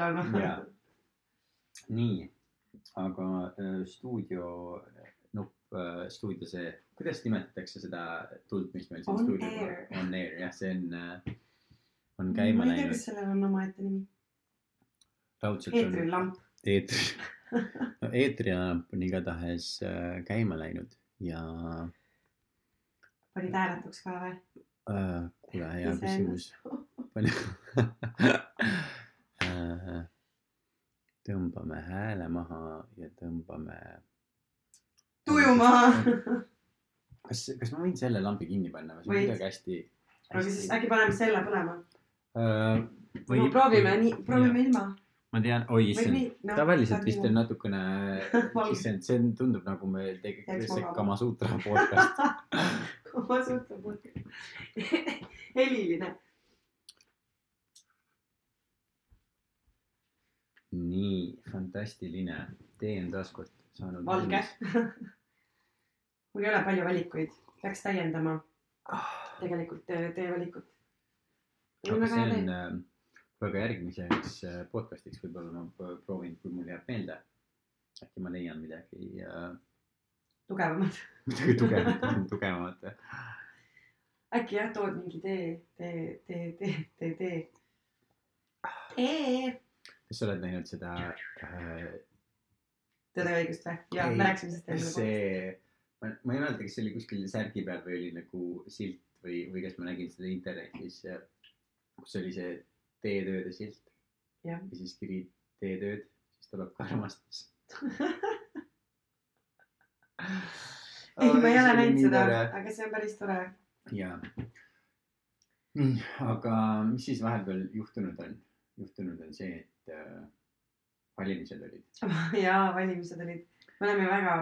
Jaa. nii, aga äh, stuudio nupp äh,, stuudio see, kuidas nimetatakse seda tuld, mis meil siin air. on? On air jah, see on äh,, on käima ma ei tea, läinud kas. sellel on omaette nimi. raudselt on eetrilamp. eetri, no eetrilamp on igatahes käima läinud ja panid hääletuks ka või? kuule, hea küsimus. palju tõmbame hääle maha ja tõmbame. tuju maha. kas, kas ma võin selle lambi kinni panna või see on kuidagi hästi, aga siis äkki paneme selle põlema. äh, no proovime nii, proovime ilma. ma tean, oi issand tavaliselt vist on natukene, issand, see tundub nagu Jääks tegelikult see magama. Kamasutra podcast. ma suhtlen puhki. heliline. Nii fantastiline, tee on taas kord saanud. valge. mul ei ole palju valikuid, peaks täiendama tegelikult teie, teie valikut. aga see on äh, väga järgmiseks äh, podcast'iks võib-olla ma proovin, kui mul jääb meelde. äkki ma leian midagi äh,, tugevamad. midagi tugevamat, tugevamat. äkki jah, tood mingi tee, tee, tee, tee, tee, tee. tee. Kas sa oled näinud seda äh, Tõde ja õigust või? ja Ei, me rääkisime sellest enne. see, ma, ma ei mäleta, kas see oli kuskil särgi peal või oli nagu silt või, või kas ma nägin seda internetis, kus oli see teetööde silt ja siis kiri teetööd, siis tuleb ka armastus. ei, ma ei ole näinud seda, aga see on päris tore. ja, nii, aga mis siis vahepeal juhtunud on? juhtunud on see, et valimised olid. jaa, valimised olid, me oleme väga,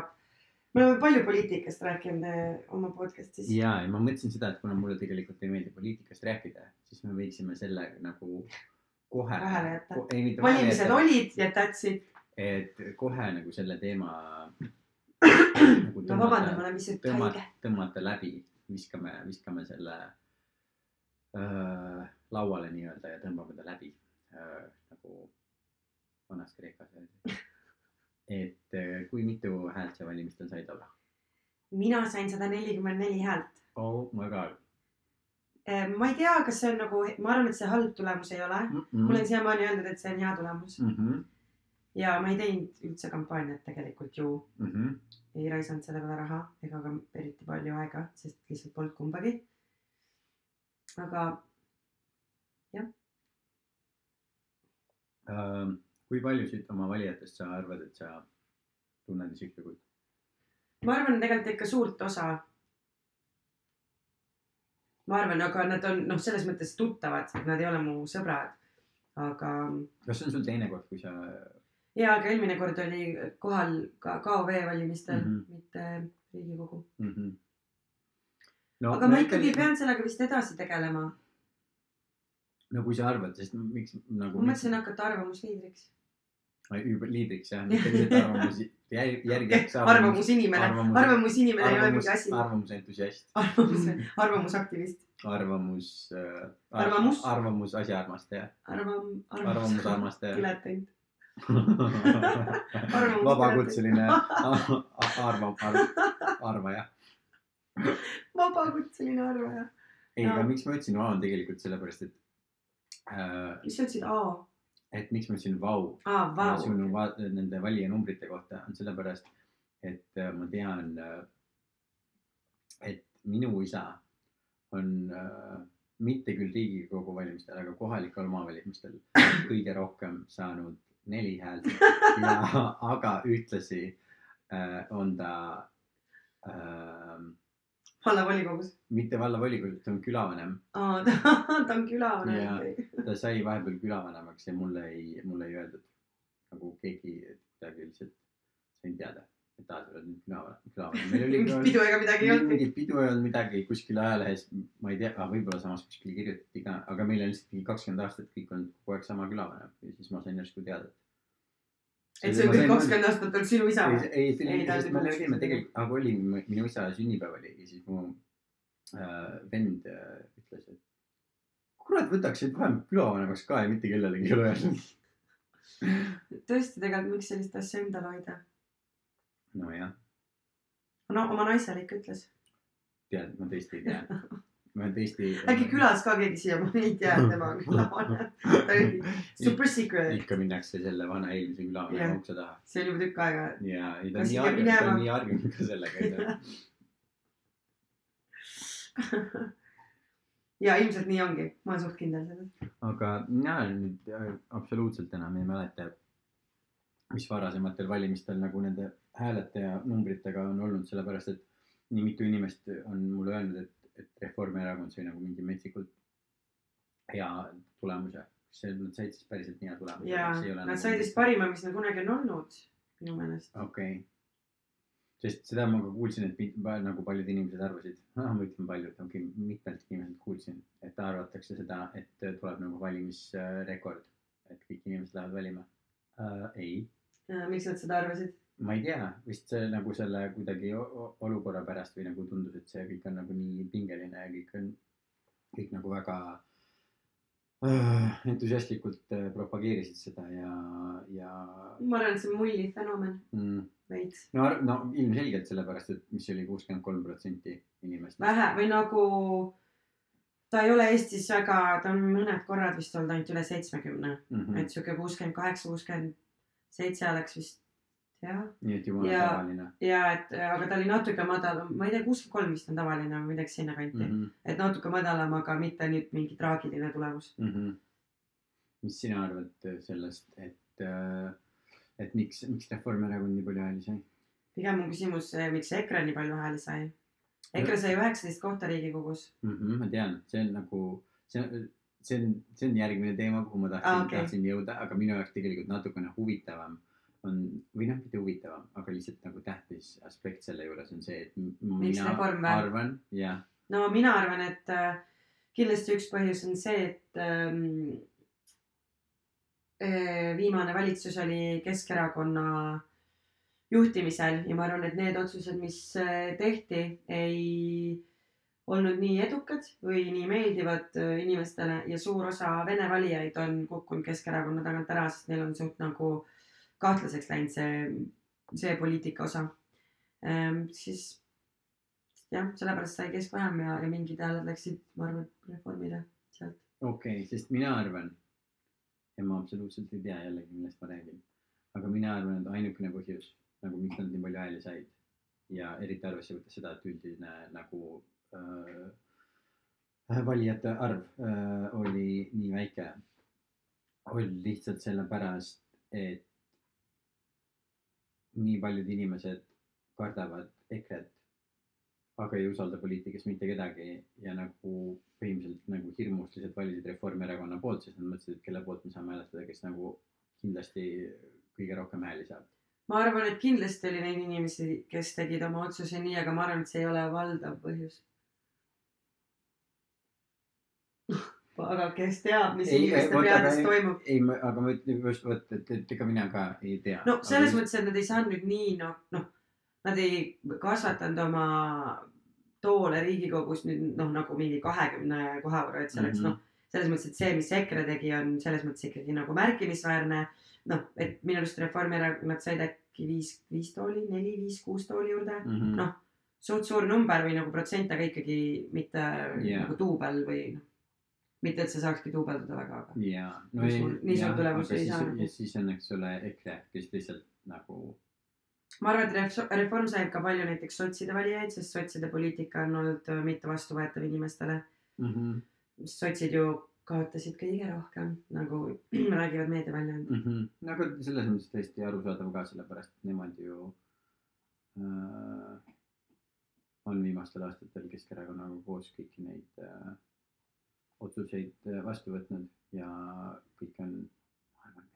me oleme palju poliitikast rääkinud eh, oma podcast'is. ja, ja ma mõtlesin seda, et kuna mulle tegelikult ei meeldi poliitikast rääkida, siis me võiksime selle nagu kohe. Vahele jätta. valimised jätta, olid ja that's it. et kohe nagu selle teema nagu no vabandage, ma olen pisut tõmmata tõmmata läbi, viskame, viskame selle äh, lauale nii-öelda ja tõmbame ta läbi äh, nagu vanas Kreekas öeldi. et äh, kui mitu häält sa valimistel said olla? mina sain sada nelikümmend neli häält. oh my god ma ei tea, kas see on nagu, ma arvan, et see halb tulemus ei ole. mm. mulle on siiamaani öeldud, et see on hea tulemus mm -hmm. ja ma ei teinud üldse kampaaniat tegelikult ju. Mm -hmm. ei raisanud selle peale raha ega ka eriti palju aega, sest lihtsalt polnud kumbagi. aga Ähm, kui paljusid oma valijatest sa arvad, et sa tunned isiklikult? ma arvan tegelikult ikka suurt osa. ma arvan, aga nad on noh, selles mõttes tuttavad, nad ei ole mu sõbrad. aga kas see on sul teine kord, kui sa ja, aga eelmine kord oli kohal ka KOV valimistel mm. -hmm. mitte Riigikogu. mm? -hmm. no aga ma ikkagi pean sellega vist edasi tegelema. no kui sa arvad, sest miks nagu. ma mõtlesin hakata arvamusliidriks. Juba liidriks jah, mitte lihtsalt arvamusi järg-, järgiks. arvamusinimene, arvamus- arvamusinimene ei ole mingi asi. arvamusentusiast, arvamus, arvamusaktivist. arvamus äh,. Arvamus? arvamus asjaarmastaja, arvam-, arvamusarmastaja. diletant. vabakutseline a- a- arva-, arv-, arvaja. vabakutseline arvaja. ei, Jaa. aga miks ma ütlesin vau, on tegelikult sellepärast, et äh, mis sa ütlesid, aa, et miks ma ütlesin vau aa, vau. sinu va- nende valijanumbrite kohta on sellepärast, et äh, ma tean, et minu isa on äh, mitte küll Riigikogu valimistel, aga kohalikel omavalimistel kõige rohkem saanud neli häält ja, aga ühtlasi äh, on ta äh, vallavolikogus. mitte vallavolikogus, ta on külavanem. aa, ta ta on külavanem. Ta sai vahepeal külavanemaks ja mulle ei, mulle ei öeldud nagu keegi kuidagi lihtsalt sain teada, et aa, sa oled nüüd külavanem, külavanem. mingit pidu ega midagi ei olnud. mingit pidu ei olnud midagi kuskil ajalehes, ma ei tea, võib-olla samas kuskil kirjutati ka, aga meil on lihtsalt mingi kakskümmend aastat kõik olnud kogu aeg sama külavanem ja siis ma sain järsku teada. et see on kõik kakskümmend aastat olnud sinu isa ei, või? ei, Ei, ta sest me olime tegelikult, aga oli, minu isa sünnipäev oli ja siis mu äh, vend äh, ütles, et kurat, võtaks sind vähem külavanemaks ka ja mitte kellelegi ei ole öelnud. tõesti tegelikult, miks sellist asja endale hoida? nojah, no oma naisele ikka ütles. tead, ma tõesti ei tea. ma tõesti. äkki külas ka keegi siiamaani ei tea, et tema on külavanne. ta oli super secret, ikka minnakse selle vana eelmise yeah. ukse taha see oli juba tükk aega. ja, ei ta on nii harjunud, ta on nii harjunud ka sellega, et ja ilmselt nii ongi, ma olen suht kindel selles. aga mina nüüd äh, absoluutselt enam ei mäleta, mis varasematel valimistel nagu nende häälete ja numbritega on olnud, sellepärast et nii mitu inimest on mulle öelnud, et, et Reformierakond sai nagu mingi metsikult hea tulemuse. see, nad said siis päriselt nii hea tulemuse. ja nad said vist. parima, mis neil kunagi on olnud, minu meelest. okei okay.. Sest seda ma ka kuulsin, et nagu paljud inimesed arvasid, ma ütlen paljud, okei okay,, mitmelt inimeselt kuulsin, et arvatakse seda, et tuleb nagu valimisrekord, et kõik inimesed lähevad valima uh,. ei, miks nad seda arvasid? ma ei tea, vist see nagu selle kuidagi olukorra pärast või nagu tundus, et see kõik on nagu nii pingeline ja kõik on, kõik nagu väga uh, entusiastlikult uh, propageerisid seda ja, ja ma arvan, et see on mulli fenomen mm, veits. no, no ilmselgelt sellepärast, et mis oli kuuskümmend kolm protsenti inimestest. vähe või nagu ta ei ole Eestis väga, ta on mõned korrad vist olnud ainult üle seitsmekümne, Mm. et sihuke kuuskümmend kaheksa, kuuskümmend seitse oleks vist jah. nii et jumala Ja- tavaline ja et aga ta oli natuke madalam, ma ei tea, kuuskümmend kolm vist on tavaline või midagi sinnakanti mm. mm. -hmm. -hmm. et natuke madalam, aga mitte nüüd mingi traagiline tulemus. Mm -hmm. mis sina arvad sellest, et, et miks, miks Reformierakond nii palju hääli sai pigem on küsimus, miks EKRE nii palju hääli sai. EKRE sai üheksateist kohta Riigikogus. mm? -hmm, ma tean, see on nagu, see on, see on, see on järgmine teema, kuhu ma tahtsin ah, okay., tahtsin jõuda, aga minu jaoks tegelikult natukene huvitavam on või noh, mitte huvitavam, aga lihtsalt nagu tähtis aspekt selle juures on see, et mina arvan, jah, no mina arvan, et äh, kindlasti üks põhjus on see, et ähm, äh, viimane valitsus oli Keskerakonna juhtimisel ja ma arvan, et need otsused, mis äh, tehti, ei olnud nii edukad või nii meeldivad äh, inimestele ja suur osa vene valijaid on kukkunud Keskerakonna tagant ära, sest neil on suht nagu kahtlaseks läinud see, see poliitika osa ähm,. siis jah, sellepärast sai keskvähem ja, ja mingid hääled läksid, ma arvan, reformile sealt. okei okay,, sest mina arvan ja ma absoluutselt ei tea jällegi, millest ma räägin, aga mina arvan, et ainukene põhjus nagu miks nad nii palju hääli said. Ja eriti arvesse võttes seda, et üldine nagu äh, valijate arv äh, oli nii väike, oli lihtsalt sellepärast, et nii paljud inimesed kardavad EKRE-t, aga ei usalda poliitikas mitte kedagi ja nagu põhimõtteliselt nagu hirmust lihtsalt valisid Reformierakonna poolt, sest nad mõtlesid, et kelle poolt me saame hääletada, kes nagu kindlasti kõige rohkem hääli saab. ma arvan, et kindlasti oli neid inimesi, kes tegid oma otsuse nii, aga ma arvan, et see ei ole valdav põhjus. aga kes teab, mis Ei, inimeste peades aga- toimub. ei, aga ma ütlen just vot, et, et ega mina ka ei tea. no selles mõttes, et nad ei saanud nüüd nii noh, noh, nad ei kasvatanud oma toole Riigikogus nüüd noh, nagu mingi kahekümne koha võrra, et see oleks Mhm. noh, selles mõttes, et see, mis EKRE tegi, on selles mõttes ikkagi nagu märkimisväärne. noh, et minu arust Reformierakond said äkki viis, viis tooli, neli, viis, kuus tooli juurde. mm. noh, suht suur number või nagu protsent, aga ikkagi mitte Jaa. yeah. nagu duubel või noh, mitte, et see saakski duubeldada väga, aga ja, no Nii ei nii suurt tulemust ei saa ja siis on, eks ole, EKRE, kes lihtsalt nagu ma arvan, et Ref- Reform sai ka palju näiteks sotside valijaid, sest sotside poliitika on olnud äh, mitte vastuvõetav inimestele. mm. -hmm. sotsid ju kaotasid kõige rohkem, nagu räägivad meediaväljaanded. mm. -hmm. no aga selles mõttes täiesti arusaadav ka, sellepärast et nemad ju äh, on viimastel aastatel Keskerakonnaga koos kõiki neid äh, otsuseid äh, vastu võtnud ja kõik on, ma arvan,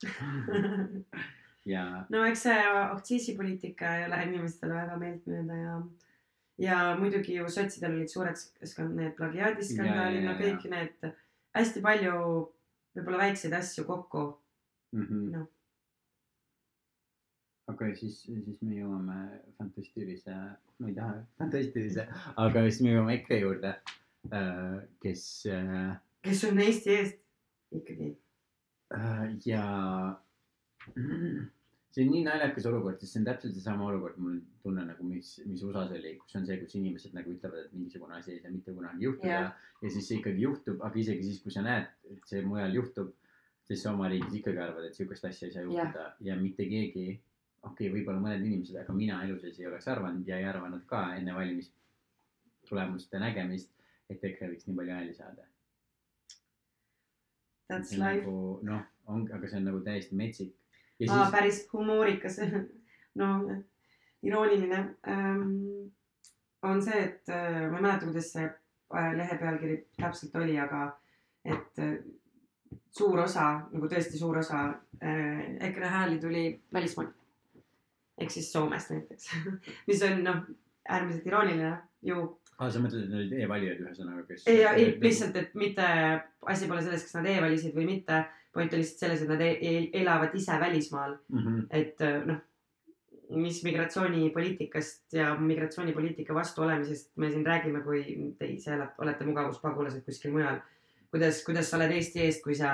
käitunud nendes. ja no eks see aktsiisipoliitika ei ole inimestele väga meeltmööda ja ja muidugi ju sotsidel olid suured skan- need plagiaadiskandaalid, Ja, no ja, kõik need hästi palju võib-olla väikseid asju kokku. mm. -hmm. okei okay,, siis, siis me jõuame fantastilise, ma ei taha fantastilise, aga siis me jõuame EKRE juurde, kes äh, kes on Eesti eest ikkagi. Äh, ja see on nii naljakas olukord, sest see on täpselt seesama olukord, mul tunne nagu, mis, mis USA-s oli, kus on see, kus inimesed nagu ütlevad, et mingisugune asi ei saa mitte kunagi juhtuda yeah. ja siis see ikkagi juhtub, aga isegi siis, kui sa näed, et see mujal juhtub, siis sa oma riigis ikkagi arvad, et sihukest asja ei saa juhtuda yeah. ja mitte keegi, okei okay,, võib-olla mõned inimesed, aga mina elu sees ei oleks arvanud ja ei arvanud ka enne valimistulemuste nägemist, et EKRE võiks nii palju hääli saada. That's life. nagu noh, on, aga see on nagu täiesti metsik. siis, päris humoorikas. no irooniline ähm, on see, et äh, ma ei mäleta, kuidas see äh, lehe pealkiri täpselt oli, aga et äh, suur osa, nagu tõesti suur osa äh, EKRE hääli tuli välismaalt. ehk siis Soomest näiteks, mis on noh, äärmiselt irooniline ju aa, sa mõtled, et need olid e-valijad ühesõnaga, kes. ei, ei lihtsalt, et mitte asi pole selles, kas nad e-valisid või mitte. Point on lihtsalt selles, et nad e e elavad ise välismaal, mm. -hmm. et äh, noh, mis migratsioonipoliitikast ja migratsioonipoliitika vastu olemisest me siin räägime, kui te ise olete mugavuspagulased kuskil mujal. kuidas, kuidas sa oled Eesti eest, kui sa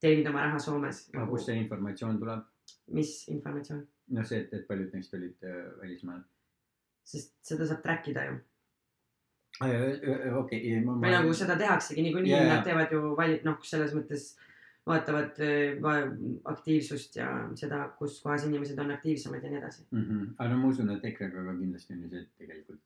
teenid oma raha Soomes aga? kust see informatsioon tuleb? mis informatsioon? noh, see, et, et paljud neist olid äh, välismaal. sest seda saab track ida ju. okei, ma, või nagu seda tehaksegi niikuinii yeah,, nad teevad ju vali-, noh, selles mõttes vaatavad äh, aktiivsust ja seda, kus kohas inimesed on aktiivsemad ja nii edasi. mm. -hmm. aga no ma usun, et EKRE-ga ka kindlasti on ju see, et tegelikult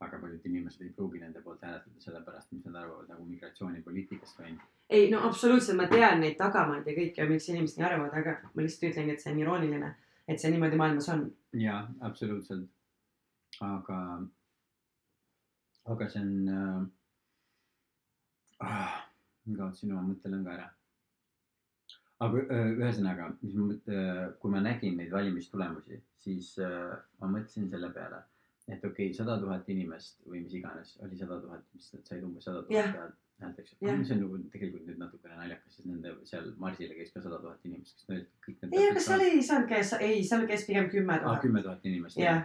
väga paljud inimesed ei pruugi nende poolt hääletada sellepärast, mis nad arvavad nagu migratsioonipoliitikast või. ei no absoluutselt, ma tean neid tagamaid ja kõike, miks inimesed nii arvavad, aga ma lihtsalt ütlengi, et see on irooniline, et see niimoodi maailmas on. jaa, absoluutselt. aga, aga see on äh,. Ah, ma kaotasin oma mõttelõnga ära. Aga öö, ühesõnaga, mis ma mõt-, kui ma nägin neid valimistulemusi, siis äh, ma mõtlesin selle peale, et okei okay,, sada tuhat inimest või mis iganes oli sada tuhat, mis said umbes sada tuhat häält, eks ju Jah.. mis on nagu tegelikult nüüd natukene naljakas, sest nende seal marsile käis ka sada tuhat inimest, kes need kõik need. ei, aga seal ei saanud käes, ei, seal käis pigem kümme tuhat. kümme tuhat inimest. jah,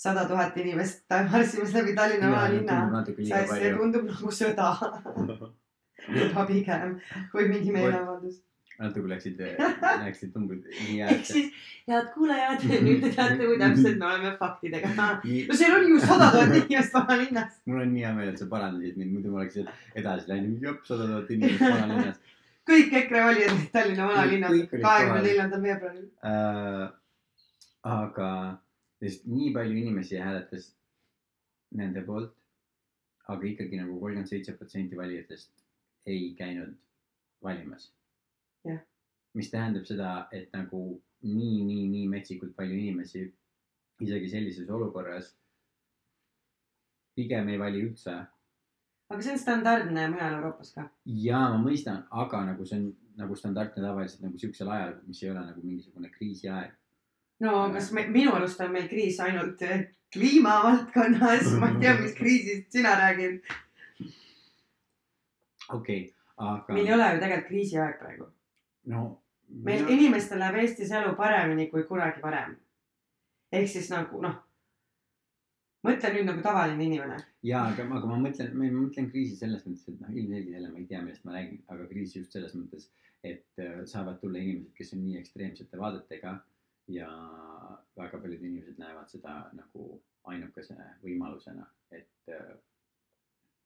sada tuhat inimest marssimas läbi Tallinna vanalinna. see tundub nagu sõda juba pigem kui mingi meeleavaldus. Natuke läksid, läksid tumbud nii ehk äärde. siis, head kuulajad, nüüd te teate, kui täpselt me oleme faktidega. no seal oli ju sada tuhat inimest vanalinnas. mul on nii hea meel, et sa parandasid mind, muidu ma oleks edasi läinud, jopp, sada tuhat inimest vanalinnas kõik EKRE valijad Tallinna vanalinnas kahekümne neljandal veebruaril. äh,. aga, sest nii palju inimesi hääletas nende poolt, aga ikkagi nagu kolmkümmend seitse protsenti valijatest ei käinud valimas. Mis tähendab seda, et nagu nii, nii, nii metsikult palju inimesi isegi sellises olukorras pigem ei vali üldse aga see on standardne mujal Euroopas ka. jaa, ma mõistan, aga nagu see on nagu standardne tavaliselt nagu siuksel ajal, mis ei ole nagu mingisugune kriisiaeg. no kas me, minu arust on meil kriis ainult eh, kliimavaldkonnas, ma ei tea, mis kriisist sina räägid. okei okay,, aga meil ei ole ju tegelikult kriisiaeg praegu. No meil mina- inimestel läheb Eestis elu paremini kui kunagi varem. ehk siis nagu noh, mõtle nüüd nagu tavaline inimene. jaa, aga, aga ma mõtlen, ma mõtlen kriisi selles mõttes, et noh, ilmselgelt jälle ma ei tea, millest ma räägin, aga kriis just selles mõttes, et äh, saavad tulla inimesed, kes on nii ekstreemsete vaadetega ja väga paljud inimesed näevad seda nagu ainukese võimalusena, et,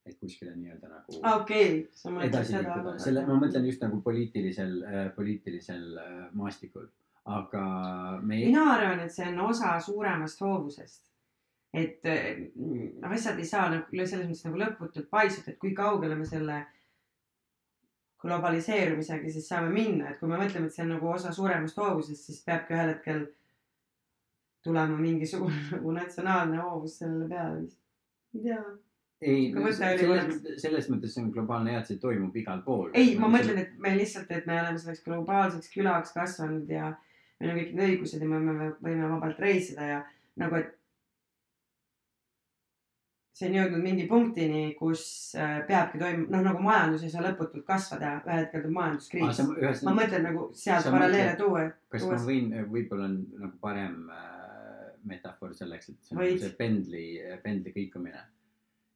et kuskile nii-öelda nagu okei okay,, edasi liikuda, selle, ma mõtlen just nagu poliitilisel, poliitilisel äh, maastikul, aga me ei, mina arvan, et see on osa suuremast hoovusest. et eh, asjad ei saa nagu selles mõttes nagu lõputult paisuda, et kui kaugele me selle globaliseerumisega siis saame minna, et kui me mõtleme, et see on nagu osa suuremast hoovusest, siis peabki ühel hetkel tulema mingisugune nagu natsionaalne hoovus sellele peale vist. ei tea. Ei selles selles mõttes see on globaalne hea, et see toimub igal pool. ei, ma mõtlen, et me lihtsalt, et me oleme selleks globaalseks külaks kasvanud ja meil on kõik need õigused ja me võime, võime vabalt reisida ja nagu, et see on jõudnud mingi punktini, kus äh, peabki toimuma, noh nagu majandus ei saa lõputult kasvada, ühel hetkel tuleb majanduskriis. ma ühesõnaga, mõtlen nagu sealt paralleele tuua, kas tuua ma võin, võib-olla on nagu parem äh, metafoor selleks, et see on Võid. nagu see pendli, pendli kõikumine.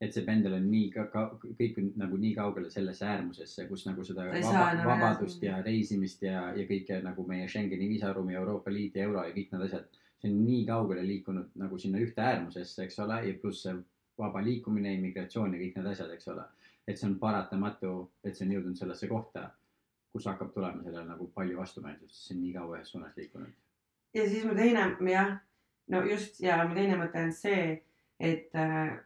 Et see pendel on nii ka, ka kõik on nagu nii kaugele sellesse äärmusesse, kus nagu seda vaba, saa enam vabadust ja reisimist ja, ja kõike nagu meie Schengeni viisaruumi, Euroopa Liit ja euro ja kõik need asjad. see on nii kaugele liikunud nagu sinna ühte äärmusesse, eks ole, ja pluss see vaba liikumine, immigratsioon ja kõik need asjad, eks ole. et see on paratamatu, et see on jõudnud sellesse kohta, kus hakkab tulema sellele nagu palju vastumeelsust, sest see on nii kaua ühes suunas liikunud. ja siis mu teine, jah, no just ja mu teine mõte on see, et äh,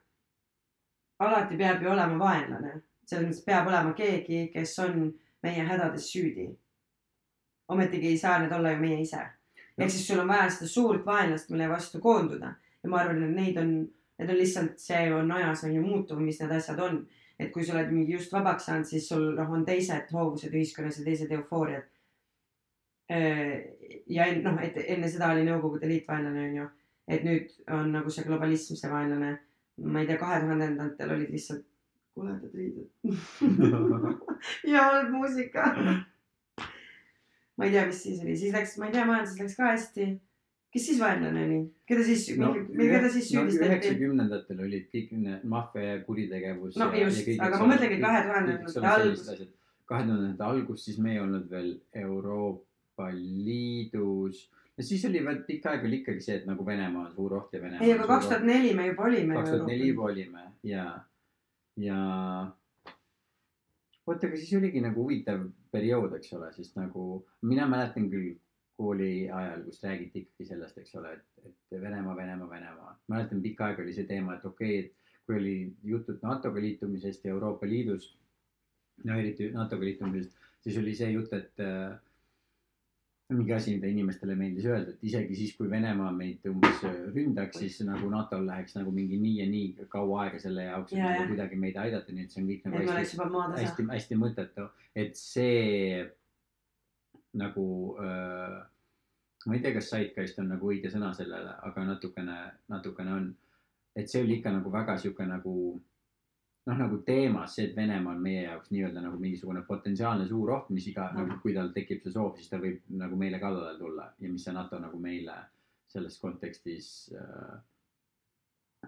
alati peab ju olema vaenlane, selles mõttes peab olema keegi, kes on meie hädades süüdi. ometigi ei saa need olla ju meie ise. ehk siis sul on vaja seda suurt vaenlast, mille vastu koonduda ja ma arvan, et neid on, need on lihtsalt, see on ajas on ju muutuv, mis need asjad on. et kui sa oled mingi just vabaks saanud, siis sul noh, on teised hoovused ühiskonnas ja teised eufooriad ja en- noh, et enne seda oli Nõukogude Liit vaenlane, onju. et nüüd on nagu see globalism see vaenlane. Ma ei tea, kahe tuhandendatel olid lihtsalt koledad riided ja halb muusika. ma ei tea, mis siis oli, siis läks, ma ei tea, majanduses läks ka hästi. kes siis vaenlane oli, keda siis no,, keda siis süüdistati no,? üheksakümnendatel olid kõik need maffia ja kuritegevus. No just, aga ma mõtlengi 2000-ndate algust. kahe tuhandendate algus, siis me ei olnud veel Euroopa Liidus. No siis oli veel pikka aega oli ikkagi see, et nagu Venemaa on suur oht ja Venemaa. ei, aga kaks tuhat neli me juba olime. kaks tuhat neli juba olime ja, ja oota, aga siis oligi nagu huvitav periood, eks ole, sest nagu mina mäletan küll kooli ajal, kus räägiti ikkagi sellest, eks ole, et, et Venemaa, Venemaa, Venemaa. mäletan pikka aega oli see teema, et okei okay,, et kui oli jutud NATO-ga liitumisest ja Euroopa Liidust, no eriti NATO-ga liitumisest, siis oli see jutt, et äh, mingi asi, mida inimestele meeldis öelda, et isegi siis, kui Venemaa meid umbes ründaks, siis nagu NATO-l läheks nagu mingi nii ja nii kaua aega selle jaoks, et Ja, nagu ja. kuidagi meid aidata, nii et see on kõik et nagu maatasa. hästi, hästi mõttetu, et see nagu äh,, ma ei tea, kas zeitgeist on nagu õige sõna sellele, aga natukene, natukene on. et see oli ikka nagu väga sihuke nagu noh, nagu teemas see, et Venemaa on meie jaoks nii-öelda nagu mingisugune potentsiaalne suur oht, mis iga Mhm. nagu, kui tal tekib see soov, siis ta võib nagu meile kallale tulla ja mis see NATO nagu meile selles kontekstis äh,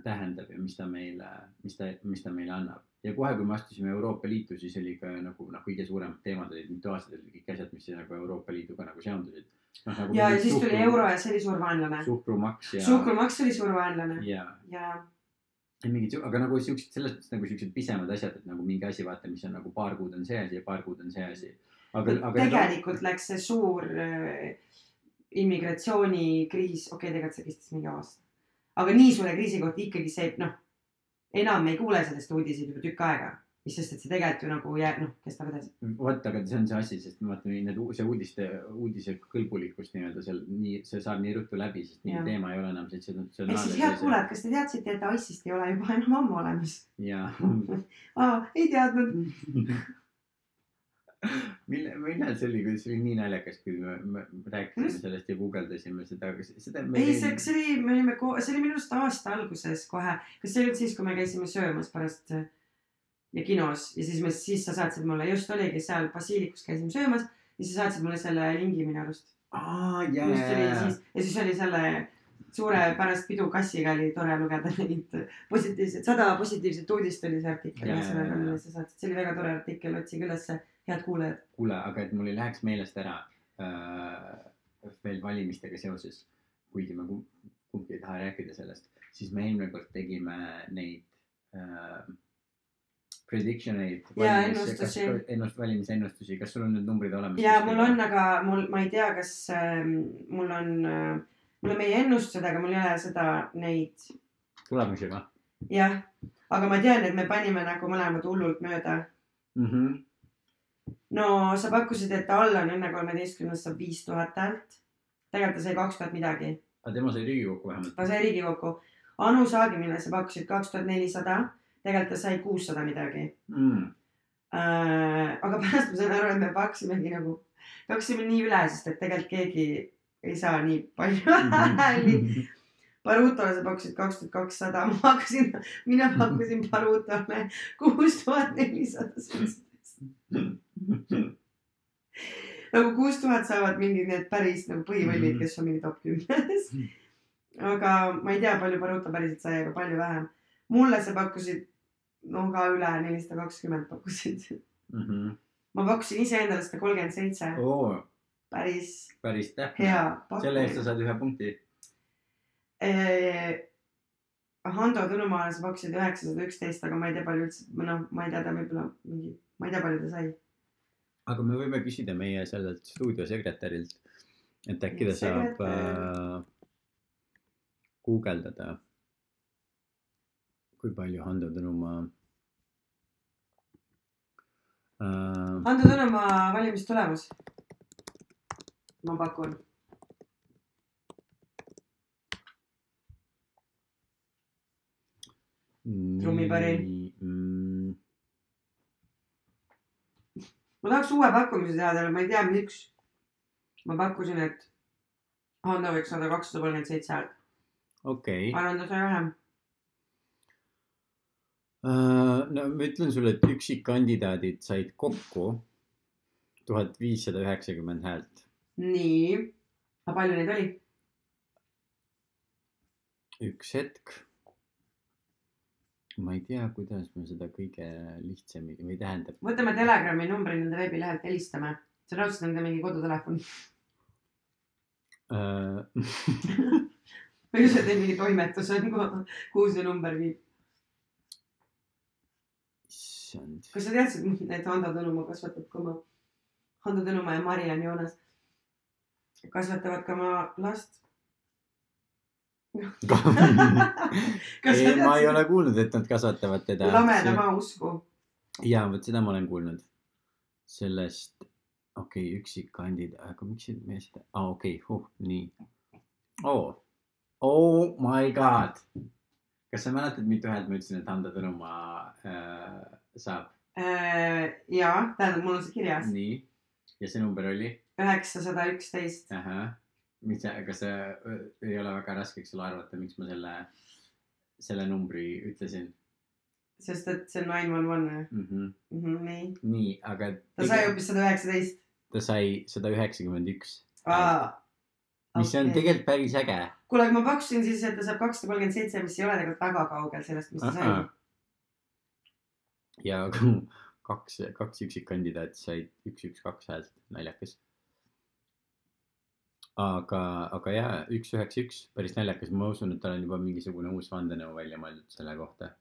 tähendab ja mis ta meile, mis ta, mis ta meile annab. ja kohe, kui me astusime Euroopa Liitu, siis oli ka nagu noh, kõige suuremad teemad olid mutuaalsed olid kõik asjad, mis nagu Euroopa Liiduga nagu seondusid no,. Nagu ja, ja siis tuli suhkru- euro ja see oli suur vaenlane. suhkrumaks ja. suhkrumaks oli suur vaenlane ja ja mingid, aga nagu siuksed, selles mõttes nagu siuksed pisemad asjad, et nagu mingi asi, vaata, mis on nagu paar kuud on see asi ja paar kuud on see asi. aga, aga. tegelikult läks see suur äh, immigratsioonikriis, okei okay,, tegelikult see kestis mingi aasta. aga nii suure kriisi kohta ikkagi see, noh, enam ei kuule sellest uudiseid juba tükk aega. Mis sest, et see tegelikult ju nagu jääb, noh, kestab edasi. vot, aga see on see asi, sest ma vaatan need, see uudiste, uudise kõlbulikkus nii-öelda seal nii, see saab nii ruttu läbi, sest mingi teema ei ole enam see, see. ehk siis head kuulajad, kas te teadsite, et ISIS-t ei ole juba enam ammu olemas? ja aa, ei teadnud. mille, millal see oli, kuidas see oli nii naljakas, kui me, me rääkisime Just. sellest ja guugeldasime seda, aga seda. ei, see, see oli, me olime, see oli minu arust aasta alguses kohe, kas see oli siis, kui me käisime söömas pärast äh, ja kinos ja siis me, siis sa saatsid mulle, just oligi seal Basilikus käisime söömas ja sa saatsid mulle selle lingi minu arust. aa, jaa, jaa, siis ja siis oli selle suure pärast pidu kassiga oli tore lugeda neid positiivseid, sada positiivset uudist oli see artikkel Jaa, ühesõnaga jaa,, mille sa saatsid, see oli väga tore artikkel, otsige ülesse, head kuulajad. kuule, aga et mul ei läheks meelest ära äh, veel valimistega seoses, kuigi me kumb- kumbki ei taha rääkida sellest, siis me eelmine kord tegime neid äh, prediction eid. Jaa, ennustusi. ennust, valimisennustusi, kas sul on need numbrid olemas? ja mul on, aga mul, ma ei tea, kas äh, mul on äh,, mul on meie ennustused, aga mul ei ole seda, neid, tulemusi või jah. aga ma tean, et me panime nagu mõlemad hullult mööda. mm? -hmm. no sa pakkusid, et alla on enne kolmeteistkümnest saab viis tuhat häält. tegelikult ta sai kaks tuhat midagi, aga tema sai Riigikokku vähemalt. ta sai Riigikokku. Anu Saagimine sa pakkusid kaks tuhat nelisada, tegelikult ta sai kuussada midagi Mm. äh,. aga pärast ma sain aru, et me pakkusimegi nagu, pakkusime nii üle, sest et tegelikult keegi ei saa nii palju hääli. Barutole sa pakkusid kaks tuhat kakssada, ma hakkasin, mina pakkusin Barutole kuus tuhat nelisada seitseteist. nagu kuus tuhat saavad mingid need päris nagu põhivõllid, kes on mingi top kümnes. aga ma ei tea, palju Baruto päriselt sai, aga palju vähem. mulle sa pakkusid no ka üle nelisada kakskümmend pakkusid. mm. -hmm. ma pakkusin iseendale sada kolmkümmend seitse, päris päris täpne. selle eest sa saad ühe punkti. Hando Tõnumaale sa pakkusid üheksasada üksteist, aga ma ei tea, palju üldse, noh, ma ei tea, ta võib-olla mingi, ma ei tea, palju ta sai. aga me võime küsida meie sellelt stuudiosekretärilt, et äkki ta saab äh, guugeldada, kui palju Hando Tõnumaa äh,. Hando Tõnumaa valimistulemus. ma pakun. Trummipari. mm,. ma tahaks uue pakkumise teha talle, ma ei tea, miks. ma pakkusin, et Hando võiks saada kakssada kolmkümmend seitse häält. okei ma arvan, ta sai vähem. uh,. no ma ütlen sulle, et üksikkandidaadid said kokku tuhat viissada üheksakümmend häält. nii. aga palju neid oli? üks hetk. ma ei tea, kuidas ma seda kõige lihtsamini või tähendab. võtame Telegrami numbri nende veebilehelt, helistame. see on raudselt nende mingi kodutelefon. Ei usu, et neil mingi toimetus on, kuhu see number viib. issand, kas sa teadsid, et Hando Tõnumaa kasvatab ka oma, Hando Tõnumaa ja Mariann Joonas kasvatavad ka oma last. kas ei, ma ei ole kuulnud, et nad kasvatavad teda. lameda maa usku. ja vot seda ma olen kuulnud. sellest, okei okay,, üksikkandidaat, aga miks see mees, aa okei okay,, huh, nii oh.. Oh my god. kas sa mäletad, mitu häält ma ütlesin, et Hando Tõnumaa äh, saab? Äh, jaa, tähendab, mul on see kirjas. nii, ja see number oli? üheksasada üksteist. mis see, kas see äh, ei ole väga raske, eks ole, arvata, miks ma selle, selle numbri ütlesin sest et see on nine one one mm? -hmm. või? nii. nii, aga ta sai hoopis sada üheksateist. ta sai sada üheksakümmend üks, mis on tegelikult päris äge kuule, aga ma pakkusin siis, et ta saab kakssada kolmkümmend seitse, mis ei ole tegelikult väga kaugel sellest, mis ta sai Uh-uh. Ja kaks, kaks üksikkandidaati said üks, üks, kaks häält, naljakas. aga, aga jaa, üks, üheksa, üks, päris naljakas, ma usun, et tal on juba mingisugune uus vandenõu välja mõeldud selle kohta.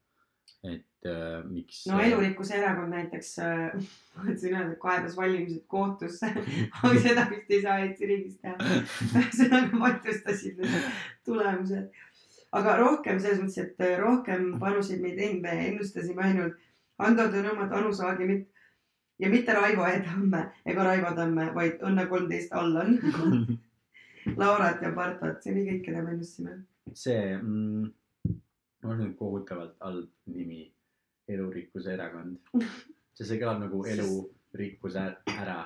et äh, miks. no Elurikkuse Erakond näiteks äh, ma mõtlesin öelda, kaebas valimised kohtusse, aga seda vist ei saa Eesti riigis teha. ühesõnaga vaidlustasid need tulemused. aga rohkem selles mõttes, et äh, rohkem panuseid me ei teinud, me ennustasime ainult Hando Tõnumaa, Anu Saagimit ja mitte Raivo E Tamme ega Raivo Tamme, vaid Õnne kolmteist Allan, Laurat ja Bartot, see oli kõik, keda me ennustasime. see mm,, mul on kohutavalt halb nimi, Elurikkuse Erakond. see, see kõlab nagu elurikkus ära.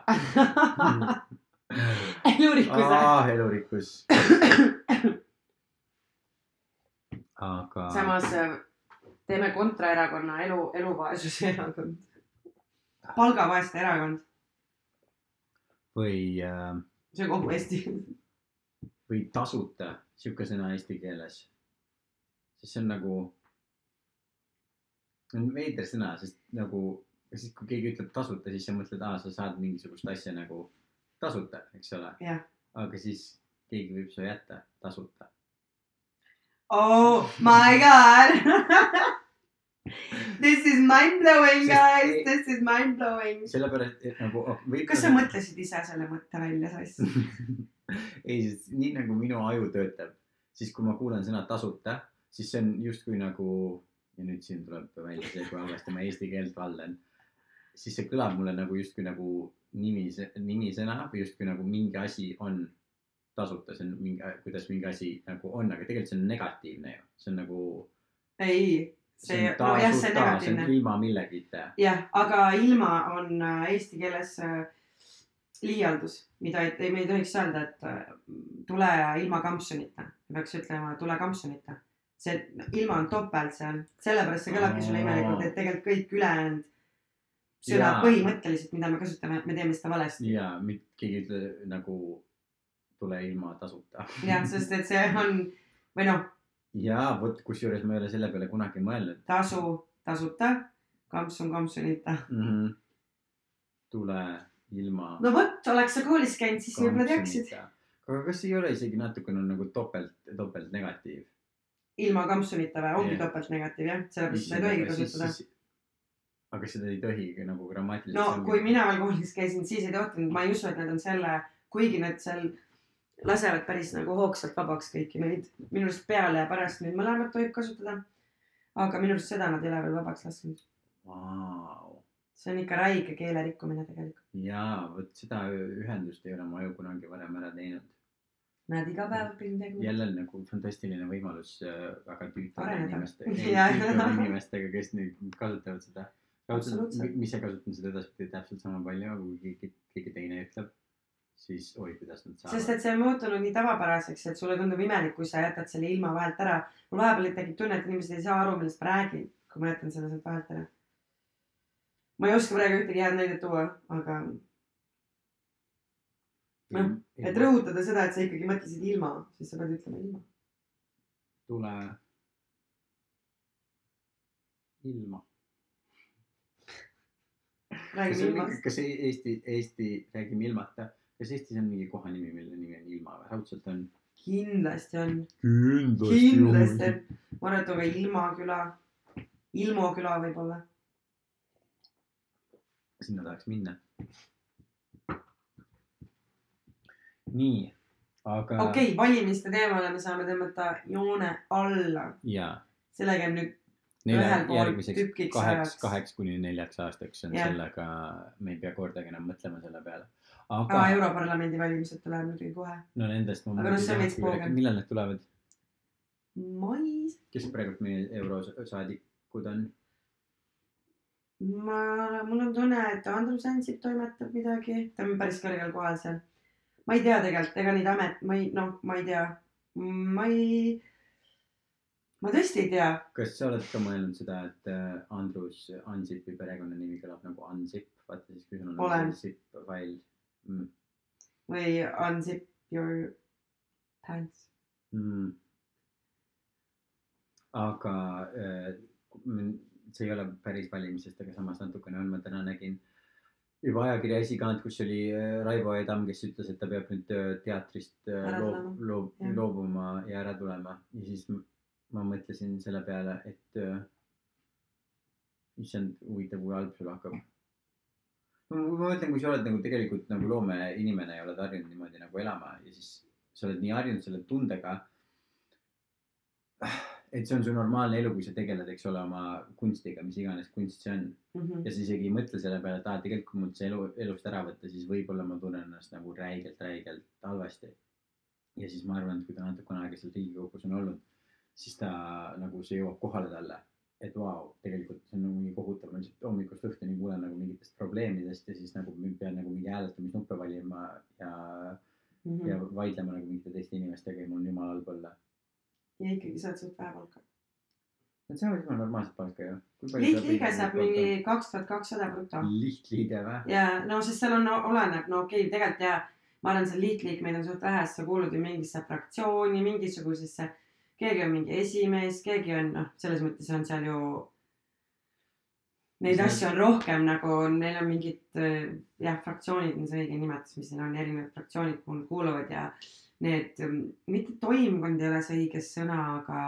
elurikkuse. elurikkus. aga. samas äh, teeme kontraerakonna elu, eluvaesuse erakond. palgavaeste erakond, või äh,, see on kogu Eesti. või tasuta, sihuke sõna eesti keeles. sest see on nagu, see on veider sõna, sest nagu, siis kui keegi ütleb tasuta, siis sa mõtled, aa, sa saad mingisugust asja nagu tasuta, eks ole. aga siis keegi võib su jätta tasuta. Oh my god This is mind blowing guys, this is mind blowing. sellepärast, et nagu oh, kas sa mõtlesid ise selle mõtte välja, Sass? ei, sest nii nagu minu aju töötab, siis kui ma kuulen sõna tasuta, siis see on justkui nagu ja nüüd siin tuleb välja see, kui halvasti ma eesti keelt valdan. siis see kõlab mulle nagu justkui nagu nimi, nimisõna või justkui nagu mingi asi on tasuta, see on mingi, kuidas mingi asi nagu on, aga tegelikult see on negatiivne ju, see on nagu. ei, see, nojah, see on negatiivne. ilma millegita. jah, aga ilma on äh, eesti keeles äh, liialdus, mida ei, me ei tohiks öelda, et äh, tule ilma kampsunita, peaks ütlema tule kampsunita. see ilma on topelt seal, sellepärast see kõlabki sulle imelikult, et tegelikult kõik ülejäänud sõnad põhimõtteliselt, mida me kasutame, me teeme seda valesti. ja mitte keegi nagu tule ilma tasuta. jah, sest et see on või noh, ja vot, kusjuures ma ei ole selle peale kunagi mõelnud. tasu, tasuta, kampsun kampsunita. mm. -hmm. tule ilma. no vot, oleks sa koolis käinud, siis võib-olla teaksid. aga kas ei ole isegi natukene nagu topelt, topelt negatiiv? ilma kampsunita või, ongi Jah. topeltnegatiiv jah, sellepärast seda ei tohigi kasutada. aga seda ei tohi nagu grammatiliselt. no kui mina veel koolis käisin, siis ei tohtinud, ma ei usu, et nad on selle, kuigi nad seal lasevad päris nagu hoogsalt vabaks kõiki neid. minu arust peale ja pärast neid mõlemat tohib kasutada. aga minu arust seda nad ei ole veel vabaks lasknud. Vau. see on ikka räige keele rikkumine tegelikult. jaa, vot seda ühendust ei ole mu aju kunagi varem ära teinud. Näed iga päev õpin midagi uut. jälle nagu fantastiline võimalus äh, väga Areneda. inimestega, inimestega, kes nüüd kasutavad seda. Mis sa kasutad seda edaspidi täpselt sama palju, kui keegi, keegi teine ütleb, siis oi, kuidas nad sest saavad. et see on muutunud nii tavapäraseks, et sulle tundub imelik, kui sa jätad selle ilma vahelt ära. mul vahepeal tekib tunne, et inimesed ei saa aru, millest ma räägin, kui ma jätan selle sealt vahelt ära. ma ei oska praegu ühtegi head näidet tuua, aga noh, et. rõhutada seda, et sa ikkagi mõtlesid ilma, siis sa pead ütlema ilma. tule ilma. räägime ilmast. kas E- Eesti, Eesti, räägime ilmata, kas Eestis on mingi kohanimi, mille nimi on ilma või? raudselt on. kindlasti on, kindlasti on. ma arvan, et on ka Ilma küla, Ilmo küla võib-olla. sinna tahaks minna. nii, aga. okei okay,, valimiste teemale me saame tõmmata joone alla. ja sellega jääb nüüd nelja järgmiseks kaheks kaheks kuni neljaks aastaks on Jah. sellega, me ei pea kordagi enam mõtlema selle peale. Aga Europarlamendi valimised tulevad muidugi kohe. no nendest ma Aga noh, see on veits räägin, millal need tulevad, mais, kes praegu meie eurosaadikud on? ma, mul on tunne, et Andrus Ansip toimetab midagi, ta on päris kõrgel kohal seal. ma ei tea tegelikult, ega neid amet, ma ei, noh, ma ei tea, ma ei, ma tõesti ei tea. kas sa oled ka mõelnud seda, et äh, Andrus Ansipi perekonnanimi kõlab nagu Ansip, vaata siis kui sul on nagu zip fail. Või unzip your pants. Mm. aga äh, see ei ole päris valimisest, aga samas natukene on, ma täna nägin juba ajakirja esikaant, kus oli äh, Raivo Edam, kes ütles, et ta peab nüüd äh, teatrist loob, loob, loobuma ja ära tulema ja siis ma mõtlesin selle peale, et issand, huvitav, kui halb sul hakkab. Ma mõtlen, kui sa oled nagu tegelikult nagu loomeinimene ja oled harjunud niimoodi nagu elama ja siis sa oled nii harjunud selle tundega et see on su normaalne elu, kui sa tegeled, eks ole, oma kunstiga, mis iganes kunst see on. Mhm. ja sa isegi ei mõtle selle peale, et aa, tegelikult kui mul see elu, elust ära võtta, siis võib-olla ma tunnen ennast nagu räigelt, räigelt halvasti. ja siis ma arvan, et kui ta natukene aega seal Riigikogus on olnud, siis ta nagu see jõuab kohale talle. Et vau tegelikult see on nagu mingi kohutav, ma lihtsalt hommikust õhtuni kuulen nagu mingitest probleemidest ja siis nagu pean nagu mingi hääletamisnuppe valima ja, Mhm. ja vaidlema nagu mingite teiste inimestega ja mul on jumala halb olla. ja ikkagi saad suht vähe palka. Nad saavad juba normaalset palka ju. lihtliige saab mingi kaks tuhat kakssada bruto. lihtliige või? ja no sest seal on, oleneb, no okei okay,, tegelikult jaa, ma arvan, seal liitliikmeid on suht vähe, sest sa kuulud ju mingisse fraktsiooni, mingisugusesse, keegi on mingi esimees, keegi on noh, selles mõttes on seal ju. Neid asju on rohkem nagu, neil on mingid äh, jah, fraktsioonid on see õige nimetus, mis neil on, erinevad fraktsioonid, kuhu nad kuuluvad ja need, mitte toimkond ei ole see õige sõna, aga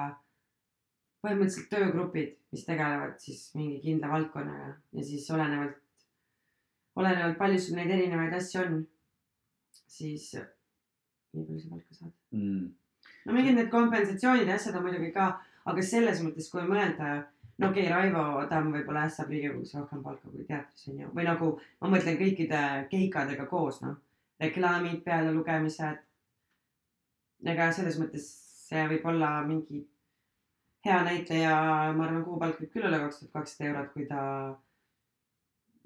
põhimõtteliselt töögrupid, mis tegelevad siis mingi kindla valdkonnaga ja siis olenevalt, olenevalt palju sul neid erinevaid asju on, siis nii palju sa palka saad. mm.. No mingid need kompensatsioonid ja asjad on muidugi ka, aga selles mõttes, kui mõelda, no okei okay,, Raivo Tamm võib-olla ässab Riigikogus rohkem palka kui teatris on ju, või nagu ma mõtlen kõikide keikadega koos noh, reklaamid, pealelugemised. ega selles mõttes see võib olla mingi hea näitleja, ma arvan, kuupalk võib küll olla kaks tuhat kakssada eurot, kui ta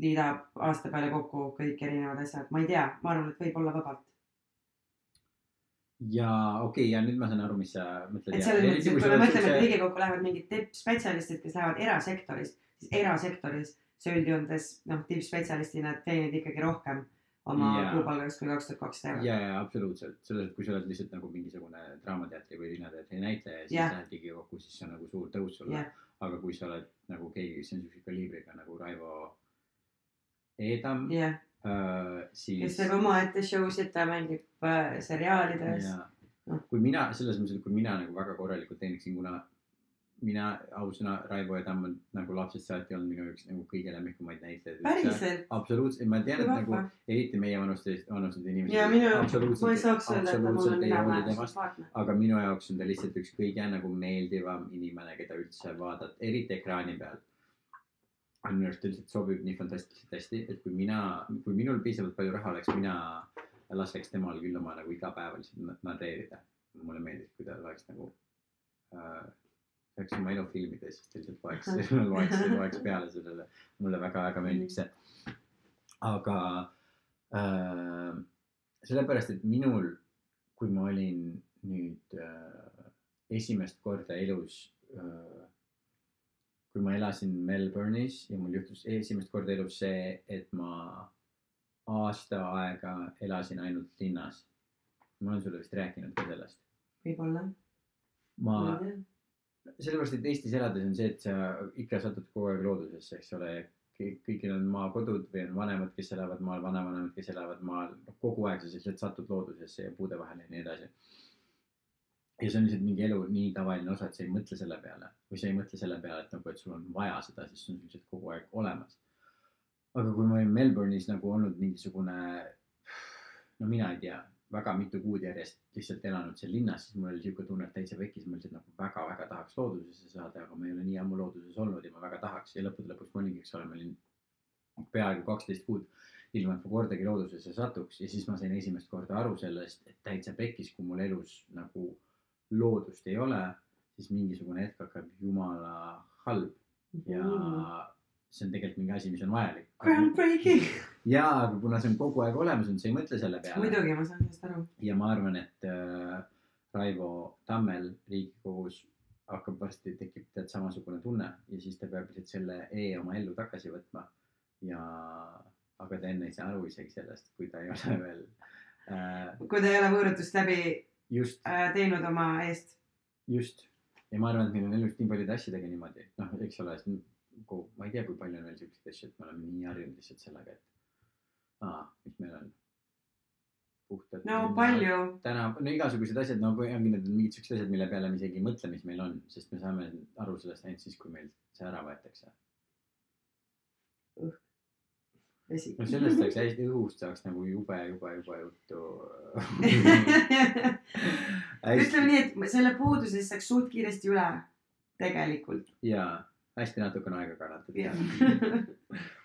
liidab aasta peale kokku kõik erinevad asjad, ma ei tea, ma arvan, et võib olla vabalt. Ja okei okay,, ja nüüd ma saan aru, mis sa mõtled. et selles mõttes, et kui me mõtleme, et Riigikokku lähevad mingid tippspetsialistid, kes lähevad erasektorist, siis erasektoris sa üldjoontes noh, tippspetsialistina teenid ikkagi rohkem oma Jaa. kuupalgaks kuni kaks tuhat kaks teevad. ja, ja absoluutselt, selles, et kui sa oled lihtsalt nagu mingisugune draamateatri või linnateatri näitleja ja siis Jah. lähed Riigikokku, siis see on nagu suur tõus sulle Jah.. aga kui sa oled nagu keegi, kes on siukse kaliibriga nagu Raivo Eedam äh,, siis kes teeb omaette show sid, ta mängib äh, seriaalides. Noh. kui mina selles mõttes, et kui mina nagu väga korralikult teeniksin, kuna mina ausõna, Raivo Edam on nagu lapsest saati olnud minu üks nagu kõige lemmikumaid näitlejaid. päriselt? absoluutselt, ma tean, et nagu eriti meie vanustes, vanused inimesed. ja minu, ma ei saaks öelda, et mul on temast, sümpaatne. aga minu jaoks on ta lihtsalt üks kõige nagu meeldivam inimene, keda üldse vaadata, eriti ekraani peal. On minu arust üldiselt sobib nii fantastiliselt hästi, et kui mina, kui minul piisavalt palju raha oleks, mina laseks temal küll oma nagu igapäevaliselt na- narreerida. mulle meeldib, kui ta oleks nagu äh,, saaks oma elu filmida ja siis lihtsalt loeks loeks, loeks peale sellele. mulle väga-väga meeldiks see. aga äh, sellepärast, et minul, kui ma olin nüüd äh, esimest korda elus äh,, kui ma elasin Melbourne'is ja mul juhtus esimest korda elus see, et ma aasta aega elasin ainult linnas. ma olen sulle vist rääkinud ka sellest. võib-olla. ma, sellepärast, et Eestis elades on see, et sa ikka satud kogu aeg loodusesse, eks ole. kõigil on maakodud või on vanemad, kes elavad maal, vanavanemad, kes elavad maal. kogu aeg sa lihtsalt satud loodusesse ja puude vahele ja nii edasi. Ja see on lihtsalt mingi elu nii tavaline osa, et sa ei mõtle selle peale. Või sa ei mõtle selle peale, et nagu, et sul on vaja seda, siis see on lihtsalt kogu aeg olemas. aga kui ma olin Melbourne'is nagu olnud mingisugune, no mina ei tea, väga mitu kuud järjest lihtsalt elanud seal linnas, siis mul oli siuke tunne, et täitsa pekkis, ma lihtsalt nagu väga-väga tahaks loodusesse saada, aga ma ei ole nii ammu looduses olnud ja ma väga tahaks. Ja lõppude lõpuks ma olingi, eks ole, ma olin peaaegu kaksteist kuud ilma, et ma kordagi loodusesse satuks. Ja siis ma sain esimest korda aru sellest, et täitsa pekkis, kui mul elus nagu loodust ei ole, siis mingisugune hetk hakkab jumala halb ja see on tegelikult mingi asi, mis on vajalik. Groundbreaking. ja, aga kuna see on kogu aeg olemas olnud, sa ei mõtle selle peale. muidugi, ma saan sellest aru. ja ma arvan, et äh, Raivo Tammel Riigikogus hakkab varsti, tekib tead samasugune tunne ja siis ta peab lihtsalt selle E oma ellu tagasi võtma. ja, aga ta enne ei saa aru isegi sellest, kui ta ei ole veel äh, kui ta ei ole võõrutust läbi teinud oma eest. just. ja ma arvan, et meil on elus nii paljude asjadega niimoodi, noh, eks ole, ma ei tea, kui palju on veel siukseid asju, et me oleme nii harjunud lihtsalt sellega, et aa, mis meil on. puhtalt. no palju. täna, no igasugused asjad, no kui ongi need mingid siuksed asjad, mille peale me isegi ei mõtle, mis meil on, sest me saame aru sellest ainult siis, kui meil see ära võetakse. vesi. no sellest saaks hästi, õhust saaks nagu jube, jube, jube juttu. ütleme nii, et selle puudusest saaks suht kiiresti üle. tegelikult. jaa, hästi natukene aega kannatada.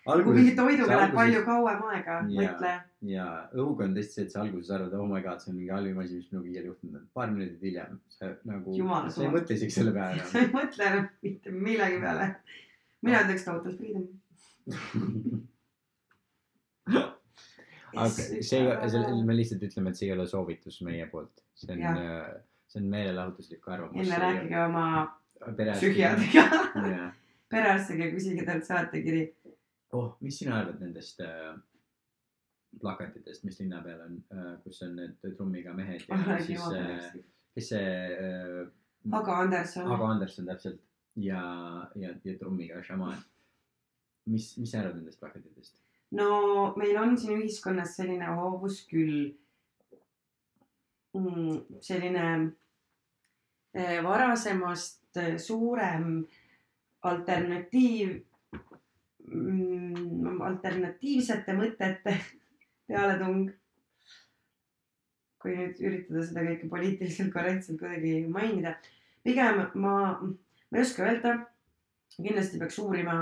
kui mingi toiduga läheb palju kauem aega, Jaa. mõtle. ja õhuga on tõesti see, et sa alguses arvad, oh my god, see on mingi halvim asi, mis minuga iial juhtunud on. paar minutit hiljem sa nagu, sa ei mõtle isegi selle peale sa ei mõtle enam mitte millegi peale. mina ütleks total freedom. Aga see, see, me lihtsalt ütleme, et see ei ole soovitus meie poolt, see on Jah., see on meelelahutuslik arvamus. enne rääkige oma perearstiga. psühhiaatriga, perearstiga küsige talt saatekiri. oh, mis sina arvad nendest äh, plakatitest, mis linna peal on äh,, kus on need trummiga mehed ja siis äh,, kes see äh,, Ago Anderson. Ago Anderson täpselt ja, ja, ja trummiga šamaan. mis, mis sa arvad nendest plakatitest? No meil on siin ühiskonnas selline hoovus küll mm,. selline eh, varasemast eh, suurem alternatiiv mm,, alternatiivsete mõtete pealetung. kui nüüd üritada seda kõike poliitiliselt korrektselt kuidagi mainida, pigem ma, ma ei oska öelda. kindlasti peaks uurima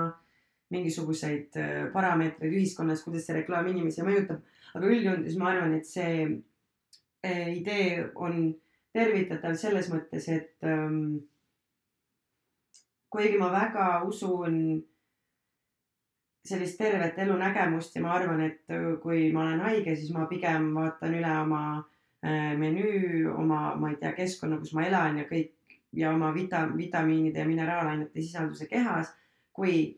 mingisuguseid äh, parameetreid ühiskonnas, kuidas see reklaam inimesi mõjutab, aga üldjoontes ma arvan, et see äh, idee on tervitatav selles mõttes, et ähm, kuigi ma väga usun sellist tervet elunägemust ja ma arvan, et äh, kui ma olen haige, siis ma pigem vaatan üle oma menüü, oma, ma ei tea, keskkonna, kus ma elan ja kõik ja oma vita-, vitamiinide ja mineraalainete sisalduse kehas, kui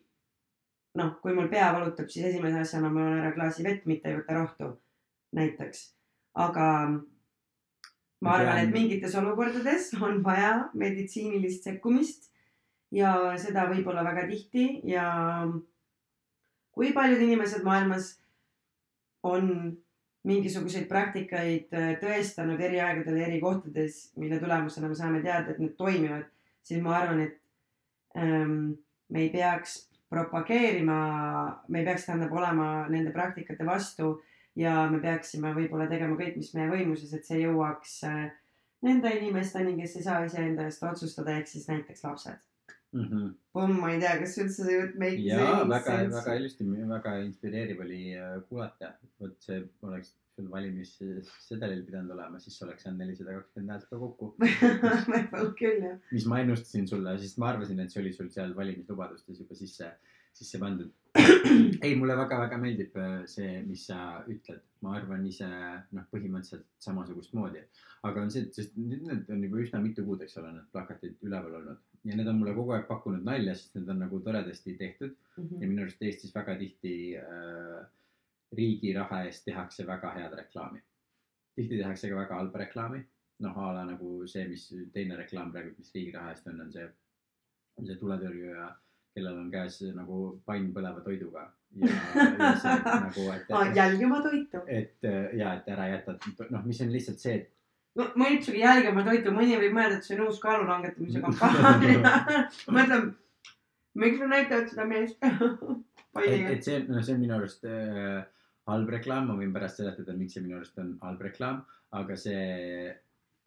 noh, kui mul pea valutab, siis esimese asjana ma joon ära klaasi vett, mitte ei võta rohtu. näiteks, aga ma arvan, et mingites olukordades on vaja meditsiinilist sekkumist ja seda võib-olla väga tihti ja kui paljud inimesed maailmas on mingisuguseid praktikaid äh, tõestanud eri aegadel ja eri kohtades, mille tulemusena me saame teada, et need toimivad, siis ma arvan, et ähm, me ei peaks propageerima, me ei peaks tähendab olema nende praktikate vastu ja me peaksime võib-olla tegema kõik, mis meie võimuses, et see jõuaks äh, nende inimesteni, kes ei saa iseenda eest otsustada, ehk siis näiteks lapsed. mm. -hmm. Pumm, ma ei tea, kas üldse see jutt make ja väga, väga ilusti, väga inspireeriv oli äh, kuulata. vot see oleks sul valimissedelil pidanud olema, siis oleks saanud nelisada kakskümmend häält ka kokku. võib-olla küll jah. mis ma ennustasin sulle, sest ma arvasin, et see oli sul seal valimislubadustes juba sisse, sisse pandud. ei, mulle väga-väga meeldib äh, see, mis sa ütled, ma arvan ise noh, põhimõtteliselt samasugust moodi. aga on see, et sest nüüd need on juba üsna mitu kuud, eks ole, need plakatid üleval olnud ja need on mulle kogu aeg pakkunud nalja, sest need on nagu toredasti tehtud ja minu arust Eestis väga tihti äh, riigi raha eest tehakse väga head reklaami. tihti tehakse ka väga halba reklaami, noh a la nagu see, mis teine reklaam praegu, mis riigi raha eest on, on see, on see tuletõrjuja, kellel on käes nagu pann põleva toiduga ja, ja see nagu, et Ah, jälgi oma toitu. et äh, ja et ära jäta, noh, mis on lihtsalt see, et no ma ei ütlegi jälgi oma toitu, mõni võib mõelda, et see on uus kaalu langetamise kampaania. mõtleb, miks nad näitavad seda meest et, et see, no see on minu arust äh, halb reklaam, ma võin pärast seletada, miks see minu arust on halb reklaam, aga see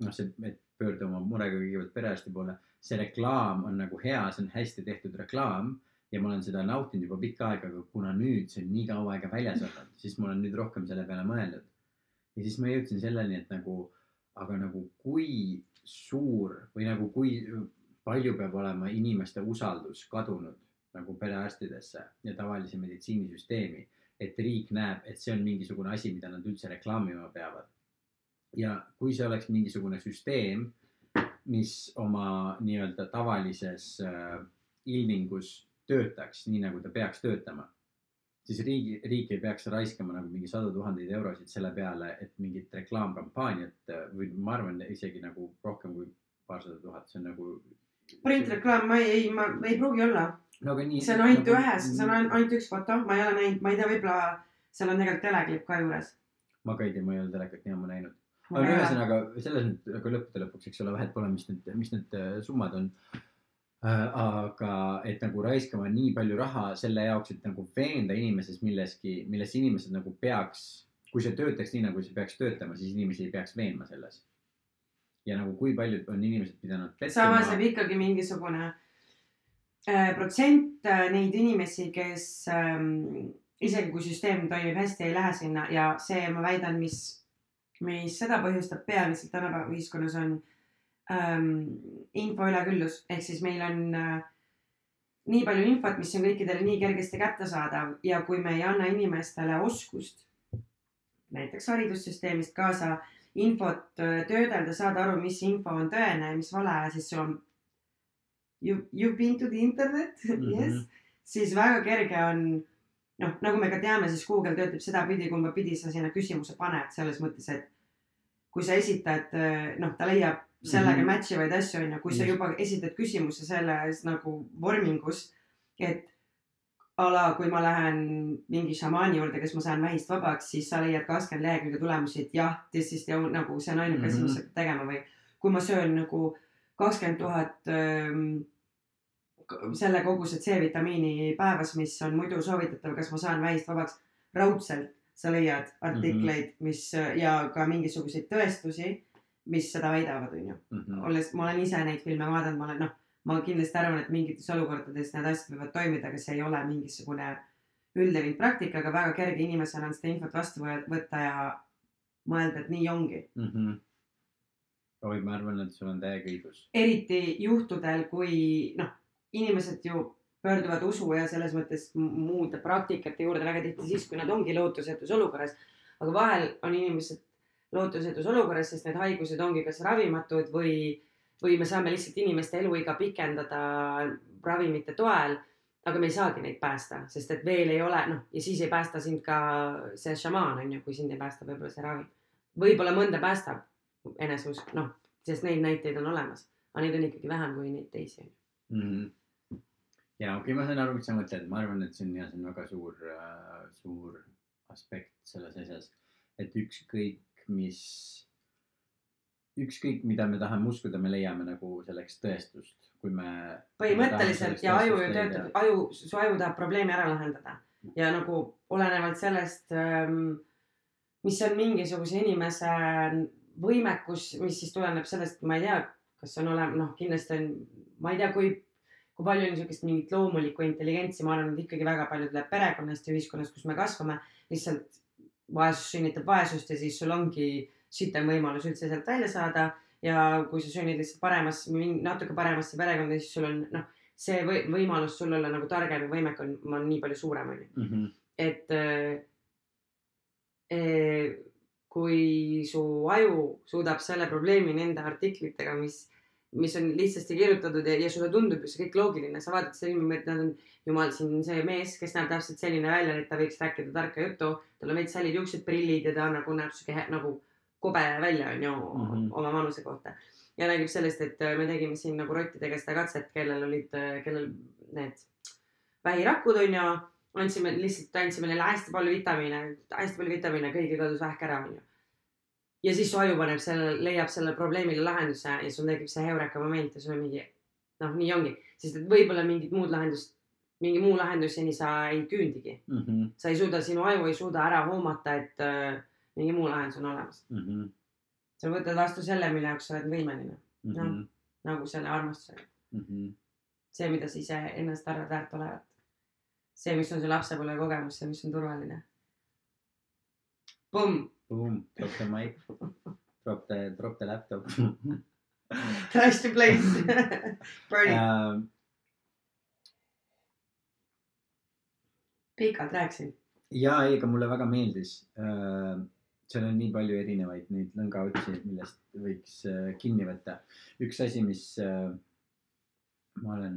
noh, see, et pöördu oma murega kõigepealt perearsti poole, see reklaam on nagu hea, see on hästi tehtud reklaam ja ma olen seda nautinud juba pikka aega, aga kuna nüüd see on nii kaua aega väljas olnud, siis ma olen nüüd rohkem selle peale mõelnud. ja siis ma jõudsin selleni, et nagu, aga nagu kui suur või nagu kui palju peab olema inimeste usaldus kadunud nagu perearstidesse ja tavalise meditsiinisüsteemi, et riik näeb, et see on mingisugune asi, mida nad üldse reklaamima peavad. ja kui see oleks mingisugune süsteem, mis oma nii-öelda tavalises äh, ilmingus töötaks nii, nagu ta peaks töötama, siis riigi, riik ei peaks raiskama nagu mingi sadu tuhandeid eurosid selle peale, et mingit reklaamkampaaniat äh, või ma arvan isegi nagu rohkem kui paarsada tuhat, see on nagu. printreklaam, ma ei, ei, ma ei pruugi olla. No aga nii. see on ainult ühes, see on ain- ainult üks foto, ma ei ole näinud, ma ei tea, võib-olla seal on tegelikult teleklipp ka juures. ma ka ei tea, ma ei ole telekat nii ammu näinud. aga ühesõnaga selles mõttes, aga lõppude lõpuks, eks ole, vahet pole, mis need, mis need äh, summad on. aga et nagu raiskama nii palju raha selle jaoks, et nagu veenda inimeses milleski, milles inimesed nagu peaks, kui see töötaks nii, nagu see peaks töötama, siis inimesi ei peaks veenma selles. ja nagu kui paljud on inimesed pidanud samas jääb ikkagi mingisugune äh, protsent äh, neid inimesi, kes ähm, isegi kui süsteem toimib hästi, ei lähe sinna ja see, ma väidan, mis, mis seda põhjustab peamiselt tänapäeva ühiskonnas on ähm, info üleküllus, ehk siis meil on äh, nii palju infot, mis on kõikidele nii kergesti kättesaadav ja kui me ei anna inimestele oskust näiteks haridussüsteemist kaasa infot äh, töödelda, saada aru, mis info on tõene ja mis vale, siis sul on you, you been to the internet Mhm. yes, siis väga kerge on noh, nagu me ka teame, siis Google töötab sedapidi, kumba pidi sa sinna küsimuse paned, selles mõttes, et kui sa esitad, noh, ta leiab sellega Mhm. match ivaid asju, onju, kui sa juba esitad küsimuse selles nagu vormingus, et a la kui ma lähen mingi šamaani juurde, kes ma saan vähist vabaks, siis sa leiad kakskümmend lehekülge tulemusi, et jah, this is the nagu see on ainuke asi, mis Mhm. sa pead tegema või kui ma söön nagu kakskümmend tuhat selle koguse C-vitamiini päevas, mis on muidu soovitatav, kas ma saan vähist vabaks, raudselt sa leiad artikleid mm, -hmm. mis ja ka mingisuguseid tõestusi, mis seda väidavad, onju. Mhm. olles, ma olen ise neid filme vaadanud, ma olen noh, ma kindlasti arvan, et mingites olukordades need asjad võivad toimida, aga see ei ole mingisugune üldlevinud praktika, aga väga kerge inimesena on seda infot vastu võ- võtta ja mõelda, et nii ongi. Mhm. oi, ma arvan, et sul on täiega õigus. eriti juhtudel, kui noh, inimesed ju pöörduvad usu ja selles mõttes muude praktikate juurde väga tihti siis, kui nad ongi lootusetus olukorras. aga vahel on inimesed lootusetus olukorras, sest need haigused ongi kas ravimatud või, või me saame lihtsalt inimeste eluiga pikendada ravimite toel. aga me ei saagi neid päästa, sest et veel ei ole, noh, ja siis ei päästa sind ka see šamaan on ju, kui sind ei päästa võib-olla see ravi. võib-olla mõnda päästab eneseusk, noh, sest neid näiteid on olemas, aga neid on ikkagi vähem kui neid teisi. mm. -hmm. Ja okei okay,, ma saan aru, mis sa mõtled, ma arvan, et see on ja see on väga suur äh,, suur aspekt selles asjas, et ükskõik mis, ükskõik mida me tahame uskuda, me leiame nagu selleks tõestust, kui me. põhimõtteliselt ja aju ju töötab, aju, su aju tahab probleemi ära lahendada ja nagu olenevalt sellest, mis on mingisuguse inimese võimekus, mis siis tuleneb sellest, ma ei tea, kas on olema, noh, kindlasti on, ma ei tea, kui, kui palju on niisugust mingit loomulikku intelligentsi, ma arvan, et ikkagi väga palju tuleb perekonnast ja ühiskonnast, kus me kasvame. lihtsalt vaesus sünnitab vaesust ja siis sul ongi sitem võimalus üldse sealt välja saada ja kui sa sünnid lihtsalt paremas, natuke paremasse perekonda, siis sul on noh, see või, võimalus sul olla nagu targem ja võimekam on nii palju suurem onju. -hmm. et äh, äh, kui su aju suudab selle probleemi nende artiklitega, mis, mis on lihtsasti kirjutatud ja, ja sulle tundub ju see kõik loogiline, sa vaatad seda filmi, et nad on jumal siin see mees, kes näeb täpselt selline välja, et ta võiks rääkida tarka juttu, tal on veits hallid juuksed, prillid ja ta nagu näeb siuke he- nagu kobe välja onju mm. -hmm. oma vanuse kohta. ja räägib sellest, et äh, me tegime siin nagu rottidega seda katset, kellel olid, kellel need vähirakud onju, andsime lihtsalt, andsime neile hästi palju vitamiine, hästi palju vitamiine, kõigil kadus vähk ära onju. Ja siis su aju paneb selle, leiab sellele probleemile lahenduse ja sul tekib see heureka moment ja sul on mingi noh, nii ongi, sest et võib-olla mingit muud lahendust, mingi muu lahenduseni sa ei küündigi. Mm -hmm. sa ei suuda, sinu aju ei suuda ära hoomata, et äh, mingi muu lahendus on olemas. Mm -hmm. sa võtad vastu selle, mille jaoks sa oled võimeline, Mm. -hmm. nagu selle armastusega. Mm -hmm. see, mida sa ise ennast arvad väärt olevat. see, mis on su lapsepõlve kogemus, see, mis on turvaline. Pumm, Boom, drop the mic, drop the, drop the laptop trash the place Burn it, uh,. pikalt rääkisin. ja ei, aga mulle väga meeldis uh,. seal on nii palju erinevaid neid lõngaotsi, millest võiks uh, kinni võtta. üks asi, mis uh, ma olen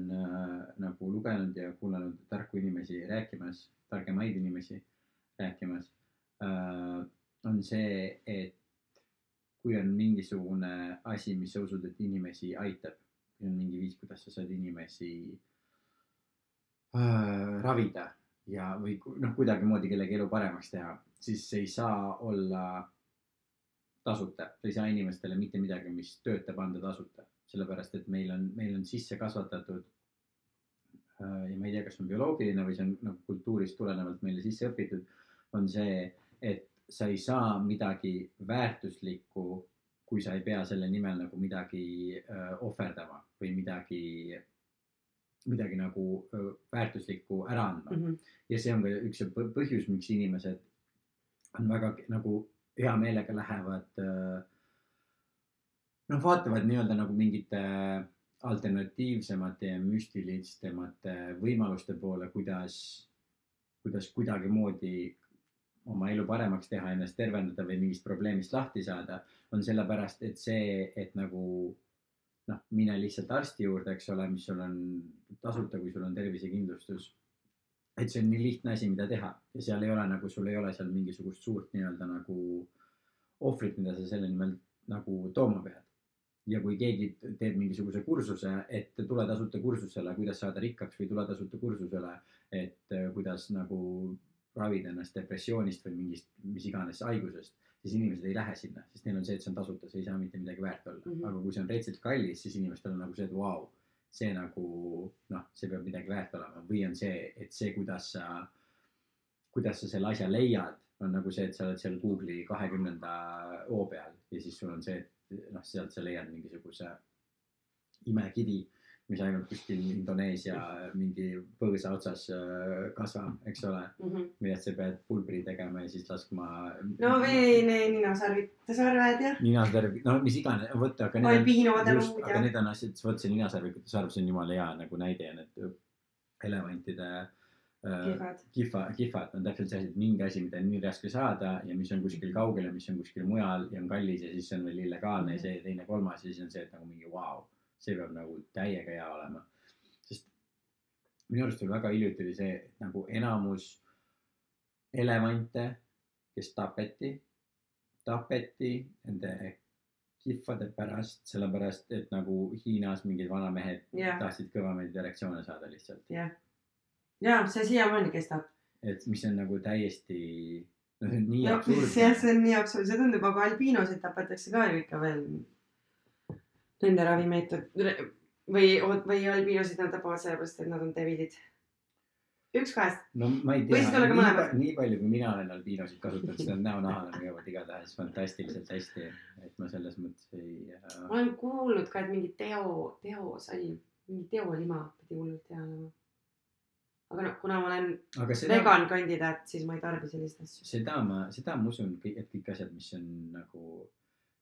nagu lugenud ja kuulanud tarku inimesi rääkimas, targemaid inimesi rääkimas on see, et kui on mingisugune asi, mis sa usud, et inimesi aitab, kui on mingi viis, kuidas sa saad inimesi äh, ravida ja, või noh, kuidagimoodi kellegi elu paremaks teha, siis see ei saa olla tasuta, sa ei saa inimestele mitte midagi, mis töötab, anda tasuta, sellepärast et meil on, meil on sisse kasvatatud äh, ja ma ei tea, kas on bioloogiline või see on nagu kultuurist tulenevalt meile sisse õpitud, on see, et sa ei saa midagi väärtuslikku, kui sa ei pea selle nimel nagu midagi ohverdama või midagi, midagi nagu väärtuslikku ära andma mm. -hmm. ja see on ka üks põhjus, miks inimesed on väga nagu hea meelega lähevad. noh, vaatavad nii-öelda nagu mingite alternatiivsemate ja müstilisemate võimaluste poole, kuidas, kuidas kuidagimoodi oma elu paremaks teha, ennast tervendada või mingist probleemist lahti saada, on sellepärast, et see, et nagu noh, mine lihtsalt arsti juurde, eks ole, mis sul on tasuta, kui sul on tervisekindlustus. et see on nii lihtne asi, mida teha ja seal ei ole nagu, sul ei ole seal mingisugust suurt nii-öelda nagu ohvrit, mida sa selle nimel nagu tooma pead. ja kui keegi teeb mingisuguse kursuse, et tule tasuta kursusele, kuidas saada rikkaks või tule tasuta kursusele, et kuidas nagu ravida ennast depressioonist või mingist, mis iganes haigusest, siis inimesed ei lähe sinna, sest neil on see, et see on tasuta, see ei saa mitte midagi väärt olla mm. -hmm. aga kui see on retsilt kallis, siis inimestel on nagu see, et vau wow,, see nagu noh, see peab midagi väärt olema või on see, et see, kuidas sa, kuidas sa selle asja leiad, on nagu see, et sa oled seal Google'i kahekümnenda hoo peal ja siis sul on see, et noh, sealt sa leiad mingisuguse imekivi, mis ainult kuskil Indoneesia mingi põõsa otsas äh, kasvab, eks ole, Mhm. millest sa pead pulbri tegema ja siis laskma. no või ninasarvite sarved ja ninasarv, no mis iganes, vot, aga aga need on asjad, vot see ninasarvikute sarv, see on jumala hea nagu näide ja need elevantide äh, kihvad. kihva, kihvad on täpselt see asi, et mingi asi, mida on nii raske saada ja mis on kuskil kaugel ja mis on kuskil mujal ja on kallis ja siis see on veel illegaalne ja see teine, kolmas ja siis on see, et nagu mingi vau wow,, see peab nagu täiega hea olema. sest minu arust veel väga hiljuti oli see, et nagu enamus elevante, kes tapeti, tapeti nende kihvade pärast, sellepärast et nagu Hiinas mingid vanamehed Jah. tahtsid kõvemaid erektsioone saada lihtsalt. jah. ja see siiamaani kestab. et mis on nagu täiesti, no see on nii jah, absurdne. see on nii absurd, see tundub, aga albiinosid tapetakse ka ju ikka veel. Nende ravimeetod või, või albiinosid nad tapavad sellepärast, et nad on debilid. üks kahest. no ma ei siis tea, nii, nii palju, kui mina olen albiinosid kasutanud, seda näonahal on jõuavad igatahes fantastiliselt hästi, et ma selles mõttes ei äh, ma olen kuulnud ka, et mingi teo, teosalv, mingi teolima pidi hullult hea olema. aga noh, kuna ma olen aga seda, vegan kandidaat, siis ma ei tarbi selliseid asju. seda ma, seda ma usun, et kõik asjad, mis on nagu,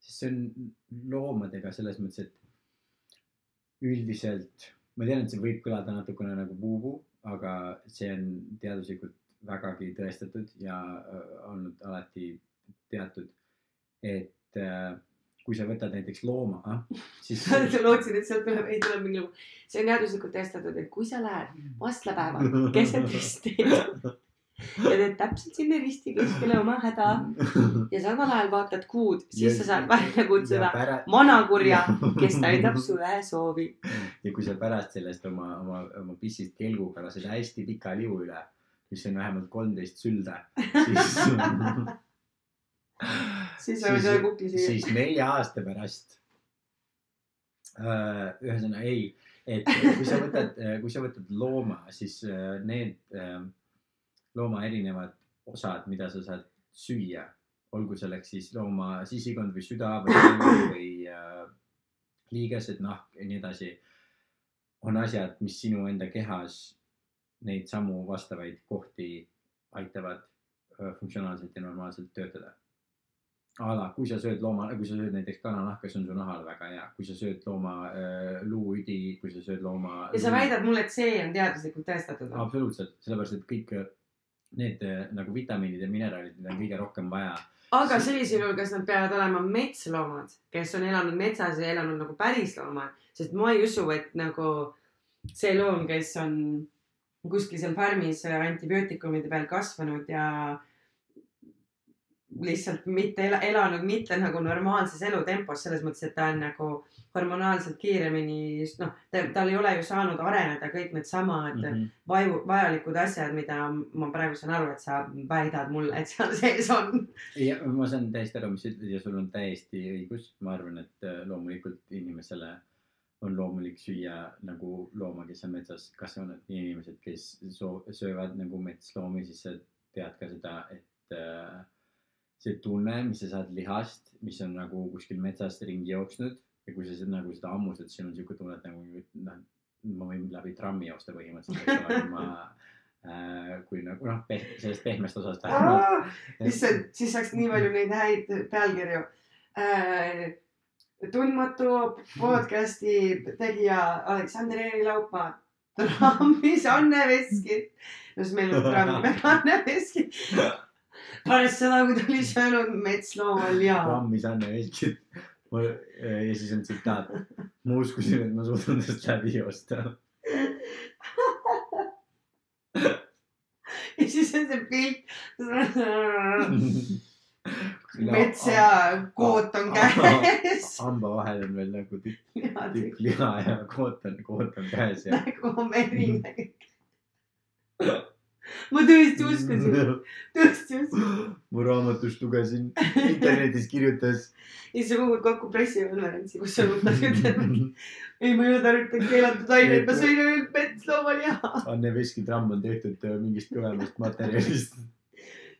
sest see on loomadega selles mõttes, et üldiselt ma tean, et see võib kõlada natukene nagu puu-puu, aga see on teaduslikult vägagi tõestatud ja äh, olnud alati teatud, et äh, kui sa võtad näiteks looma, siis lootsin, et sealt tuleb, ei tule mingi lugu. see on teaduslikult testatud, et kui sa lähed vastlapäeval keset risti ja teed täpselt sinna risti keskele oma häda ja samal ajal vaatad kuud, siis sa saad välja kutsuda vanakurja, kes täidab suvesoovi. ja kui sa pärast sellest oma, oma, oma pissist kelguga lased hästi pika liu üle, mis on vähemalt kolmteist sülde, siis siis võid ühe kuki süüa. siis nelja aasta pärast. ühesõnaga ei, et kui sa võtad, kui sa võtad looma, siis äh, need äh, looma erinevad osad, mida sa saad süüa, olgu selleks siis looma sisikond või süda või või äh, liigesed, nahk ja nii edasi, on asjad, mis sinu enda kehas neid samu vastavaid kohti aitavad äh, funktsionaalselt ja normaalselt töötada. A la, kui sa sööd looma, kui sa sööd näiteks kananahka, see on su nahale väga hea, kui sa sööd looma äh, luuüdi, kui sa sööd looma. ja sa väidad mulle, et see on teaduslikult tõestatud. Absoluutselt, sellepärast et kõik need äh, nagu vitamiinid ja mineraalid, mida on kõige rohkem vaja. aga sellisel juhul, kas nad peavad olema metsloomad, kes on elanud metsas ja elanud nagu päris loomad, sest ma ei usu, et nagu see loom, kes on kuskil seal farmis antibiootikumide peal kasvanud ja lihtsalt mitte ela, elanud mitte nagu normaalses elutempos, selles mõttes, et ta on nagu hormonaalselt kiiremini, noh, tal ei ole ju saanud areneda kõik needsamad mm. -hmm. vaju, vajalikud asjad, mida ma praegu saan aru, et sa väidad mulle, et seal sees on. ja ma saan täiesti aru, mis sa ütled ja sul on täiesti õigus, ma arvan, et äh, loomulikult inimesele on loomulik süüa nagu looma, kes on metsas kasvanud, inimesed, kes söövad nagu metsloomi, siis sa tead ka seda, et äh, see tunne, mis sa saad lihast, mis on nagu kuskil metsas ringi jooksnud ja kui sa seda nagu seda hammustad, siis sul on siuke tunne, et nagu noh, ma võin läbi trammi joosta põhimõtteliselt, eks ole, kui ma äh, kui nagu noh, sellest pehmest osast vähemalt. issand, siis saaks nii palju neid häid pealkirju äh,. tundmatu podcast'i tegija Aleksander Eeri Laupmaa, trammis Anne Veski. no siis meil on trammi peal Anne Veski. Pärast seda, kui ta oli söönud metslooma liha. rammis Anne Veskit. ja siis on tsitaat. ma uskusin, et ma suudan tast läbi joosta. ja siis on see pilt. mets ja koot on käes. hamba vahel on veel nagu tükk, tükk liha ja koot on, koot on käes ja. verine kõik. Ma tõesti uskusin, tõesti uskusin. ma raamatust lugesin, internetis kirjutas. ja siis sa kogud kokku pressikonverentsi, kus sa ütled, ei, ma ei ole tarvitanud keelatud aineid, ma sõin ainult metsloomaliha. Anne Veski tramm on tehtud äh, mingist kõvemast materjalist.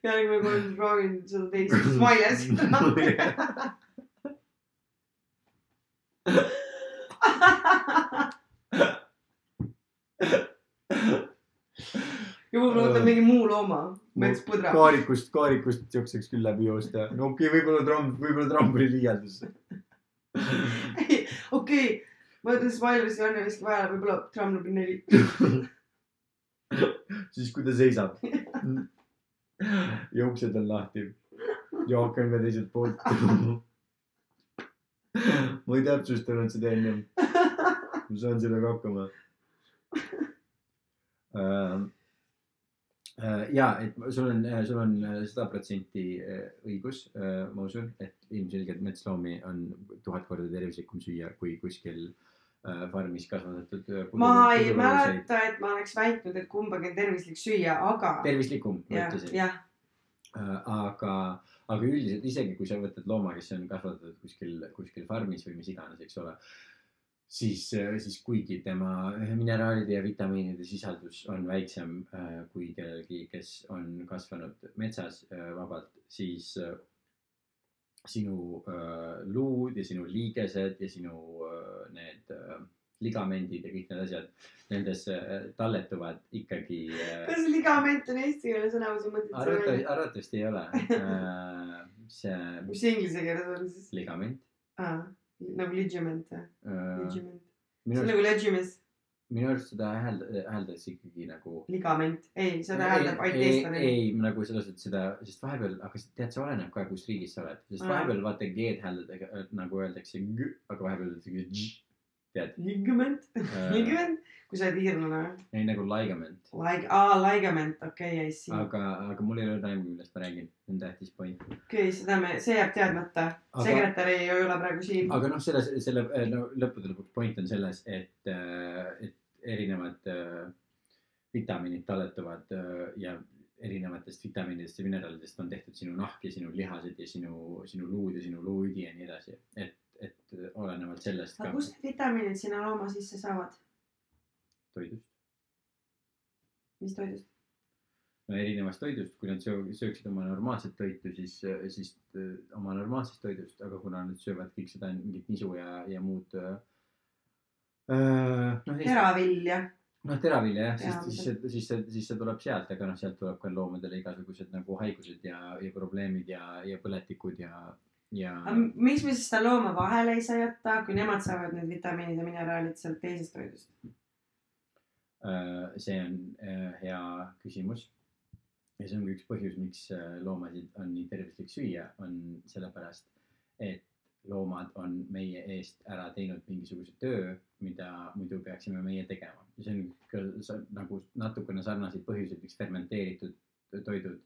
järgmine kord proovin seda teist Smilesit trammi. Juba ma võtan mingi muu looma, metspudra. kaarikust, kaarikust siukseks küll läbi joosta. no okei okay,, võib-olla tramm, võib-olla tramm oli liialdus. okei, ma ütlen Smilesi Anne Veski vahele, võib-olla tramm number neli. siis kui ta seisab ja uksed on lahti ja aken ka teiselt poolt. ma ei täpsustanud seda ennem. ma saan sellega hakkama. äh, ja et sul on, sul on sada protsenti õigus, ma usun, et ilmselgelt metsloomi on tuhat korda tervislikum süüa kui kuskil äh, farmis kasvatatud. ma ei. mäleta, et ma oleks väitnud, et kumbagi on tervislik süüa, aga. tervislikum, ma ütlesin. aga, aga üldiselt isegi kui sa võtad looma, kes on kasvatatud kuskil, kuskil farmis või mis iganes, eks ole. siis, siis kuigi tema mineraalide ja vitamiinide sisaldus on väiksem äh, kui kellelgi, kes on kasvanud metsas äh, vabalt, siis äh, sinu äh, luud ja sinu liigesed ja sinu äh, need äh, ligamendid ja kõik need asjad, nendes äh, talletuvad ikkagi äh, kas ligament on eesti keele sõna või sa mõtled arvatavasti, arvatavasti ei ole. see mis see inglise keeles on siis ligament. ah,? Nagu ligament või? see on nagu legimis, minu arust seda häälda, hääldas ikkagi nagu. ligament, ei, seda hääldab ainult ei, eestlane. ei nagu selles mõttes seda, sest vahepeal, aga tead, see oleneb ka, kus riigis sa oled, sest vahepeal vaata G-d hääldada nagu öeldakse G, aga vahepeal öeldakse G, tead, ligament, ligament, kui sa oled iirlane. ei nagu ligament. Like, aa, ligament, okei okay,, I see. aga, aga mul ei ole aimu, millest ma räägin, see on tähtis point. okei okay,, seda me, see jääb teadmata. Aga- sekretär ei ole praegu siin. aga noh, selles, selle no, lõppude lõpuks point on selles, et, et erinevad äh, vitamiinid talletuvad äh, ja erinevatest vitamiinidest ja mineraalidest on tehtud sinu nahk ja sinu lihased ja sinu, sinu luud ja sinu luudi ja nii edasi. et, et olenevalt sellest aga kust need vitamiinid sinna looma sisse saavad? toidust. mis toidust? no erinevast toidust, kui nad söö- sööksid oma normaalset toitu, siis, siis äh, oma normaalsest toidust, aga kuna nad söövad kõik seda mingit nisu ja, ja muud äh, äh, noh, teravilja. noh, teravilja jah, siis siis see, siis see, siis see tuleb sealt, aga noh, sealt tuleb ka loomadele igasugused nagu haigused ja, ja probleemid ja, ja põletikud ja, ja. miks me siis seda looma vahele ei saa jätta, kui nemad saavad need vitamiinid ja mineraalid sealt teisest toidust? äh, see on äh, hea küsimus. ja see on ka üks põhjus, miks äh, loomasid on nii tervislik süüa, on sellepärast, et loomad on meie eest ära teinud mingisuguse töö, mida muidu peaksime meie tegema. ja see on ka nagu natukene sarnaseid põhjuseid, miks fermenteeritud toidud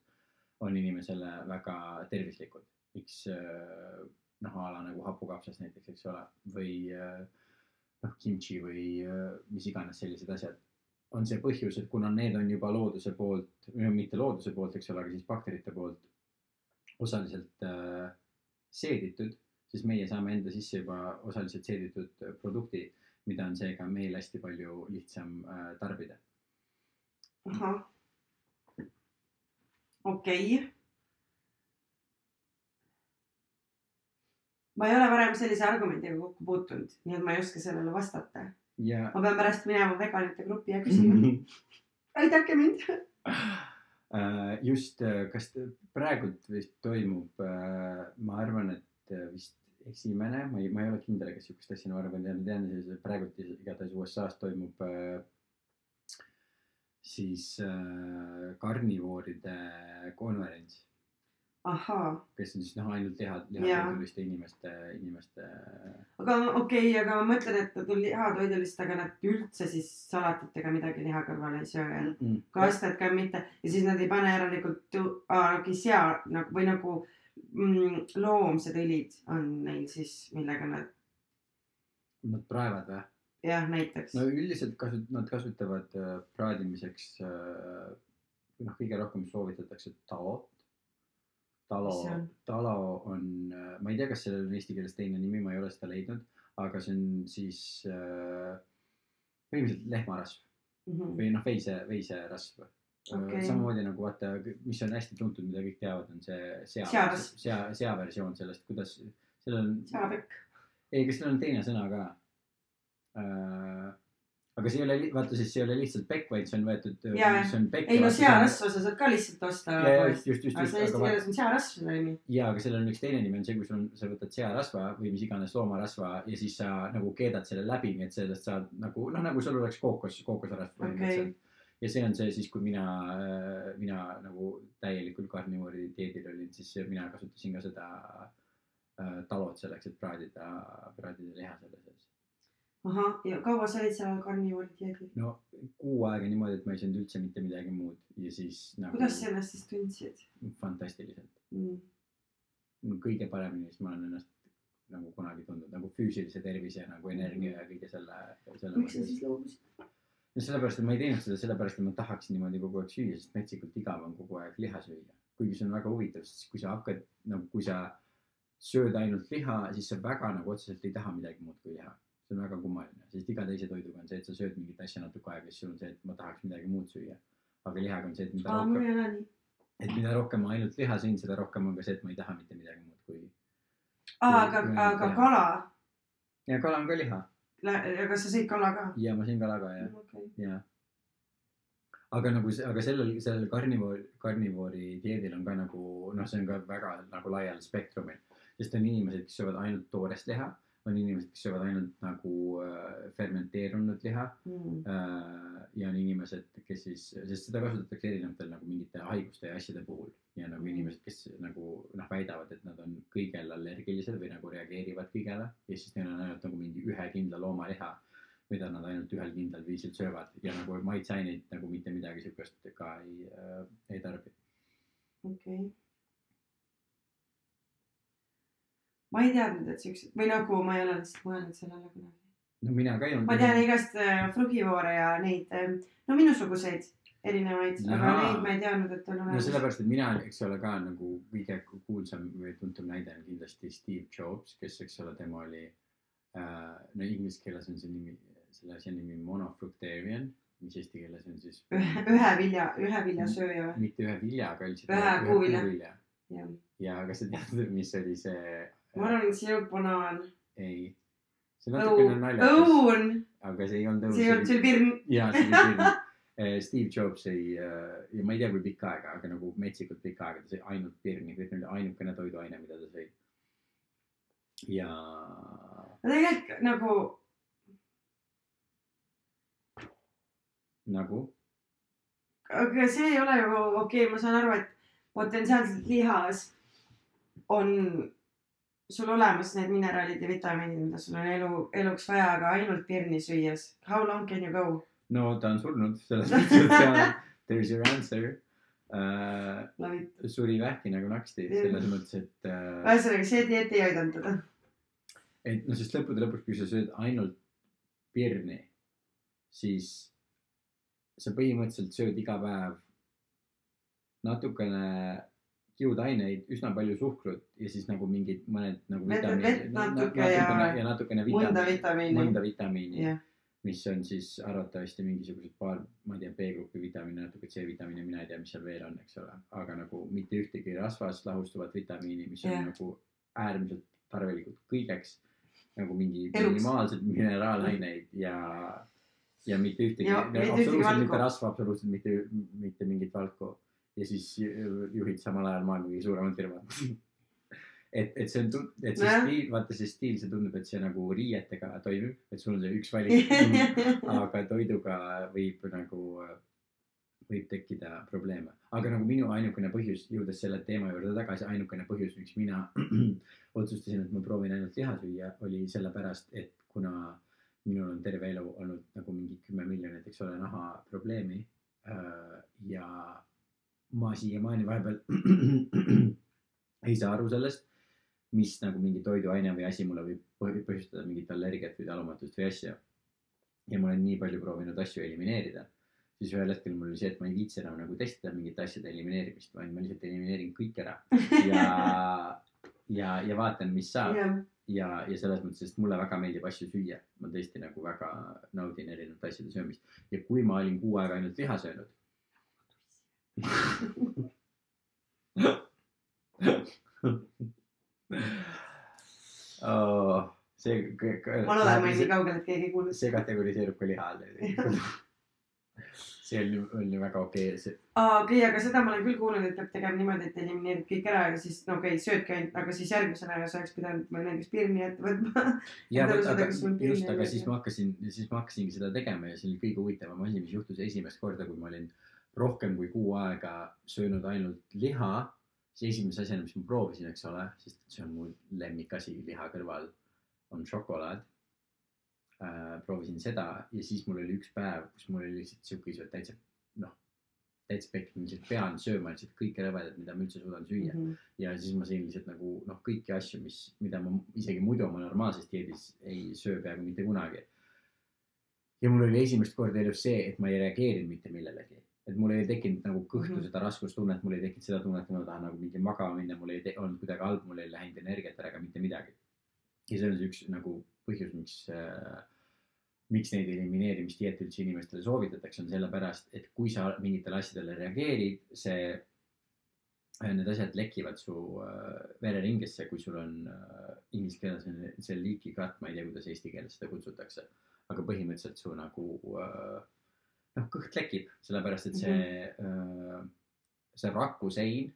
on inimesele väga tervislikud. Miks äh, noh, a la nagu hapukapsas näiteks, eks ole, või äh, noh, kimchi või äh, mis iganes sellised asjad on see põhjus, et kuna need on juba looduse poolt, mitte looduse poolt, eks ole, aga siis bakterite poolt osaliselt äh, seeditud, siis meie saame enda sisse juba osaliselt seeditud produkti, mida on seega meil hästi palju lihtsam äh, tarbida. ahah. okei okay.. Ma ei ole varem sellise argumendiga kokku puutunud, nii et ma ei oska sellele vastata. ja ma pean pärast minema veganite gruppi ja küsima, aidake mind. Äh, just, kas t- praegult vist toimub, ma arvan, et äh, vist esimene, ma ei, ma ei ole kindel, kas sihukest asja ma arvan, tean, tean, praegult igatahes USA-s toimub äh, siis äh, karnivooride konverents, kes on siis noh, ainult liha, lihatoiduliste inimeste, inimeste. aga okei okay,, aga ma mõtlen, et nad on lihatoidulist, aga nad üldse siis salatitega midagi liha kõrvale ei söö ja kastad ka mitte ja siis nad ei pane järelikult, okei, sea nagu või nagu mm, loomsed õlid on neil siis, millega nad Nad praevad või? jah, näiteks no üldiselt kasut-, nad kasutavad äh, praadimiseks äh, noh, kõige rohkem soovitatakse talot. Talo talo on, ma ei tea, kas sellel on eesti keeles teine nimi, ma ei ole seda leidnud, aga see on siis äh, põhimõtteliselt lehmarasv mm. või noh, veise, veiserasv Okei. samamoodi nagu vaata, mis on hästi tuntud, mida kõik teavad, on see sea, sea, seaversioon sellest, kuidas, sellel on, seapekk. ei, kas sellel on teine sõna ka äh,? Aga see ei ole, vaata siis see ei ole lihtsalt pekk, vaid see on võetud, Jaa, see on pekk. ei no searasva sa saad ka lihtsalt osta aga eesti keeles on searasv selle nimi. ja, aga sellel on üks teine nimi on see, kui sul on, sa võtad searasva või mis iganes loomarasva ja siis sa nagu keedad selle läbi, nii et sellest saad nagu noh, nagu sul oleks kookos, kookosrasv põhimõtteliselt okay.. ja see on see siis, kui mina, mina nagu täielikul karnivoori dieedil olin, siis mina kasutasin ka seda äh, talot selleks, et praadida, praadida liha selle sees. ahah, ja kaua sa olid seal karnivoori dieedil? no kuu aega niimoodi, et ma ei söönud üldse mitte midagi muud ja siis nagu kuidas sa ennast siis tundsid fantastiliselt. mm.? kõige paremini, siis ma olen ennast nagu kunagi tundnud nagu füüsilise tervise ja nagu energia ja kõige selle, selle miks sa siis loobusid? no sellepärast, et ma ei teinud seda sellepärast, et ma tahaks niimoodi kogu aeg süüa, sest metsikult igav on kogu aeg liha süüa. kuigi see on väga huvitav, sest kui sa hakkad nagu, kui sa sööd ainult liha, siis sa väga nagu otseselt ei taha midagi muud kui liha. See on väga kummaline, sest iga teise toiduga on see, et sa sööd mingit asja natuke aega, siis sul on see, et ma tahaks midagi muud süüa. aga lihaga on see, et mida aa, rohkem, et mida rohkem ma ainult liha sõin, seda rohkem on ka see, et ma ei taha mitte midagi muud kui. aga, aga kala, ja kala on ka liha aga sa sõid kala ka? ja ma sõin kala ka jah. okei. jaa. aga nagu, aga sellel, sellel karnivoor, karnivoori dieedil on ka nagu noh, see on ka väga nagu laial spektrumil, sest on inimesed, kes söövad ainult toorest liha, on inimesed, kes söövad ainult nagu äh, fermenteerunud liha Mm. äh, ja on inimesed, kes siis, sest seda kasutatakse erinevatel nagu mingite haiguste ja asjade puhul ja nagu Mm. inimesed, kes nagu noh, väidavad, et nad on kõigele allergilised või nagu reageerivad kõigele ja siis neil on ainult nagu mingi ühe kindla loomaliha mida nad ainult ühel kindlal viisil söövad ja nagu maitseaineid nagu mitte midagi siukest ka ei äh,, ei tarbi. okei okay.. Ma ei teadnud, et siuksed või nagu ma ei ole lihtsalt mõelnud sellele kunagi. no mina ka ei olnud. ma tean igast äh, frugivoore ja neid, no minusuguseid erinevaid, aga neid ma ei teadnud, et on no olemas. sellepärast, et mina, eks ole ka nagu kõige kuulsam või tuntum näide on kindlasti Steve Jobs, kes, eks ole, tema oli äh,, no inglise keeles on see nimi, selle asja nimi monofructarian, mis eesti keeles on siis ühe, ühe vilja, ühe viljasööja või? mitte ühe viljaga üldiselt. Ühe puuvilja. jah. ja kas sa tead, mis oli see? Ma arvan, et sirup banaan. ei, see natukene naljakas, õun, aga see ei olnud õun. see ei olnud, see oli pirn. jaa, see oli pirn. Steve Jobs ei, ja ma ei tea, kui pikka aega, aga nagu metsikult pikka aega ta sõi ainult pirni, pirn oli ainukene toiduaine, mida ta sõi. ja tegelikult nagu nagu, aga see ei ole ju okei okay,, ma saan aru, et potentsiaalselt lihas on sul olemas need mineraalid ja vitamiinid, mida sul on elu, eluks vaja, aga ainult pirni süües. How long can you go? no ta on surnud, selles mõttes, et seal there is your answer uh,. Suri vähki nagu naksti, selles mõttes, et uh,, ühesõnaga, see dieet ei aidanud teda. et noh, sest lõppude lõpuks, kui sa sööd ainult pirni, siis sa põhimõtteliselt sööd iga päev natukene kiudaineid, üsna palju suhkrut ja siis nagu mingid mõned nagu vitamiinid natuke ja- ja natukene mõnda vitamiini, vitamiini. mõnda vitamiini jah, mis on siis arvatavasti mingisugused paar, ma ei tea, B-grupi vitamiine, natuke C-vitamiine, mina ei tea, mis seal veel on, eks ole, aga nagu mitte ühtegi rasvas lahustuvat vitamiini, mis on Jah. nagu äärmiselt tarvilikud kõigeks. nagu mingi Eluks. minimaalselt mineraalaineid ja, ja mitte ühtegi, absoluutselt mitte rasva, absoluutselt mitte, mitte mingit valku. Ja siis juhid samal ajal maailma kõige suuremat firmat. et, et see on, et see stiil, vaata see stiil, see tundub, et see nagu riietega toimib, et sul on see üks valik aga toiduga võib nagu, võib tekkida probleeme. aga nagu minu ainukene põhjus, jõudes selle teema juurde tagasi, ainukene põhjus, miks mina otsustasin, et ma proovin ainult liha süüa, oli sellepärast, et kuna minul on terve elu olnud nagu mingi kümme miljonit, eks ole, nahaprobleemi äh, ja ma siiamaani vahepeal ei saa aru sellest, mis nagu mingi toiduaine või asi mulle võib põh- põhjustada mingit allergiat või talumatust või asja. ja ma olen nii palju proovinud asju elimineerida, siis ühel hetkel mul oli see, et ma ei viitsi enam nagu testida mingite asjade elimineerimist, vaid ma lihtsalt elimineerin kõik ära. Ja, ja, ja vaatan, mis saab. Jah, ja, ja selles mõttes, sest mulle väga meeldib asju süüa, ma tõesti nagu väga naudin erinevate asjade söömist. Ja kui ma olin kuu aega ainult liha söönud. oh, see, ma loodan, ma ei nii kaugel, et keegi ei kuulnud. see kategoriseerub ka liha alla. see on ju väga okei okay., see okei, aga seda ma olen küll kuulnud, et peab tegema niimoodi, et elimineerid kõik ära ja siis no okei okay,, söödki ainult, aga siis järgmisena sa oleks pidanud või näiteks pirni ette võtma. ja saada, aga just, aga siis ma hakkasin, siis ma hakkasingi seda tegema ja see oli kõige huvitavam asi, mis juhtus esimest korda, kui ma olin rohkem kui kuu aega söönud ainult liha. siis esimese asjana, mis ma proovisin, eks ole, sest see on mu lemmikasi liha kõrval, on šokolaad. äh, proovisin seda ja siis mul oli üks päev, kus mul oli lihtsalt siuke täitsa noh, täitsa pekk, ma lihtsalt pean sööma lihtsalt kõike rõvedat, mida ma üldse suudan süüa mm. -hmm. ja siis ma sõin lihtsalt nagu noh, kõiki asju, mis, mida ma isegi muidu oma normaalses dieedis ei söö peaaegu mitte kunagi. ja mul oli esimest korda elus see, et ma ei reageerinud mitte millelegi, et mul ei tekkinud nagu kõhtu Mhm. seda raskustunnet, mul ei tekkinud seda tunnet, et ma tahan nagu mingi magama minna, mul ei te- olnud kuidagi halb, mul ei läinud energiat ära ega mitte midagi. ja see on see üks nagu põhjus, miks äh, miks neid elimineerimisdieete üldse inimestele soovitatakse, on sellepärast, et kui sa mingitele asjadele reageerid, see, need asjad lekivad su äh, vereringesse, kui sul on äh, inglise keeles on see leaky gut, ma ei tea, kuidas eesti keeles seda kutsutakse. aga põhimõtteliselt su nagu äh, noh, kõht lekib, sellepärast et see äh,, see rakusein,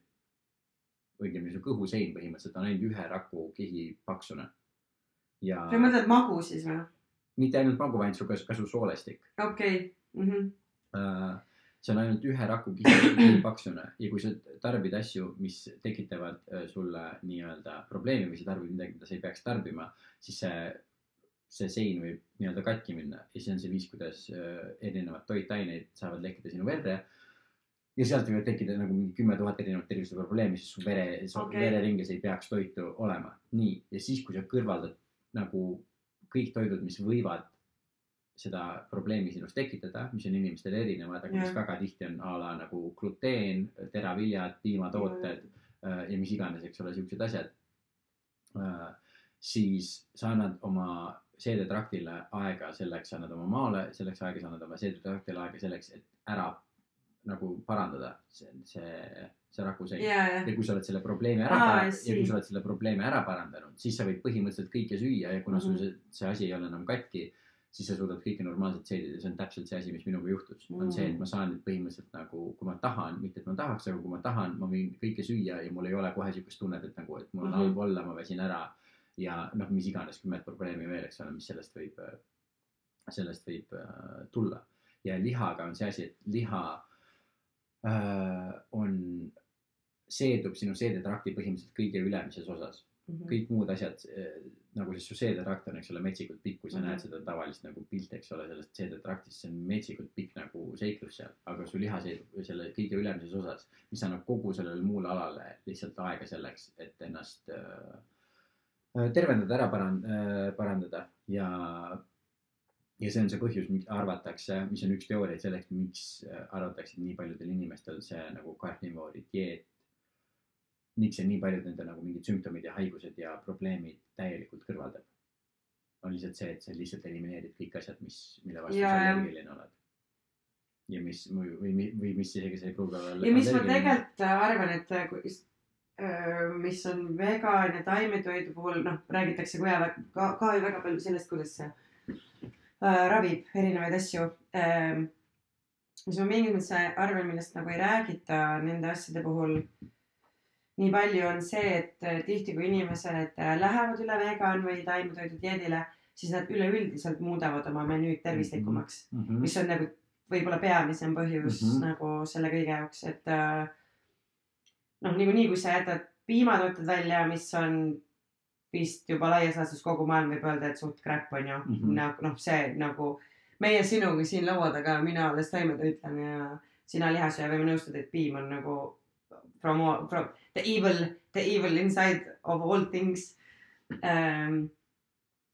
õigemini su kõhusein põhimõtteliselt on ainult ühe rakukihi paksune. ja sa mõtled magu siis või? mitte ainult magu, vaid su kas, ka su soolestik okei. Mhm. Äh, see on ainult ühe raku kihi paksune ja kui sa tarbid asju, mis tekitavad äh, sulle nii-öelda probleemi või sa tarbid midagi, mida sa ei peaks tarbima, siis see, see sein võib nii-öelda katki minna ja see on see viis, kuidas äh, erinevad toitaineid saavad lekkida sinu verre. ja sealt võivad tekkida nagu mingi kümme tuhat erinevat terviseprobleemi, sest su vere okay., vereringes ei peaks toitu olema. nii, ja siis, kui sa kõrvaldad nagu kõik toidud, mis võivad seda probleemi sinus tekitada, mis on inimestel erinevad, aga mis Jah. väga tihti on a la nagu gluteen, teraviljad, piimatooted äh, ja mis iganes, eks ole, siuksed asjad. siis sa annad oma seedetraktile aega selleks, annad oma maale selleks aega, sa annad oma seedetraktile aega selleks, et ära nagu parandada see, see, see rakusein ja, ja, kui sa oled selle probleemi ära I ja kui sa oled selle probleemi ära parandanud, siis sa võid põhimõtteliselt kõike süüa ja kuna sul Mhm. see, see asi ei ole enam katki, siis sa suudad kõike normaalselt seedida, see on täpselt see asi, mis minuga juhtus mm.. on see, et ma saan nüüd põhimõtteliselt nagu, kui ma tahan, mitte et ma tahaks, aga kui ma tahan, ma võin kõike süüa ja mul ei ole kohe siukest tunnet, et nagu, et mul on Mhm. halb olla, ma väsin ära ja noh, mis iganes kümmet probleemi veel, eks ole, mis sellest võib, sellest võib äh, tulla. ja lihaga on see asi, et liha äh, on, seedub sinu seedetrakti põhimõtteliselt kõige ülemises osas. Mhm. kõik muud asjad eh, nagu see su seedetrakt on, eks ole, metsikult pikk, kui sa mm. -hmm. näed seda tavalist nagu pilti, eks ole, sellest seedetraktist, see on metsikult pikk nagu seiklus seal, aga su liha seedub selle kõige ülemises osas, mis annab kogu sellele muule alale lihtsalt aega selleks, et ennast äh, tervendada, ära paran- äh,, parandada ja ja see on see põhjus, miks arvatakse, mis on üks teooriaid selleks, miks äh, arvatakse, et nii paljudel inimestel see nagu karnivoori dieet miks see nii paljud nende nagu mingid sümptomid ja haigused ja probleemid täielikult kõrvaldab. on lihtsalt see, et sa lihtsalt elimineerid kõik asjad, mis, mille vastu Ja, sa allergiline oled. ja mis või, või, või mis isegi sa ei pruugi olla. ja mis ma. tegelikult arvan, et äh, mis on vegan ja taimetoidu puhul, noh, räägitakse ka, ka, ka ju väga palju sellest, kuidas see äh, ravib erinevaid asju ähm,. mis ma mingis mõttes arvan, millest nagu ei räägita nende asjade puhul nii palju on see, et äh, tihti, kui inimesed äh, lähevad üle vegan või taimetoidu dieedile, siis nad üleüldiselt muudavad oma menüüd tervislikumaks mm. -hmm. mis on nagu võib-olla peamisem põhjus mm. -hmm. nagu selle kõige jaoks, et äh, noh, niikuinii, kui sa jätad piimatooted välja, mis on vist juba laias laastus kogu maailm võib öelda, et suht crap on ju mm. -hmm. nagu noh, see nagu meie sinuga siin laua taga, mina alles taimetoitlane ja sina lihasööja võime nõustuda, et piim on nagu from, all- from the evil, the evil inside of all things ähm,.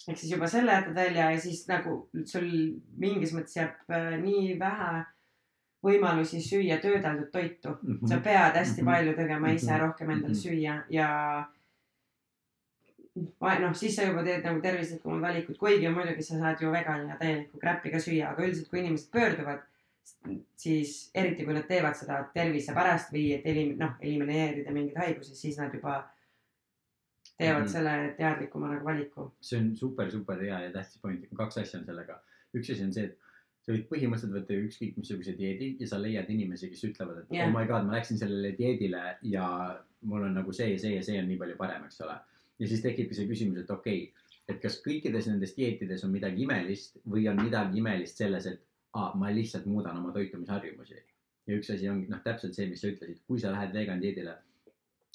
ehk siis juba selle jätad välja ja siis nagu sul mingis mõttes jääb äh, nii vähe võimalusi süüa töödeldud toitu. sa pead hästi Mhm. palju tegema ise Mhm. rohkem endale Mhm. süüa ja noh, siis sa juba teed nagu tervislikumad valikud, kuigi muidugi sa saad ju vegan ja täielikku crap'i ka süüa, aga üldiselt, kui inimesed pöörduvad, siis eriti kui nad teevad seda tervise pärast või et elim-, noh, elimineerida mingeid haigusi, siis nad juba teevad Mhm. selle teadlikuma nagu valiku. see on super, super hea ja tähtis point, kaks asja on sellega. üks asi on see, et sa võid põhimõtteliselt võtta ükskõik missuguse dieedi ja sa leiad inimesi, kes ütlevad, et yeah. oh my god, ma läksin sellele dieedile ja mul on nagu see ja see ja see on nii palju parem, eks ole. ja siis tekibki see küsimus, et okei okay,, et kas kõikides nendes dieetides on midagi imelist või on midagi imelist selles, et aa, ma lihtsalt muudan oma toitumisharjumusi. ja üks asi ongi noh, täpselt see, mis sa ütlesid, kui sa lähed vegan dieedile,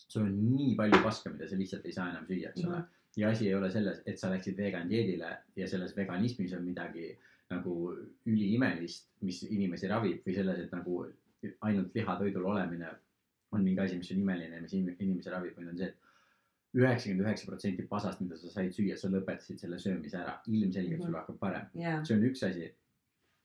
sul on nii palju paska, mida sa lihtsalt ei saa enam süüa, eks ole Mhm. ja asi ei ole selles, et sa läksid vegan dieedile ja selles veganismis on midagi nagu üliimelist, mis inimesi ravib või selles, et nagu ainult lihatoidul olemine on mingi asi, mis on imeline mis in- inimesi ravib, vaid on see, et üheksakümmend üheksa protsenti pasast, mida sa said süüa, sa lõpetasid selle söömise ära, ilmselgelt Mhm. sul hakkab parem. jaa, see on üks asi,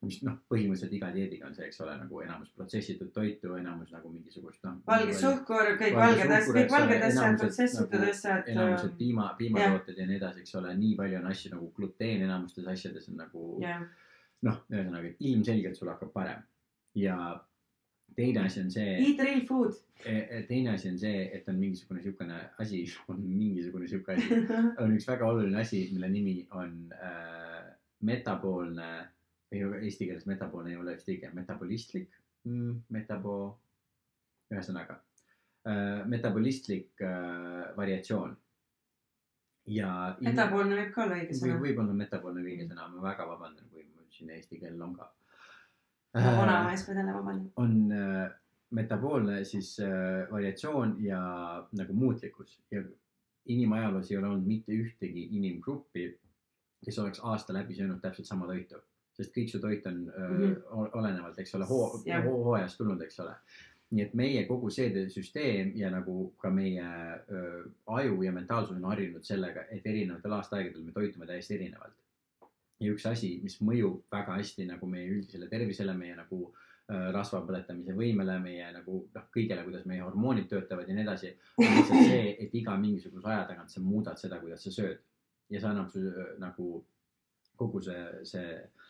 mis noh, põhimõtteliselt iga dieediga on see, eks ole, nagu enamus protsessitud toitu, enamus nagu mingisugust noh. valge suhkur, kõik Valge valged asjad, kõik valged asjad, protsessitud nagu- asjad. enamused piima, piimatooted ja nii edasi, eks ole, nii palju on asju nagu gluteen enamustes asjades on nagu jah, noh, ühesõnaga ilmselgelt sul hakkab parem ja teine asi on see, eat real food. teine asi on see, et on mingisugune siukene asi, on mingisugune siuke asi, on üks väga oluline asi, mille nimi on äh, metaboolne või eesti keeles metaboolne ei ole vist õige, metabolistlik mm,, metabo, ühesõnaga äh, metabolistlik äh, variatsioon. ja. metaboolne võib ka olla õige sõna. võib-olla metaboolne õige sõna, ma väga vabandan, kui mul siin eesti keel longa. ma vanamees pean jälle vabandama. on äh, metaboolne siis äh, variatsioon ja nagu muutlikkus ja inimajaloos ei ole olnud mitte ühtegi inimgruppi, kes oleks aasta läbi söönud täpselt sama toitu, sest kõik su toit on mm. -hmm. olenevalt, eks ole, hoo- hooajast tulnud, eks ole. nii et meie kogu seedesüsteem ja nagu ka meie öö, aju ja mentaalsus on harjunud sellega, et erinevatel aastaaegadel me toitume täiesti erinevalt. ja üks asi, mis mõjub väga hästi nagu meie üldisele tervisele, meie nagu rasva põletamise võimele, meie nagu noh, kõigele, kuidas meie hormoonid töötavad ja nii edasi, on lihtsalt see, et iga mingisuguse aja tagant sa muudad seda, kuidas sa sööd. ja see annab su nagu kogu see, see äh,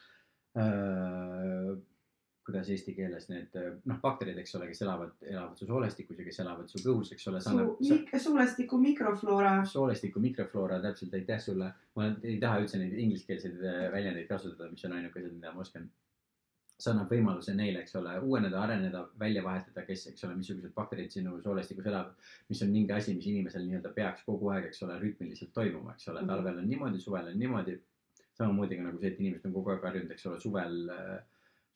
kuidas eesti keeles need äh, noh, bakterid, eks ole, kes elavad, elavad su soolestikus ja kes elavad su kõhus, eks ole, annab suu, suulestiku mikrofloora. soolestiku mikrofloora täpselt aitäh sulle. ma ei taha üldse neid ingliskeelseid äh, väljendeid kasutada, mis on ainukesed, mida ma oskan. see annab võimaluse neile, eks ole, uueneda, areneda, välja vahetada, kes, eks ole, missugused bakterid sinu soolestikus elavad. mis on mingi asi, mis inimesel nii-öelda peaks kogu aeg, eks ole, rütmiliselt toimuma, eks ole, Mhm. talvel on niimoodi, suvel on niimoodi. Samamoodi ka nagu see, et inimesed on kogu aeg harjunud, eks ole, suvel,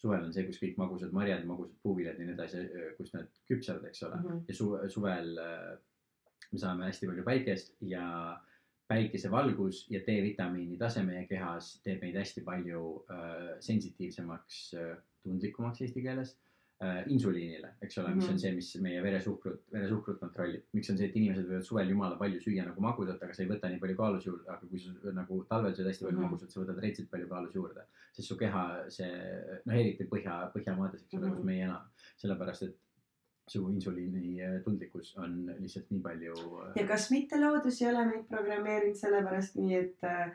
suvel on see, kus kõik magusad marjad, magusad puuviljad ja nii edasi, kus nad küpsevad, eks ole Mhm. ja suve, suvel äh, me saame hästi palju päikest ja päikesevalgus ja D-vitamiini tase meie kehas teeb meid hästi palju äh, sensitiivsemaks äh,, tundlikumaks eesti keeles äh, insuliinile, eks ole, mis Mhm. on see, mis meie veresuhkrut, veresuhkrut kontrollib. miks on see, et inimesed võivad suvel jumala palju süüa nagu magusat, aga sa ei võta nii palju kaalus juurde, aga kui sa nagu talvel sööd hästi palju Mhm. magusat, sa võtad retsilt palju kaalus juurde, sest su keha see noh, eriti põhja, Põhjamaades, eks ole, kus Mhm. meie elame, sellepärast et su insuliini äh, tundlikkus on lihtsalt nii palju. äh, ja kas mitte loodus ei ole meid programmeerinud sellepärast nii, et äh,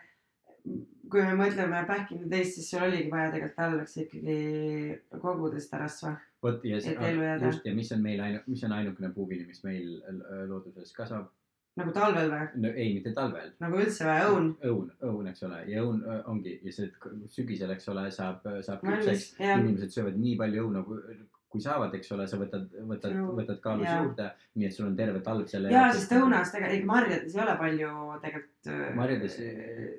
kui me mõtleme back in the days, siis sul oligi vaja tegelikult talveks ikkagi koguda seda rasva. Vot ja see just ja mis on meil ainu-, mis on ainukene puuvili, mis meil äh, looduses kasvab? nagu talvel või? no ei, mitte talvel. nagu üldse või, õun? õun, õun, eks ole, ja õun äh, ongi ja see sügisel, eks ole, saab, saab küpseks, jah, inimesed söövad nii palju õuna, kui, kui saavad, eks ole, sa võtad, võtad, võtad kaalus juurde, nii et sul on terve talv selle ja sest õunas tegelikult, marjades ei ole palju tegelikult äh, Marjades-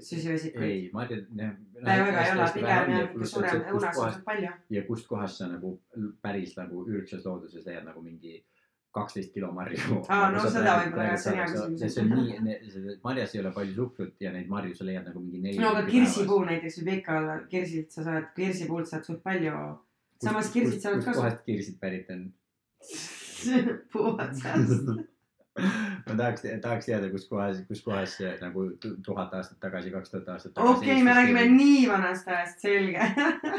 süsivesikuid. ei, marjad, noh. väga ei ole, pigem jah, ikka surem, õunas on palju. ja kustkohast sa nagu päris nagu ürgsas looduses leiad nagu mingi kaksteist kilo marju. Aa, no seda võib-olla jah, see on hea küsimus. see on nii, marjas ei ole palju suhkrut ja neid marju sa leiad nagu mingi neli. no aga kirsipuu näiteks võib ikka olla, kirsilt sa saad, kirsipuult saad suht palju. Samas kirsid saavad ka suht kohast kirsid pärit on? puu otsast. ma tahaks, tahaks teada, kus kohas, kus kohas see nagu tu- tuhat aastat tagasi, kaks tuhat aastat tagasi. okei, me räägime. nii vanast ajast, selge.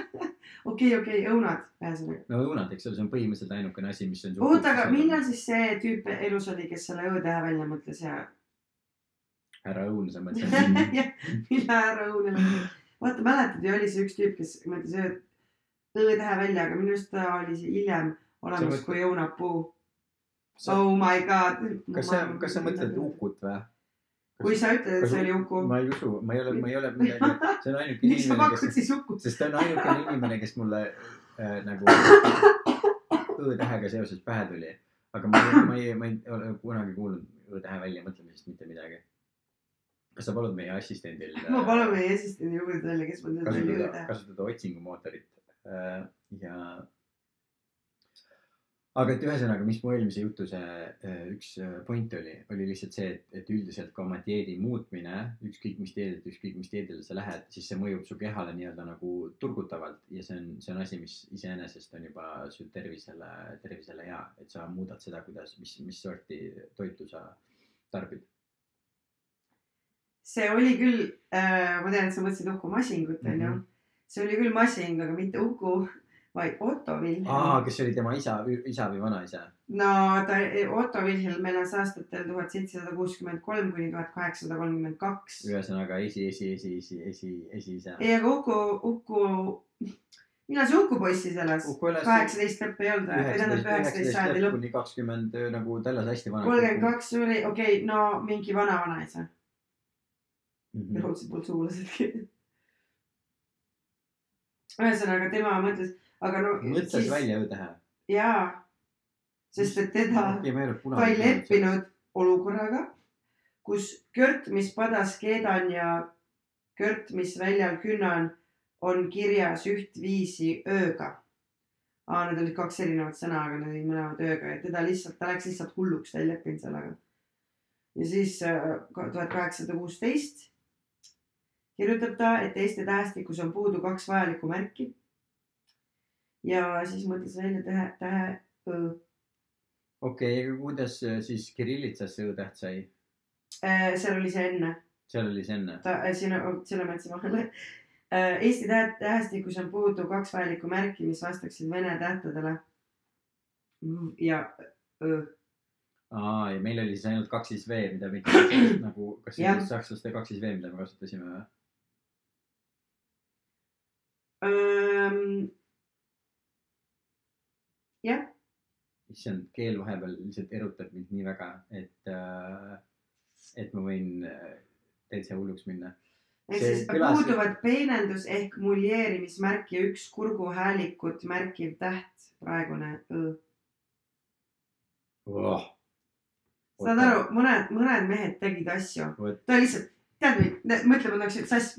okei, okei, õunad, ühesõnaga. no õunad, eks ole, see on põhimõtteliselt ainukene asi, mis on. oota, aga millal siis see tüüp elus oli, kes selle õõtähe välja mõtles ja härra Õun, sa mõtled? Jah, millal härra Õun elus oli? vaata, mäletad ju, oli see üks tüüp, kes mõtles õõ- õõtähe välja, aga minu arust ta oli hiljem olemas mõtled- kui õunapuu. Oh my god. kas sa, kas sa mõtled? Ukut või? kui sa ütled, et see oli Uku, ma ei usu, ma ei ole, ma ei ole midagi, see on ainuke miks sa inimene, pakud siis Ukut? sest ta on ainukene inimene, kes mulle äh, nagu Õ-tähega seoses pähe tuli. aga ma ma ei, ma ei ole kunagi kuulnud Õ-tähe väljamõtlemisest mitte midagi. kas sa palud meie assistendil äh, ma palun meie assistendil uurida välja, kes mul selle kasutada, õõtähe. kasutada otsingumootorit äh, ja. aga et ühesõnaga, mis mu eelmise jutu see äh, üks äh, point oli, oli lihtsalt see, et, et üldiselt ka oma dieedi muutmine, ükskõik mis dieedilt, ükskõik mis dieedile sa lähed, siis see mõjub su kehale nii-öelda nagu turgutavalt ja see on, see on asi, mis iseenesest on juba su tervisele, tervisele hea, et sa muudad seda, kuidas, mis, mis sorti toitu sa tarbid. see oli küll äh,, ma tean, et sa mõtlesid Uku Masingut onju mm. -hmm.. See oli küll Masing, aga mitte Uku, vaid Otto Vilhelm aa, kes oli tema isa, isa või vanaisa? no ta, Otto Vilhelm elas aastatel tuhat seitsesada kuuskümmend kolm kuni tuhat kaheksasada kolmkümmend kaks. ühesõnaga esi, esi, esi, esi, esi, esiisa. ei, aga Uku, Uku, millal see Uku poiss siis elas? Kaheksateist lõppu ei olnud või? tähendab üheksateist sajandi lõpp. kuni kakskümmend nagu ta elas hästi vana. kolmkümmend kaks oli, okei okay,, no mingi vana-vanaisa. Mhm. raudselt mul suulased. ühesõnaga tema mõtles, aga no. mõtles välja õõtähe. jaa, sest et teda, ta ei. leppinud olukorraga, kus kört, mis padas keedan ja kört, mis väljal künnan, on kirjas ühtviisi ööga. aa, need olid kaks erinevat sõna, aga need olid mõlemad ööga ja teda lihtsalt, ta läks lihtsalt hulluks, ta ei leppinud sellega. ja siis äh, tuhat kaheksasada kuusteist kirjutab ta, et Eesti tähestikus on puudu kaks vajalikku märki. ja siis mõtles välja tähe, tähe öö okei, aga kuidas äh, siis kirillitsas see õõtäht sai? Äh, seal oli see enne, seal oli see enne. ta äh, siin, selle ma jätsin vahele. Eesti tähe- tähestikus on puudu kaks vajalikku märki, mis vastaksid vene tähtedele. ja öö, aa, ja meil oli siis ainult kaks siis V, mida me nagu, kas see oli sakslaste kaks siis V, mida me kasutasime või? jah, issand, keel vahepeal lihtsalt erutab mind nii väga, et äh,, et ma võin äh, täitsa hulluks minna. ehk See siis kõlas- puuduvad peenendus ehk muljeerimismärk ja üks kurguhäälikut märkiv täht, praegune öö. Oh, saad aru, mõned, mõned mehed tegid asju, ta lihtsalt, tead mõtle, ma tahaks, et sass,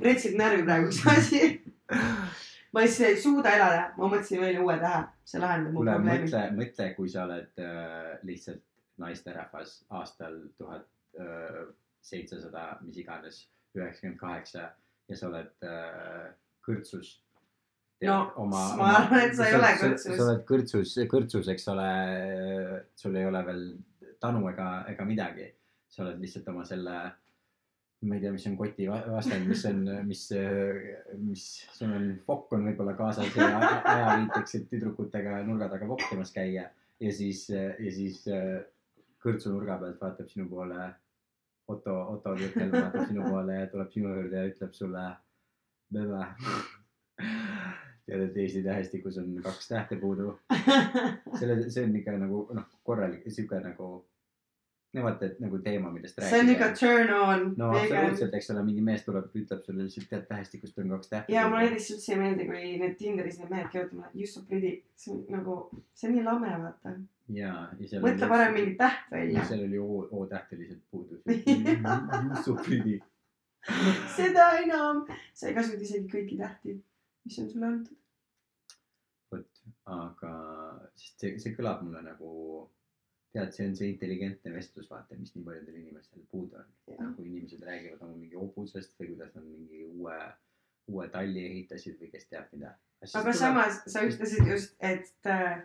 retsilt närvi praegu üks asi. Ma lihtsalt ei suuda elada, ma mõtlesin välja uue tähe, see lahendab mu probleemi. mõtle, mõtle, kui sa oled äh, lihtsalt naisterahvas aastal tuhat seitsesada, mis iganes, üheksakümmend kaheksa ja sa oled äh, kõrtsus. No, ma arvan, et sa ei ole kõrtsus. sa oled kõrtsus, kõrtsus, eks ole, sul ei ole veel tanu ega, ega midagi. sa oled lihtsalt oma selle, ma ei tea, mis on koti va- vastand, mis on, mis, mis, sul on fokk on võib-olla kaasas ja a- ajaviiteks, et tüdrukutega nurga taga vokkimas käia ja siis, ja siis kõrtsu nurga pealt vaatab sinu poole Otto, Otto Vilhelm vaatab sinu poole ja tuleb sinu juurde ja ütleb sulle. Bebe. tead, et Eesti tähestikus on kaks tähte puudu. selle, see on ikka nagu noh, korralik sihuke nagu. No vaata, et nagu teema, millest see on rääkida. turn on no absoluutselt, eks ole, mingi mees tuleb, ütleb sulle lihtsalt, tead tähestikust on kaks tähte. ja mulle näiteks üldse ei meeldi, kui need Tinderis need mehed kirjutavad you so pretty, see on nagu, see on nii lame, vaata. ja, ja seal. mõtle parem mingi täht välja. seal oli O, O täht oli lihtsalt puudu. so pretty. seda enam, sa ei kasuta isegi kõiki tähti, mis on sulle antud. vot, aga, sest see, see kõlab mulle nagu, tead, see on see intelligentne vestlus, vaata, mis nii paljudel inimestel puudu on. nagu inimesed räägivad oma mingi hobusest või kuidas nad mingi uue, uue talli ehitasid või kes teab mida. aga samas sa ütlesid just, et äh,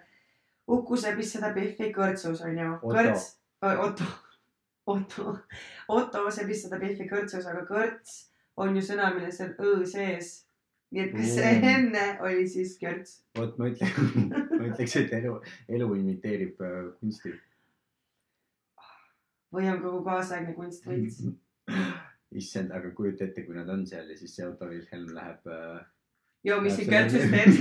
Uku sebis seda Biffi kõrtsus onju. Kõrts, Otto, Otto, Otto sebis seda Biffi kõrtsus, aga kõrts on ju sõna, milles on õ sees. nii et kas see enne oli siis kõrts? vot ma ütlen, ma ütleks, et elu, elu imiteerib äh, kunsti. Või on kogu kaasaegne kunst võlts? issand, aga kujuta ette, kui nad on seal ja siis see Otto Wilhelm läheb äh,. joo, mis siin selle- teed?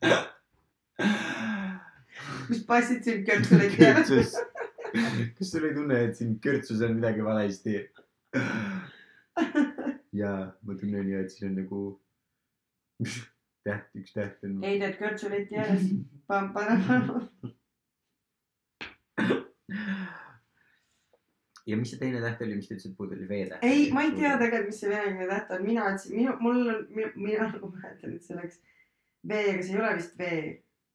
mis passid kõrtsulit teha? kõrtsus. kas sul ei tunne, et siin kõrtsus on midagi valesti? ja ma tunnen ju, et siin on nagu täht, üks täht on. ei tead kõrtsuliti ääres. Ja mis see teine täht oli, mis te ütlesite, puudu oli V-täht? ei, ma ei tea tegelikult, mis see venekeelne täht on, mina ütlesin, minu, mul on, mina nagu mäletan, et see oleks V, aga see ei ole vist V.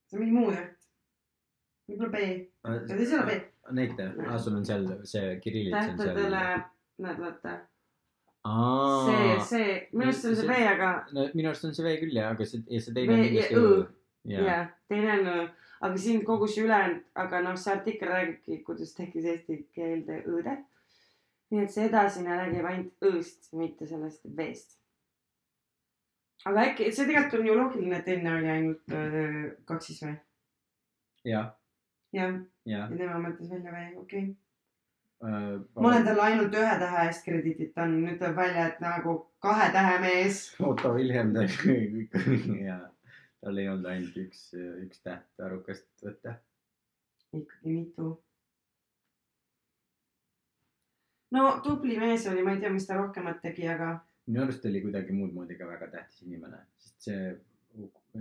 see on mingi muu täht. võib-olla B, see ei ole B. näita, aa sul on seal see kirillits on tähtedele seal., näed, vaata. see, see, minu arust on see B, aga no minu arust on see V küll jah, aga see, ja see V teine on kindlasti Õ. Jah jaa, teine on aga siin kogu see ülejäänud, aga noh, see artikkel räägibki, kuidas tekkis eesti keelde õõde. nii et see edasine räägib ainult Õ-st, mitte sellest V-st. aga äkki, see tegelikult on ju loogiline, et enne oli ainult öö, kaks siis V. jah, jah, ja tema mõtles välja V, okei okay.. Äh, ma olen talle ainult ühe tähe eest krediitit andnud, nüüd tuleb välja, et nagu kahe tähe mees. Otto Wilhelm tegi ja tal ei olnud ainult üks, üks täht arukast võtta. ikkagi mitu. no tubli mees oli, ma ei tea, mis ta rohkemat tegi, aga minu arust oli kuidagi muud moodi ka väga tähtis inimene, sest see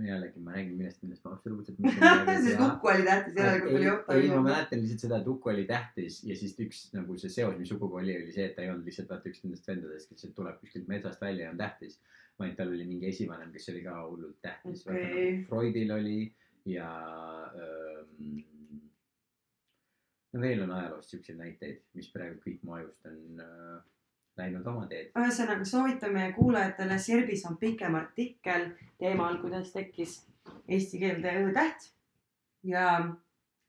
jällegi ma räägin millest, millest ma absoluutselt sest Uku oli tähtis, järelikult oli Otto ei, ma mäletan lihtsalt seda, et Uku oli tähtis ja siis üks nagu see seos, mis Ukuga oli, oli see, et ta ei olnud lihtsalt vaata üks nendest vendadest, kes tuleb kuskilt metsast välja ja on tähtis. Vaid tal oli mingi esivanem, kes oli ka hullult tähtis Okei. nagu Freudil oli ja ähm,. no veel on ajaloost siukseid näiteid, mis praegu kõik mu ajust on äh, läinud oma teed. ühesõnaga soovitan meie kuulajatele, Sirbis on pikem artikkel teemal, kuidas tekkis eesti keelde õ-täht ja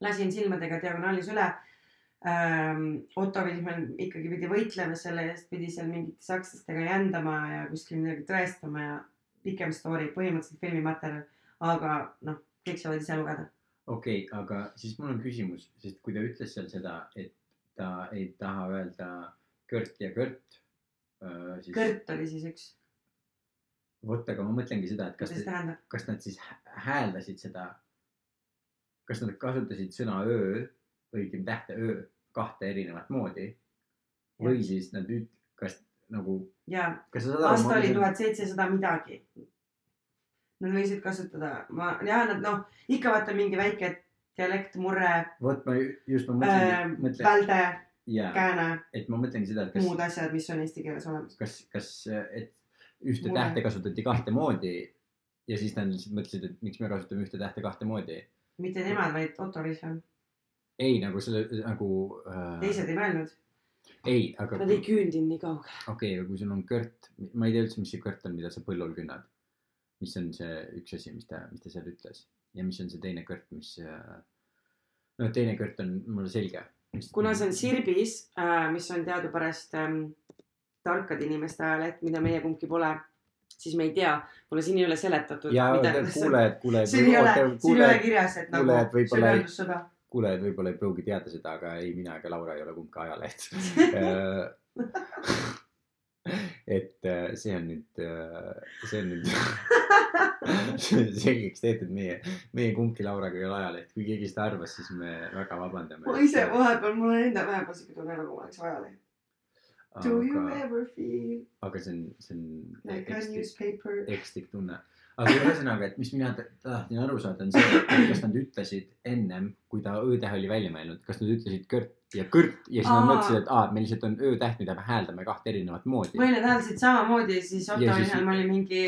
lasin silmadega diagonaalis üle ähm,. Otto Vilhelm ikkagi pidi võitlema selle eest, pidi seal mingite sakslastega jändama ja kuskil midagi tõestama ja pikem story, põhimõtteliselt filmimaterjal, aga noh, kõik saavad ise lugeda. okei okay,, aga siis mul on küsimus, sest kui ta ütles seal seda, et ta ei taha öelda Kört ja Kört äh,, siis Kõrt oli siis üks, vot, aga ma mõtlengi seda, et kas kas nad siis hä- hääldasid seda, kas nad kasutasid sõna öö, õigemini tähte öö kahte erinevat moodi või siis nad üt-, kas nagu, jaa, aasta oli tuhat seitsesada midagi. Nad võisid kasutada, ma, jaa, nad noh, ikka vaata mingi väike dialekt, murre vot ma ju- just ma äh, mõtlengi,, mõtlen, välde, jaa, kääne, et ma mõtlengi seda, et kas muud asjad, mis on eesti keeles olemas. kas, kas, et ühte Mure. tähte kasutati kahte moodi ja siis nad lihtsalt mõtlesid, et miks me kasutame ühte tähte kahte moodi. mitte nemad, vaid Otto Wilhelm, ei, nagu selle nagu äh,. teised ei mõelnud. ei, aga Nad ei küündinud nii kaugele. okei, aga kui sul on kõrt, ma ei tea üldse, mis see kõrt on, mida sa põllul künnad. mis on see üks asi, mis ta, mis ta seal ütles ja mis on see teine kõrt, mis. noh, teine kõrt on mulle selge. kuna see on Sirbis äh,, mis on teadupärast ähm, tarkade inimeste ajaleht, mida meie kumbki pole, siis me ei tea, kuna siin ei ole seletatud. ja kuulajad, kuulajad, siin ei ole, siin ei ole kirjas, et nagu võib-olla ei- sööndussõda. Kuulajad võib-olla ei pruugi teada seda, aga ei mina ega Laura ei ole kumbki ajaleht. et äh, see on nüüd, see on nüüd selgeks tehtud meie, meie kumbki Lauraga ei ole ajaleht, kui keegi seda arvas, siis me väga vabandame. ma ise vahepeal, mul on enda vahepeal siuke tunne, nagu ma oleks ajaleht. Do you aga, ever feel aga see on, see on like a newspaper? ekslik tunne. Aga ühesõnaga, et mis mina ta- tahtsin aru saada, on see, et kas nad ütlesid ennem, kui ta Ö-tähe oli välja mõelnud, kas nad ütlesid kõrt ja kõrt ja siis nad Aa. mõtlesid, et aa, me lihtsalt on Ö-täht, mida me hääldame kahte erinevat moodi. või nad hääldasid samamoodi ja siis Otto Ja siis- Wilhelm oli mingi,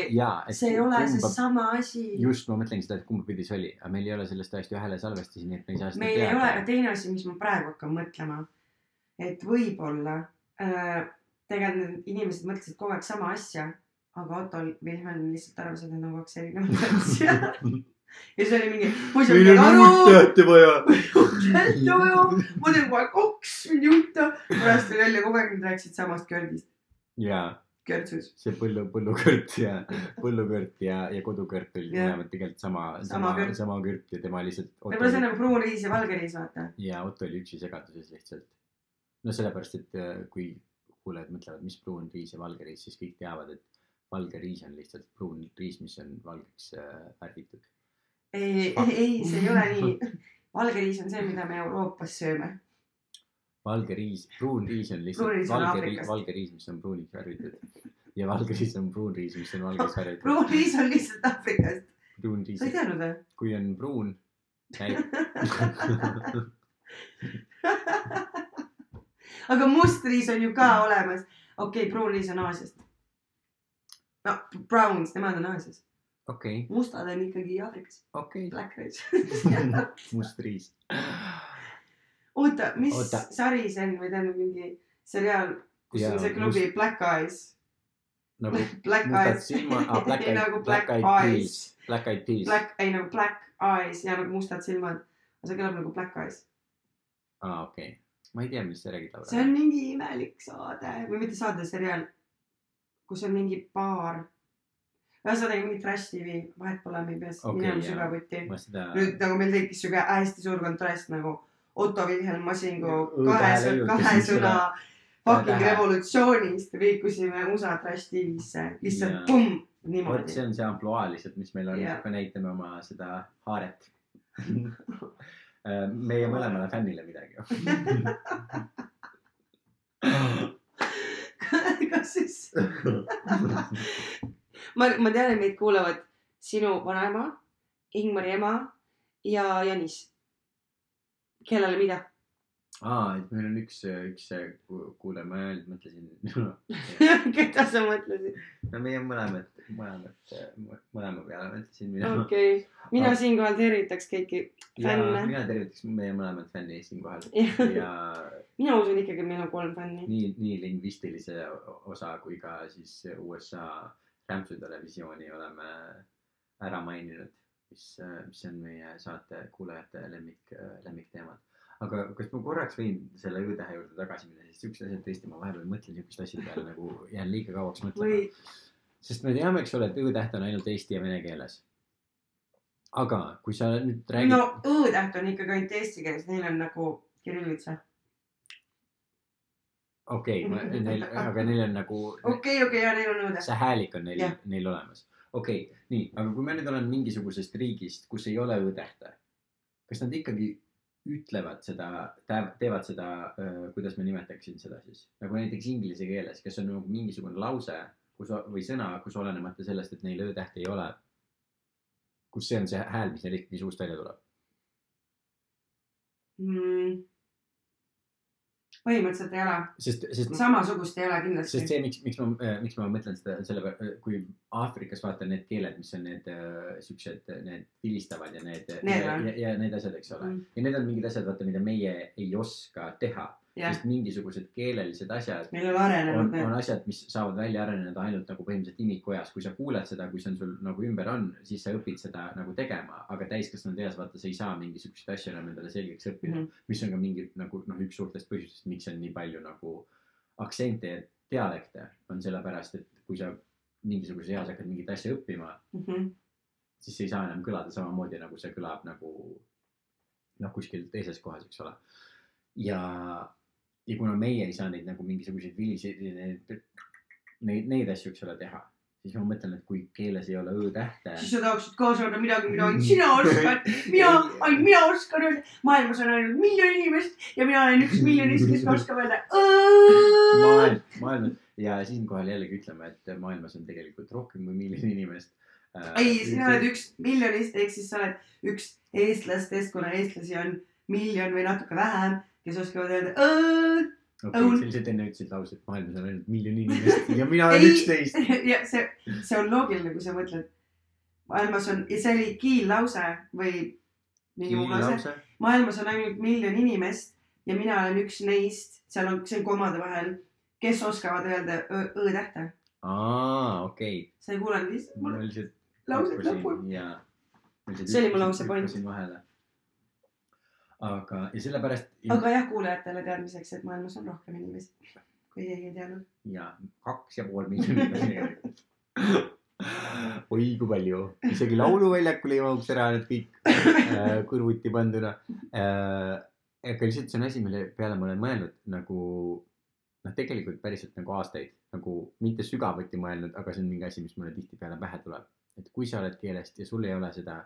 see ei ole kumba- seesama asi. just, ma mõtlengi seda, et kumba pidi see oli, aga meil ei ole sellest ajast ju häälesalvestisi, nii et me ei saa seda meil ei ole, aga teine asi, mis ma praegu hakkan mõtlema, et võib-olla äh, tegelikult need inimesed mõtlesid kogu aeg sama asja, aga Otto Wilhelm lihtsalt arvas, et need on kaks erinevat asja. ja siis oli mingi, ma ei saa on uut aru, tähte vaja. tähte vaja, ma teen kohe kaks, mind ei huvita. pärast tuli välja, kogu aeg nad rääkisid samast kördist, jaa, kördsus. see põllu, põllukõrt ja põllukõrt ja, ja kodukõrt olid mõlemad tegelikult sama, Sama sama, kõrt. sama kõrt ja tema lihtsalt. võib-olla see on nagu pruun riis ja valge riis, vaata. ja Otto oli üksi segaduses lihtsalt. no sellepärast, et äh, kui kuulajad mõtlevad, mis pruun riis ja valge riis, siis kõik teavad, et valge riis on lihtsalt pruun riis, mis on valgeks äh, värvitud. ei, ei, ei, see ei ole nii. valge riis on see, mida me Euroopas sööme. valge riis, pruun riis on lihtsalt riis on valge riis, valge riis, mis on pruuniks värvitud. ja valge riis on pruun riis, mis on valgeks värvitud. pruun riis on lihtsalt Aafrikast. pruun riis sa ei, teadnud või? kui on pruun, aga must riis on ju ka olemas. okei okay,, pruun riis on Aasiast. No Browns, nemad on Aasias. okei, mustad on ikkagi Aafrikas, okei, black race. must riis. oota, mis Oota. Sari see on või tähendab mingi seriaal, kus Jaa, on see klubi must... Black Eyes. nagu Black Eyes. silmad, ah Black Eyed, nagu Black Black Eyes Black Eyed Peas. Black, ei nagu Black Eyes ja nagu mustad silmad. aga see kõlab nagu Black Eyes. aa Ah, okei, ma ei tea, millest sa räägid. see on mingi imelik saade või mitte saade, seriaal, kus on mingi baar. ühesõnaga mingi trash tv, vahet pole, me ei pea okay, minema sügavuti. nüüd nagu meil tekkis siuke hästi suur kontrast nagu Otto Wilhelm Masingu kahe kahe sõna fucking revolutsioonist liikusime USA trash tv-sse, lihtsalt pumm, niimoodi see. on see ampluaa lihtsalt, mis meil on, Jah. aga näitame oma seda haaret. meie mõlemale fännile midagi. siis, ma, ma tean, et meid kuulavad sinu vanaema, Ingmari ema ja Janis. kellele mida? aa, et meil on üks, üks ku- kuulaja, ma nüüd mõtlesin. keda sa mõtlesid? no meie mõlemad, mõlemad, mõlema peale mõtlesin mina okay.. okei, mina siinkohal tervitaks kõiki fänne. mina tervitaks meie mõlemat fänni siinkohal ja mina usun ikkagi, et meil on kolm fänni. nii, nii lingvistilise osa kui ka siis USA rämpsutelevisiooni oleme ära maininud, mis, mis on meie saate kuulajate lemmik, lemmikteemad. Aga kas ma korraks võin selle Õ-tähe juurde tagasi minna, sest siuksed asjad tõesti, ma vahepeal mõtlen siukeste asjade peale nagu jään liiga kauaks mõtlema või. sest me teame, eks ole, et Õ-täht on ainult eesti ja vene keeles. aga kui sa nüüd räägid no Õ-täht on ikkagi ainult eesti keeles, neil on nagu kirillitsa. okei okay,, neil, aga neil on nagu okei, okei ja neil on Õ-täht. see häälik on neil neil olemas. okei okay,, nii, aga kui ma nüüd olen mingisugusest riigist, kus ei ole Õ-tähte, kas nad ikkagi ütlevad seda, teevad seda, kuidas ma nimetaksin seda siis, nagu näiteks inglise keeles, kas on nagu mingisugune lause, kus või sõna, kus olenemata sellest, et neil Õ-tähte ei ole, kus see on see hääl, mis neil ikkagi suust välja tuleb. mm.. Põhimõtteliselt ei ole, sest, sest samasugust ei ole kindlasti sest. see, miks, miks ma, miks ma mõtlen seda, selle peale, kui Aafrikas vaata need keeled, mis on need äh, siuksed, need vilistavad ja need Need ja, ja, ja need asjad, eks ole Mm. ja need on mingid asjad, vaata, mida meie ei oska teha, jah, sest mingisugused keelelised asjad on, on asjad, mis saavad välja areneda ainult nagu põhimõtteliselt imikojas, kui sa kuuled seda, kui see on sul nagu ümber on, siis sa õpid seda nagu tegema, aga täiskasvanud eas vaata, sa ei saa mingisuguseid asju enam endale selgeks õppida mm. -hmm. mis on ka mingi nagu noh, üks suurtest põhjustest, miks on nii palju nagu aktsente ja dialekte on sellepärast, et kui sa mingisuguses eas hakkad mingit asja õppima, Mhm. siis see ei saa enam kõlada samamoodi, nagu see kõlab nagu noh, kuskil teises kohas, eks ole. ja, ja kuna meie ei saa neid nagu mingisuguseid viliseid, neid, neid, neid asju, eks ole, teha, siis ma mõtlen, et kui keeles ei ole õ-tähte. siis sa tahaksid kaasa anda midagi, mida ainult sina oskad. mina, ainult mina oskan öelda. maailmas on ainult miljon inimest ja mina olen üks miljonist, kes oskab öelda. maailm, maailm ja siinkohal jällegi ütleme, et maailmas on tegelikult rohkem kui miljon inimest. ei, sina oled üks miljonist ehk siis sa oled üks eestlastest, kuna eestlasi on miljon või natuke vähem, kes oskavad öelda. okei, õun. sa lihtsalt enne ütlesid lause, et maailmas on ainult miljon inimest ja mina olen Ei. üksteist. ja see, see on loogiline, kui sa mõtled. maailmas on, see oli kiillause või mingi muu lause. maailmas on ainult miljon inimest ja mina olen üks neist, seal on, see on komade vahel, kes oskavad öelda õ- õ-tähte. aa, okei okay.. sa ei kuulanud lihtsalt mul lauset lõpuni. ja. See oli mu lause point. aga, ja sellepärast aga jah, kuulajatele teadmiseks, et maailmas on rohkem inimesi, kui keegi ei teadnud. ja kaks ja pool miljonit on tegelikult. oi kui palju, isegi lauluväljakule ei mahuks ära need kõik äh, kõrvuti panduna äh,. aga lihtsalt see on asi, mille peale ma olen mõelnud nagu noh, tegelikult päriselt nagu aastaid nagu mitte sügavuti mõelnud, aga see on mingi asi, mis mulle tihtipeale pähe tuleb. et kui sa oled keelest ja sul ei ole seda,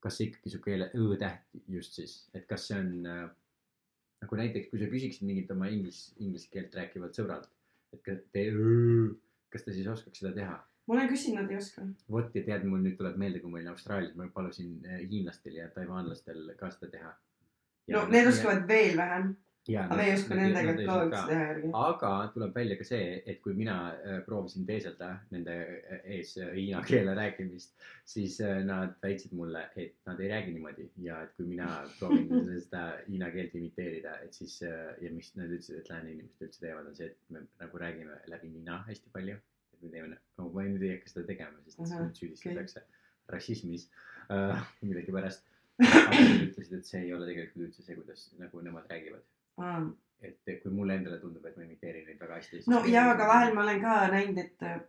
kas see ikkagi su keele õ-täht just siis, et kas see on äh, nagu näiteks, kui sa küsiksid mingit oma inglis, inglise keelt rääkivat sõbralt, et kas te, kas ta siis oskaks seda teha ma olen küsinud, ei oska. vot ja tead, mul nüüd tuleb meelde, kui ma olin Austraalias, ma palusin eh, hiinlastel ja taiwanlastel ka seda teha. no need oskavad veel vähem. Aga me ei oska nendega ka üldse teha järgi. aga tuleb välja ka see, et kui mina äh, proovisin teeselda nende äh, ees äh, hiina keele rääkimist, siis nad väitsid mulle, et nad ei räägi niimoodi ja et kui mina proovin seda hiina keelt imiteerida, et siis ja mis nad ütlesid, et lääne inimesed üldse teevad, on see, et me nagu räägime läbi nina hästi palju. et me teeme, no ma nüüd ei hakka seda tegema, sest Ahah, mind süüdistatakse rassismis äh, millegipärast. aga nad ütlesid, et see ei ole tegelikult üldse see, kuidas nagu nemad räägivad et kui mulle endale tundub, et ma imiteerin neid väga hästi. no jaa, aga vahel ma olen ka näinud, et äh,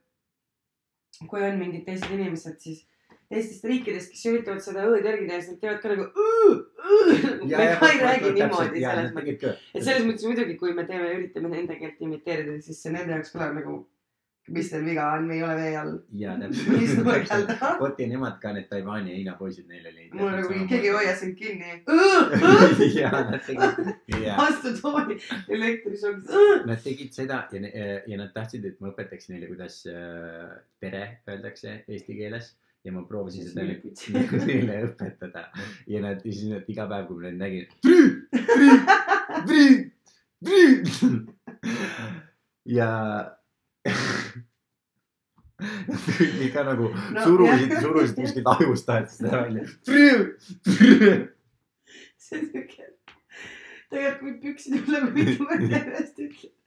kui on mingid teised inimesed, siis teistest riikidest, kes üritavad seda õ-d järgi teha, siis nad teevad ka nagu õ, õ. me ka ei räägi niimoodi selles mõttes, et selles mõttes muidugi, kui me teeme, üritame nende keelt imiteerida, siis see nende jaoks kõlab nagu, mis teil viga on, me ei ole vee all. ja mis nurgal täpselt. vot ja nemad ka need Taiwan'i ja Hiina poisid, neil oli. mul nagu keegi ei hoia sind kinni. ja nad tegid, ja astu tooli elektrišokis. nad tegid seda ja, ja nad tahtsid, et ma õpetaks neile, kuidas äh, tere öeldakse eesti keeles ja ma proovisin seda neile õpetada ja nad, ja siis nad iga päev, kui ma neid nägin. ja ikka nagu No, surusid surusid kuskilt ajust tahet seda välja. see on siuke, tegelikult võib püksid üle mitu korda järjest ütlema.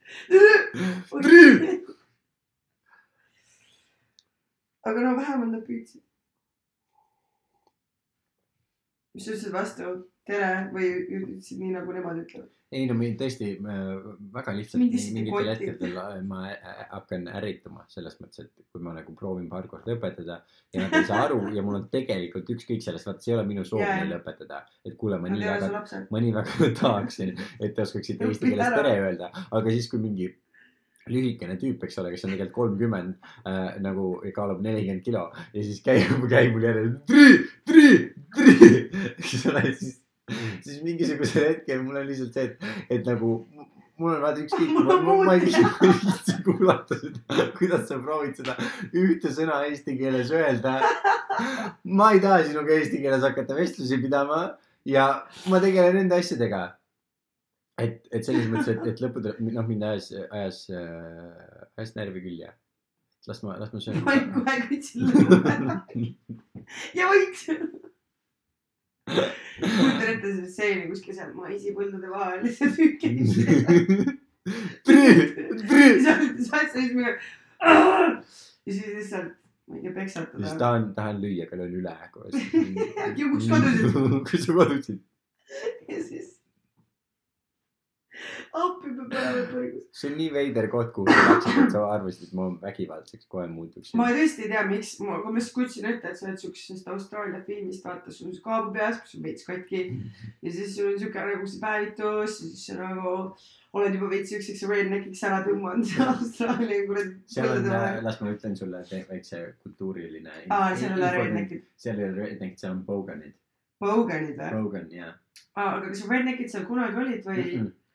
aga no vähemalt nad püüdsid. mis sa ütlesid vastu, tere või ütlesid nii nagu nemad ütlevad? ei no mind tõesti äh, väga lihtsalt mingitel hetkedel äh, ma äh, hakkan ärrituma selles mõttes, et kui ma nagu proovin paar korda õpetada ja nad ei saa aru ja mul on tegelikult ükskõik sellest, vaata, see ei ole minu soov Jaa. neile õpetada, et kuule, ma nii väga, ma nii väga tahaksin, et te oskaksite eesti keeles tere öelda, aga siis, kui mingi lühikene tüüp, eks ole, kes on tegelikult kolmkümmend äh, nagu kaalub nelikümmend kilo ja siis käib, käib mul jälle tri, tri, tri, eks ole, siis, siis mingisugusel hetkel mul on lihtsalt see, et, et nagu mul on vaata ükskõik, ma, ma, ma ei viitsi, kuulata seda, kuidas sa proovid seda ühte sõna eesti keeles öelda. ma ei taha sinuga eesti keeles hakata vestlusi pidama ja ma tegelen enda asjadega. et, et selles mõttes, et, et lõppude, noh mind ajas, ajas, ajas närvi küll ja las ma, las ma söön. ma kohe kütsin lõppu. ja võiks. Kujutan ette seda stseeni kuskil seal maisipõldude vahel lihtsalt tükki. siis asja siis mingi. ja siis lihtsalt, ma ei tea, siis peksatada. tahan, tahan lüüa, aga löön üle kohe. Kus kadusid? kus sa kadusid? ja siis. Appi peab olema põrgus. see on nii veider koht, kuhu sa läksid, et sa arvasid, et ma vägivaldseks kohe muutuksin. ma tõesti ei tea, miks, ma, kui ma just kujutasin ette, et sa oled siuksest Austraalia filmist, vaata, sul on see kaabu peas, kus on veits katki ja siis sul on siuke nagu see päevitus ja siis sa nagu oled juba veits siukseks redneckiks ära tõmmanud Austraalia kuradi. seal on, las ma ütlen sulle väikse kultuuriline. aa, seal ei ole. redneckid, seal ei ole redneckid, seal on boganid. boganid või? Bogan, jah. aa, aga kas redneckid seal kunagi olid või?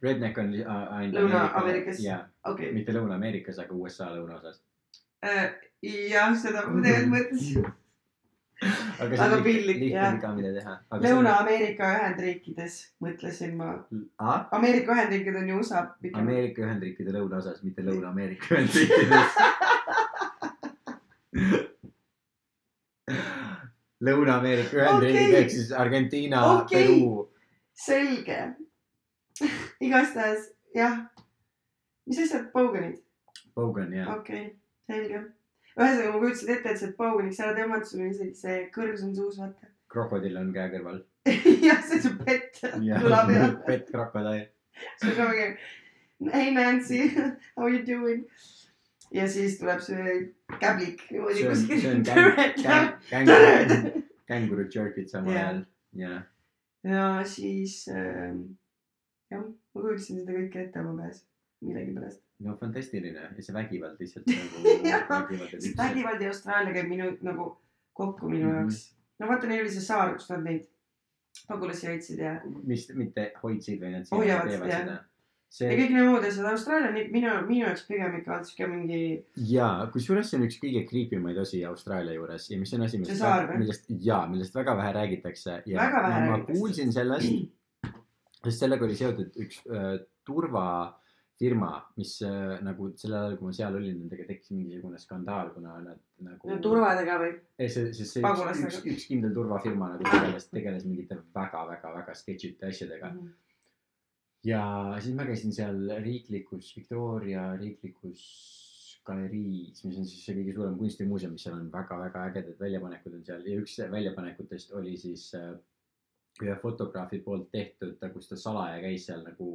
Redneck on a- ainult. Lõuna-Ameerikas. jaa, okei, mitte Lõuna-Ameerikas, aga USA lõunaosas. jah, seda ma tegelikult mõtlesin. aga on piinlik, jah. viga, mida teha. Lõuna-Ameerika Ühendriikides mõtlesin ma. Ameerika Ühendriigid on ju USA pikem. Ameerika Ühendriikide lõunaosas, mitte Lõuna-Ameerika Ühendriikides. Lõuna-Ameerika Ühendriigid Okei. ehk siis Argentiina Okei. Peruu. selge. Igastahes jah. mis asjad, boganid? Bogan jah. okei okay,, selge. ühesõnaga ma kujutasin ette, et sa oled boganiks ära tõmmanud, sul on isegi see kõrv on suus, vaata. krokodill on käe kõrval. jah, see on su pett kõla peal. pet krokodill. see on ka mingi. Hey Nancy, how you doing? ja siis tuleb see käblik niimoodi kuskil. see on käng-, käng-, känguru jerkid samal ajal. jah. ja siis ähm, jah, ma kujutasin seda kõike ette oma peas millegipärast. no fantastiline ja see vägivald lihtsalt nagu vägivald ja Austraalia käib minu nagu kokku minu Mhm. jaoks. no vaata, neil oli see saar, kus nad neid pagulasi hoidsid ja, mis mitte hoidsid, vaid nad Hoiavad, teevad jah. seda. ja see kõik need muud asjad. Austraalia on minu, minu jaoks pigem ikka olnud siuke mingi, ja kusjuures see on üks kõige creepy maid osi Austraalia juures ja mis on asi, millest või? millest ja millest väga vähe räägitakse ja Väga vähe ma, ma räägitakse. kuulsin sellest, sest sellega oli seotud üks äh, turvafirma, mis äh, nagu sellel ajal, kui ma seal olin, nendega tekkis mingisugune skandaal, kuna nad nagu. turvadega või? ei, see, see, see üks, üks, üks kindel turvafirma nagu tegeles, tegeles mingite väga-väga-väga sketšite asjadega. ja siis ma käisin seal riiklikus, Victoria riiklikus galeriis, mis on siis see kõige suurem kunstimuuseum, mis seal on väga-väga ägedad väljapanekud on seal ja üks väljapanekutest oli siis äh, ühe fotograafi poolt tehtud, kus ta salaja käis seal nagu.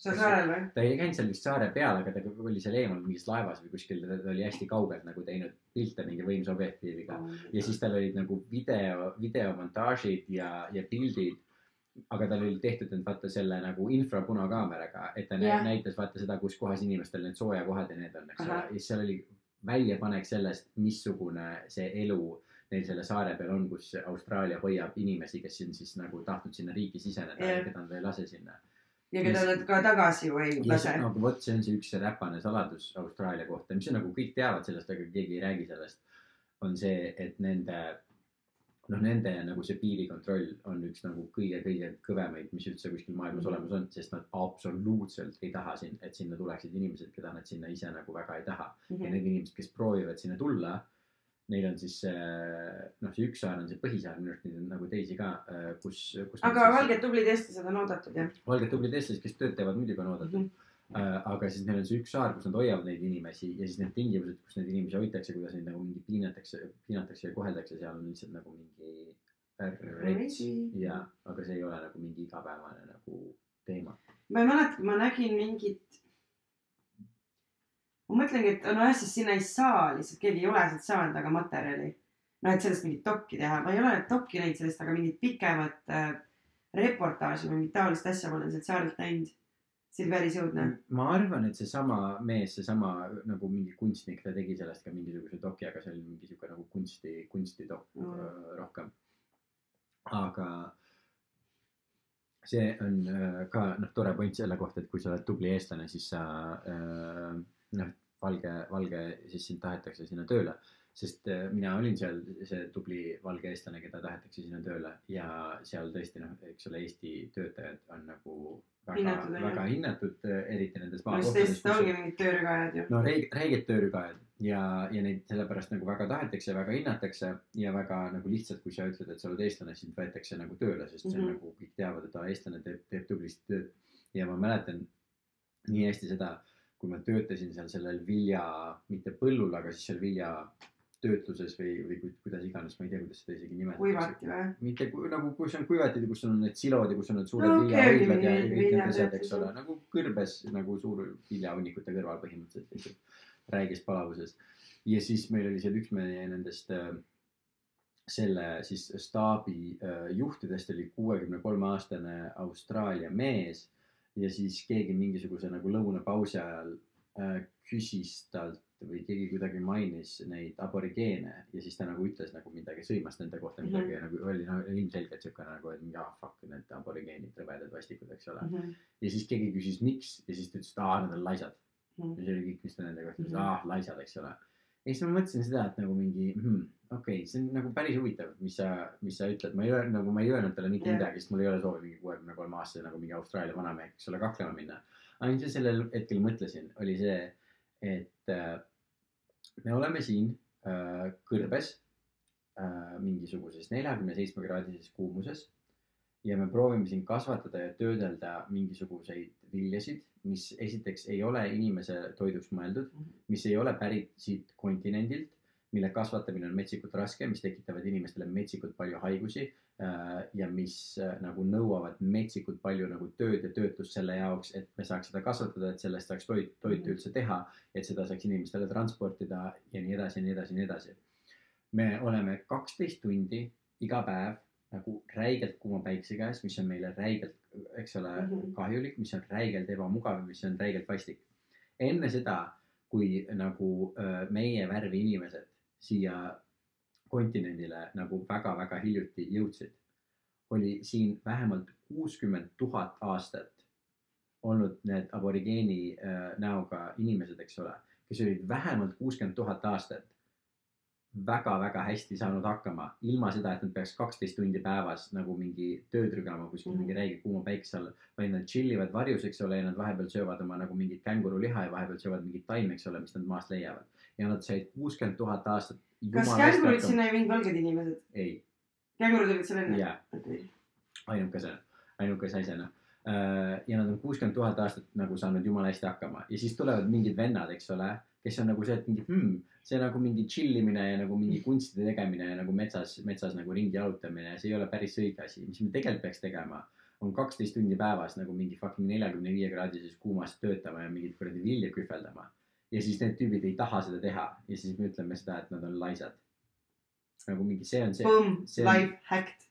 seal saarel või? ta ei käinud seal vist saare peal, aga ta oli seal eemal mingis laevas või kuskil, ta oli hästi kaugelt nagu teinud pilte mingi võimsa objektiiviga ja siis tal olid nagu video, videomontaažid ja, ja pildid. aga tal oli tehtud nüüd vaata selle nagu infrapunakaameraga, et ta yeah. näitas vaata seda, kus kohas inimestel need soojakohad ja need on, eks ole ja siis seal oli väljapanek sellest, missugune see elu neil selle saare peal on, kus Austraalia hoiab inimesi, kes on siis nagu tahtnud sinna riiki siseneda Jah. ja keda nad ei lase sinna. ja keda nad ka tagasi ju ei lase see, nagu vot see on see üks see räpane saladus Austraalia kohta, mis on nagu kõik teavad sellest, aga keegi ei räägi sellest. on see, et nende, noh, nende nagu see piirikontroll on üks nagu kõige-kõige kõvemaid, mis üldse kuskil maailmas Mhm. olemas on, sest nad absoluutselt ei taha siin, et sinna tuleksid inimesed, keda nad sinna ise nagu väga ei taha. Mhm. ja need inimesed, kes proovivad sinna tulla, neil on siis see, noh, see üks saar on see põhisaar, minu arust neid on nagu teisi ka, kus, kus. aga valged tublid eestlased on oodatud jah valged tublid eestlased, kes tööd teevad, muidugi on oodatud. mm? Äh, aga siis neil on see üks saar, kus nad hoiavad neid inimesi ja siis need tingimused, kus neid inimesi hoitakse, kuidas neid nagu mingi piinatakse, piinatakse ja koheldakse, seal on lihtsalt nagu mingi rets ja, aga see ei ole nagu mingi igapäevane nagu teema. ma ei mäleta, kui ma nägin mingit. Ma mõtlengi, et nojah, siis sinna ei saa lihtsalt, keegi ei ole sealt saanud väga materjali. noh, et sellest mingit dokki teha, ma ei ole dokki näinud sellest, aga mingit pikemat äh, reportaaži või mingit taolist asja ma olen sealt saarelt näinud. see oli päris õudne. ma arvan, et seesama mees, seesama nagu mingi kunstnik, ta tegi sellest ka mingisuguse doki, aga see oli mingi sihuke nagu kunsti, kunstidokk Mm. mm. rohkem. aga see on äh, ka noh, tore point selle kohta, et kui sa oled tubli eestlane, siis sa äh, noh, valge, valge, siis sind tahetakse sinna tööle. sest äh, mina olin seal see tubli valge eestlane, keda tahetakse sinna tööle ja seal tõesti noh, eks ole, Eesti töötajad on nagu väga väga hinnatud, eriti nendes maakohtades ongi mingid töörügajad ju. no räig-, räiged töörügajad ja, ja neid sellepärast nagu väga tahetakse, väga hinnatakse ja väga nagu lihtsalt, kui sa ütled, et sa oled eestlane, sind võetakse nagu tööle, sest see on Mhm. nagu kõik teavad, et aa, eestlane teeb, teeb tublisti tööd. ja ma mäletan nii hästi seda, kui ma töötasin seal sellel vilja, mitte põllul, aga siis seal viljatöötluses või, või ku- kuidas iganes, ma ei tea, kuidas seda isegi nimetatakse. mitte ku, nagu, kus on kuivatid ja kus on need silod ja kus on need suured No viljahoidlad ja, ja kõik need asjad, eks ole nagu kõrbes nagu suur viljahunnikute kõrval põhimõtteliselt lihtsalt räiges palavuses. ja siis meil oli seal üks meie nendest äh, selle siis staabi äh, juhtidest oli kuuekümne kolme aastane Austraalia mees ja siis keegi mingisuguse nagu lõunapausi ajal äh, küsis talt või keegi kuidagi mainis neid aborigeene ja siis ta nagu ütles nagu midagi, sõimas nende kohta midagi Mhm. ja nagu oli no, ilmselgelt siukene nagu, et ah fuck need aborigeenid, rõvedad vastikud, eks ole. Mhm. ja siis keegi küsis, miks ja siis ta ütles, et aa, nad on laisad. ja see oli kõik, mis ta nende kohta ütles, Mhm. ah laisad, eks ole. ja siis ma mõtlesin seda, et nagu mingi hmm,, okei okay,, see on nagu päris huvitav, mis sa, mis sa ütled, ma ei öelnud nagu ma ei öelnud talle mitte Jah. midagi, sest mul ei ole soovi mingi kuuekümne kolme aastase nagu mingi Austraalia vanamehe, eks ole, kaklema minna. aga mis ma sellel hetkel mõtlesin, oli see, et äh, me oleme siin äh, kõrbes äh, mingisuguses neljakümne seitsme kraadises kuumuses ja me proovime siin kasvatada ja töödelda mingisuguseid viljasid, mis esiteks ei ole inimese toiduks mõeldud, mis ei ole pärit siit kontinendilt, mille kasvatamine on metsikult raske, mis tekitavad inimestele metsikult palju haigusi äh, ja mis äh, nagu nõuavad metsikult palju nagu tööd ja töötlust selle jaoks, et me saaks seda kasvatada, et sellest saaks toit, toitu Mhm. üldse teha, et seda saaks inimestele transportida ja nii edasi ja nii edasi ja nii edasi. me oleme kaksteist tundi iga päev nagu räigelt kuuma päikse käes, mis on meile räigelt, eks ole mm. -hmm. kahjulik, mis on räigelt ebamugav, mis on räigelt vastik. enne seda, kui nagu öö, meie värvi inimesed siia kontinendile nagu väga-väga hiljuti jõudsid, oli siin vähemalt kuuskümmend tuhat aastat olnud need aborigeeni öö, näoga inimesed, eks ole, kes olid vähemalt kuuskümmend tuhat aastat väga-väga hästi saanud hakkama ilma seda, et nad peaks kaksteist tundi päevas nagu mingi tööd rügama kuskil Mhm. mingi räige kuuma päikese all, vaid nad chill ivad varjus, eks ole, ja nad vahepeal söövad oma nagu mingit känguruliha ja vahepeal söövad mingit taimi, eks ole, mis nad maast leiavad. Ja nad said kuuskümmend tuhat aastat. kas kängurid sinna ei viinud valged inimesed? ei, kängurud olid seal enne? jaa, ainukesena, ainukese asjana. ja nad on kuuskümmend tuhat aastat nagu saanud jumala hästi hakkama ja siis tulevad mingid vennad, eks ole, kes on nagu see, et mingi hmm, see nagu mingi chill imine ja nagu mingi kunstide tegemine ja nagu metsas, metsas nagu ringi jalutamine ja see ei ole päris õige asi, mis me tegelikult peaks tegema on kaksteist tundi päevas nagu mingi fucking neljakümne viie kraadises kuumas töötama ja mingit kuradi vilja kühveldama. Ja siis need tüübid ei taha seda teha ja siis me ütleme seda, et nad on laisad. nagu mingi see on see. Boom, see on- life hacked.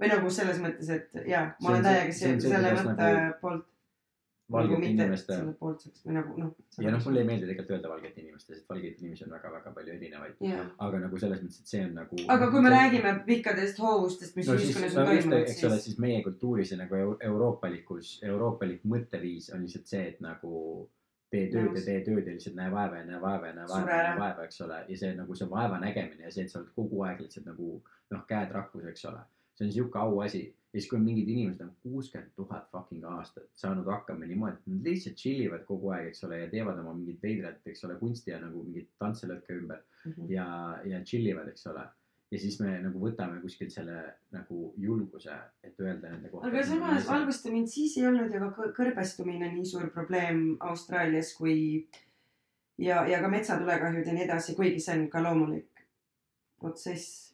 või nagu selles mõttes, et jaa, ma olen täiega selle mõtte nagu poolt. nagu valgete inimeste või nagu noh. ja noh, mulle ei meeldi tegelikult öelda valgete inimeste, sest valgeid inimesi on väga-väga palju erinevaid, jaa, aga nagu selles mõttes, et see on nagu. aga kui me räägime pikkadest hoovustest, mis no siis, ühiskonnas no on just, toimunud, eks ole, siis siis meie kultuuris ja nagu eu- euroopalikus, euroopalik mõtteviis on lihtsalt see, et nagu tee tööd ja tee tööd ja lihtsalt näe vaeva ja näe vaeva ja näe vaeva ja näe vaeva, eks ole, ja see nagu see vaeva nägemine ja see, et sa oled kogu aeg lihtsalt nagu noh, käed rakkus, eks ole. see on sihuke auasi ja siis, kui mingid inimesed on kuuskümmend tuhat fucking aastat saanud hakkama niimoodi, et nad lihtsalt chill ivad kogu aeg, eks ole, ja teevad oma mingit veidrat, eks ole, kunsti ja nagu mingit tantse lõkke ümber Mhm. ja, ja chill ivad, eks ole. Ja siis me nagu võtame kuskilt selle nagu julguse, et öelda nende kohta. aga samas valgusta mind, siis ei olnud ju ka kõ- kõrbestumine nii suur probleem Austraalias kui ja, ja ka metsatulekahjud ja nii edasi, kuigi see on ka loomulik protsess,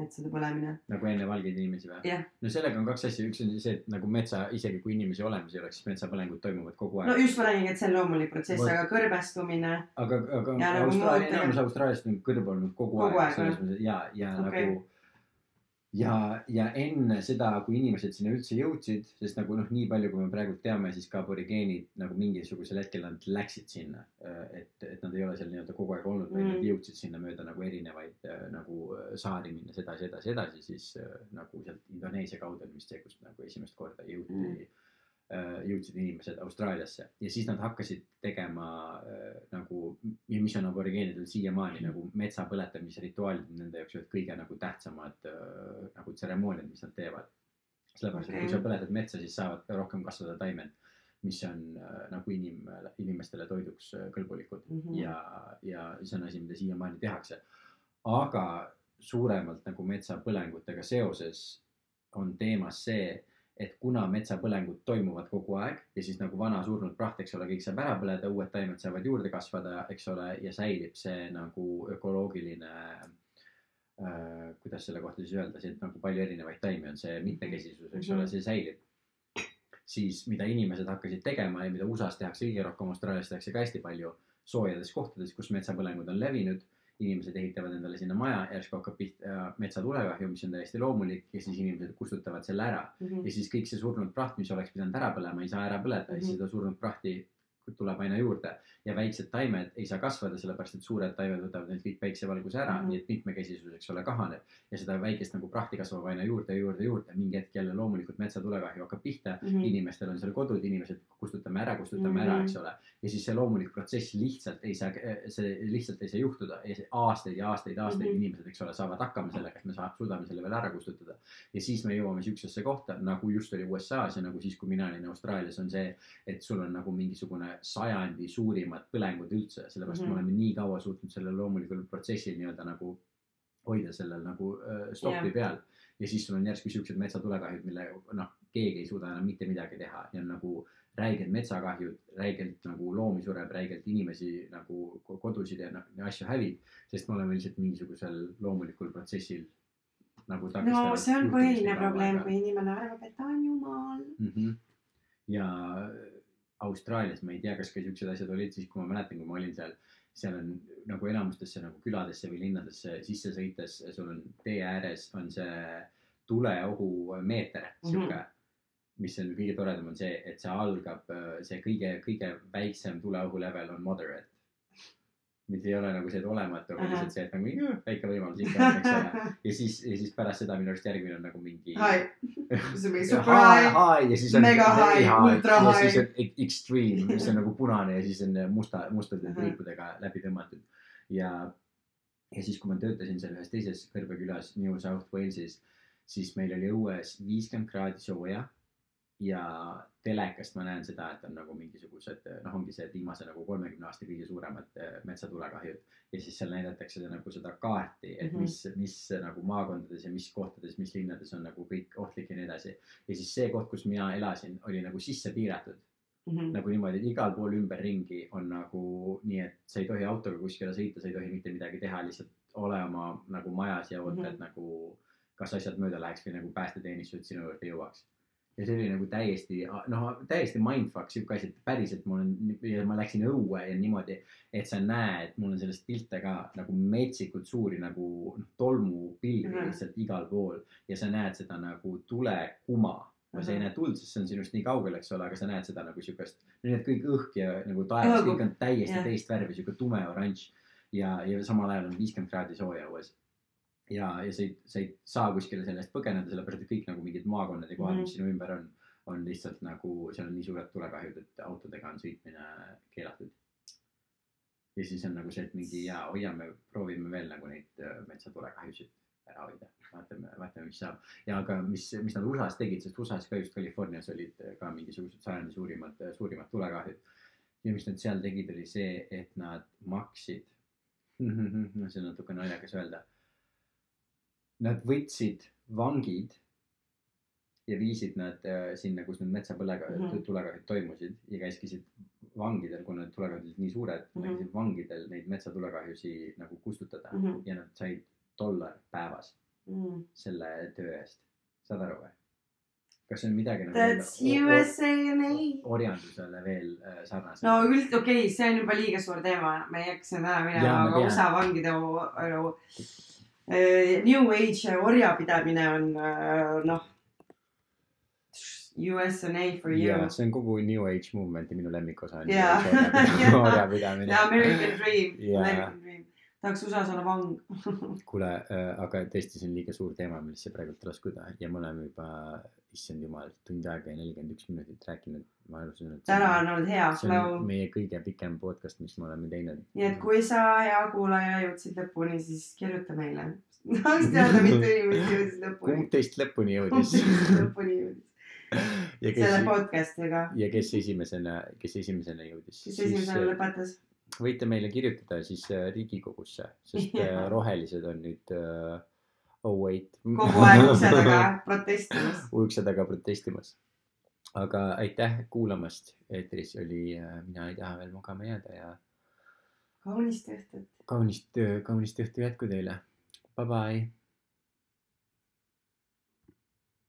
metsade põlemine. nagu enne valgeid inimesi või Jah.? no sellega on kaks asja, üks on see, et nagu metsa, isegi kui inimesi olemas ei oleks, siis metsapõlengud toimuvad kogu aeg no just ma räägingi, et see on loomulik protsess, Vot. aga kõrbestumine, aga, aga nagu Austraalia, muud enamus Austraaliast on kõrb olnud kogu, Kogu aeg, aeg, selles mõttes ja, ja okay. nagu ja, ja enne seda, kui inimesed sinna üldse jõudsid, sest nagu noh, nii palju, kui me praegu teame, siis ka aborigeenid nagu mingisugusel hetkel nad läksid sinna. et, et nad ei ole seal nii-öelda kogu aeg olnud, vaid Mm. nad jõudsid sinna mööda nagu erinevaid äh, nagu äh, saari minnes edasi, edasi, edasi, siis äh, nagu sealt Indoneesia kaudu on vist see, kust nagu esimest korda jõuti Mm. Mm jõudsid inimesed Austraaliasse ja siis nad hakkasid tegema äh, nagu, mis on aborigeenidel siiamaani nagu metsa põletamise rituaalid nende jaoks ühed kõige nagu tähtsamad äh, nagu tseremooniad, mis nad teevad. sellepärast, et Okei. kui sa põletad metsa, siis saavad rohkem kasvada taimed, mis on äh, nagu inim, inimestele toiduks äh, kõlbulikud Mhm. ja, ja see on asi, mida siiamaani tehakse. aga suuremalt nagu metsapõlengutega seoses on teemas see, et kuna metsapõlengud toimuvad kogu aeg ja siis nagu vana surnud praht, eks ole, kõik saab ära põleda, uued taimed saavad juurde kasvada, eks ole, ja säilib see nagu ökoloogiline äh,. kuidas selle kohta siis öelda, see, et nagu palju erinevaid taimi on, see mitmekesisus, eks ole, Mhm. see säilib. siis mida inimesed hakkasid tegema ja mida USA-s tehakse kõige rohkem, Austraalias tehakse ka hästi palju soojades kohtades, kus metsapõlengud on levinud. Inimesed ehitavad endale sinna maja, järsku hakkab pihta metsatulekahju, mis on täiesti loomulik ja siis inimesed kustutavad selle ära Mhm. ja siis kõik see surnud praht, mis oleks pidanud ära põlema, ei saa ära põleda ja Mhm. siis seda surnud prahti tuleb aina juurde ja väiksed taimed ei saa kasvada, sellepärast et suured taimed võtavad neilt kõik päiksevalguse ära mm. -hmm. nii et mitmekesisus, eks ole, kahaneb ja seda väikest nagu prahti kasvab aina juurde, juurde, juurde, mingi hetk jälle loomulikult metsatulekahju hakkab pihta mm. -hmm. inimestel on seal kodud, inimesed kustutame ära, kustutame mm -hmm. ära, Mhm. eks ole. ja siis see loomulik protsess lihtsalt ei saa, see lihtsalt ei saa juhtuda ja see aastaid ja aastaid, aastaid mm. -hmm. inimesed, eks ole, saavad hakkama sellega, et me saame, suudame selle veel ära kustutada ja siis me jõuame siuksesse kohta, nagu just oli USA-s ja nagu siis, kui mina olin Austraalias, on see, et sul on nagu mingisugune sajandi suurimad põlengud üldse, sellepärast mm Mhm. -hmm. me oleme nii kaua suutnud sellel loomulikul protsessil nii-öelda nagu hoida sellel nagu stopi yeah. peal. ja siis sul on järsku siuksed metsatulekahjud, mille noh, keegi ei suuda enam mitte midagi teha ja nagu räiged metsakahjud, räigelt nagu loomi sureb, räigelt inimesi nagu ko- kodusid ja noh, asju hävib, sest me oleme lihtsalt mingisugusel loomulikul protsessil nagu no see on põhiline probleem, kui inimene arvab, et ta on jumal. mm. -hmm. ja Austraalias ma ei tea, kas ka siuksed asjad olid siis, kui ma mäletan, kui ma olin seal, seal on nagu enamustesse nagu küladesse või linnadesse sisse sõites, sul on tee ääres on see tuleohumeeter sihuke mm, -hmm. mis on kõige toredam, on see, et see algab, see kõige, kõige väiksem tuleohu level on moderate. Mis ei ole nagu see, et olematu, aga lihtsalt see, et nagu "Jõ, väike võimalus ikka on, eks ole. ja siis, ja siis pärast seda minu arust järgmine on nagu mingi. Hi, see on mingi Ja super high, high. high ja siis on Mega very high, ultra ja high. siis on extreme, mis on nagu punane ja siis on musta, mustade triipudega läbi tõmmatud ja ja siis, kui ma töötasin seal ühes teises kõrbekülas New South Walesis, siis meil oli õues viiskümmend kraadi sooja ja telekast ma näen seda, et on nagu mingisugused noh, ongi see, et viimase nagu kolmekümne aasta kõige suuremad eh, metsatulekahjud ja siis seal näidatakse nagu seda kaarti, et Mhm. mis, mis nagu maakondades ja mis kohtades, mis linnades on nagu kõik ohtlik ja nii edasi. ja siis see koht, kus mina elasin, oli nagu sisse piiratud Mhm. nagu niimoodi, et igal pool ümberringi on nagu nii, et sa ei tohi autoga kuskile sõita, sa ei tohi mitte midagi teha, lihtsalt ole oma nagu majas ja oota mm. -hmm. et nagu kas asjad mööda läheks või nagu päästeteenistused sinu juurde jõuaks. Ja see oli nagu täiesti, noh, täiesti mindfuck sihuke asi, et päriselt mul on, ja ma läksin õue ja niimoodi, et sa näed, mul on sellest pilte ka nagu metsikult suuri nagu noh, tolmupilvi mm. -hmm. lihtsalt igal pool ja sa näed seda nagu tulekuma no sa ei Mhm. näe tuld, sest see on sinust nii kaugel, eks ole, aga sa näed seda nagu siukest, need kõik õhk ja nagu taevas, kõik on täiesti Jah. teist värvi, siuke tume oranž. ja, ja samal ajal on viiskümmend kraadi sooja õues. ja, ja sa ei, sa ei saa kuskile selle eest põgeneda, sellepärast et kõik nagu mingid maakonnad ja kohad mm, Mhm. -hmm. mis sinu ümber on, on lihtsalt nagu, seal on nii suured tulekahjud, et autodega on sõitmine keelatud. ja siis on nagu see, et mingi ja hoiame, proovime veel nagu neid äh, metsatulekahjusid ära hoida. vaatame, vaatame, mis saab ja aga mis, mis nad USA-s tegid, sest USA-s ka just Californias olid ka mingisugused sajandi suurimad, suurimad tulekahjud. ja mis nad seal tegid, oli see, et nad maksid, no see on natuke naljakas öelda. Nad võtsid vangid ja viisid nad äh, sinna, kus need metsapõlega mm. -hmm. tulekahjud toimusid ja käskisid vangidel, kuna need tulekahjud olid nii suured mm. -hmm. käskisid vangidel neid metsatulekahjusi nagu kustutada mm. -hmm. ja nad said dollar päevas Mm. selle töö eest. saad aru või? kas see on midagi nagu That's USA and A. orjandusele veel äh, sarnasem? no üld, okei okay,, see on juba liiga suur teema, me ei hakka sinna täna minema, aga. USA vangide New Age orjapidamine on äh, noh, US and A for you ja. see on kogu New Age movement'i minu lemmikosa on Jaa. orjapidamine The. American Dream Jaa. American Dream. tahaks USA-s olla vang. kuule äh,, aga tõesti, see on liiga suur teema, millesse praegult laskuda ja me oleme juba, issand jumal, tund aega ja nelikümmend üks minutit rääkinud. ma arvasin, et täna on olnud hea flow meie kõige pikem podcast, mis me oleme teinud. nii et kui sa, hea kuulaja, jõudsid lõpuni, siis kirjuta meile. tahaks teada, mitu inimest jõudis lõpuni kumb. teist lõpuni kumb jõudis teist lõpuni jõudis ja selle kes, podcast'iga, ja kes esimesena, kes esimesena jõudis, kes esimesena lõpetas. võite meile kirjutada siis äh, Riigikogusse, sest äh, rohelised on nüüd äh, oh wait. kogu aeg ukse taga protestimas. ukse taga protestimas. aga aitäh kuulamast, eetris oli äh, Mina ei taha veel magama jääda ja kaunist õhtut. kaunist, kaunist õhtu jätku teile. Bye bye.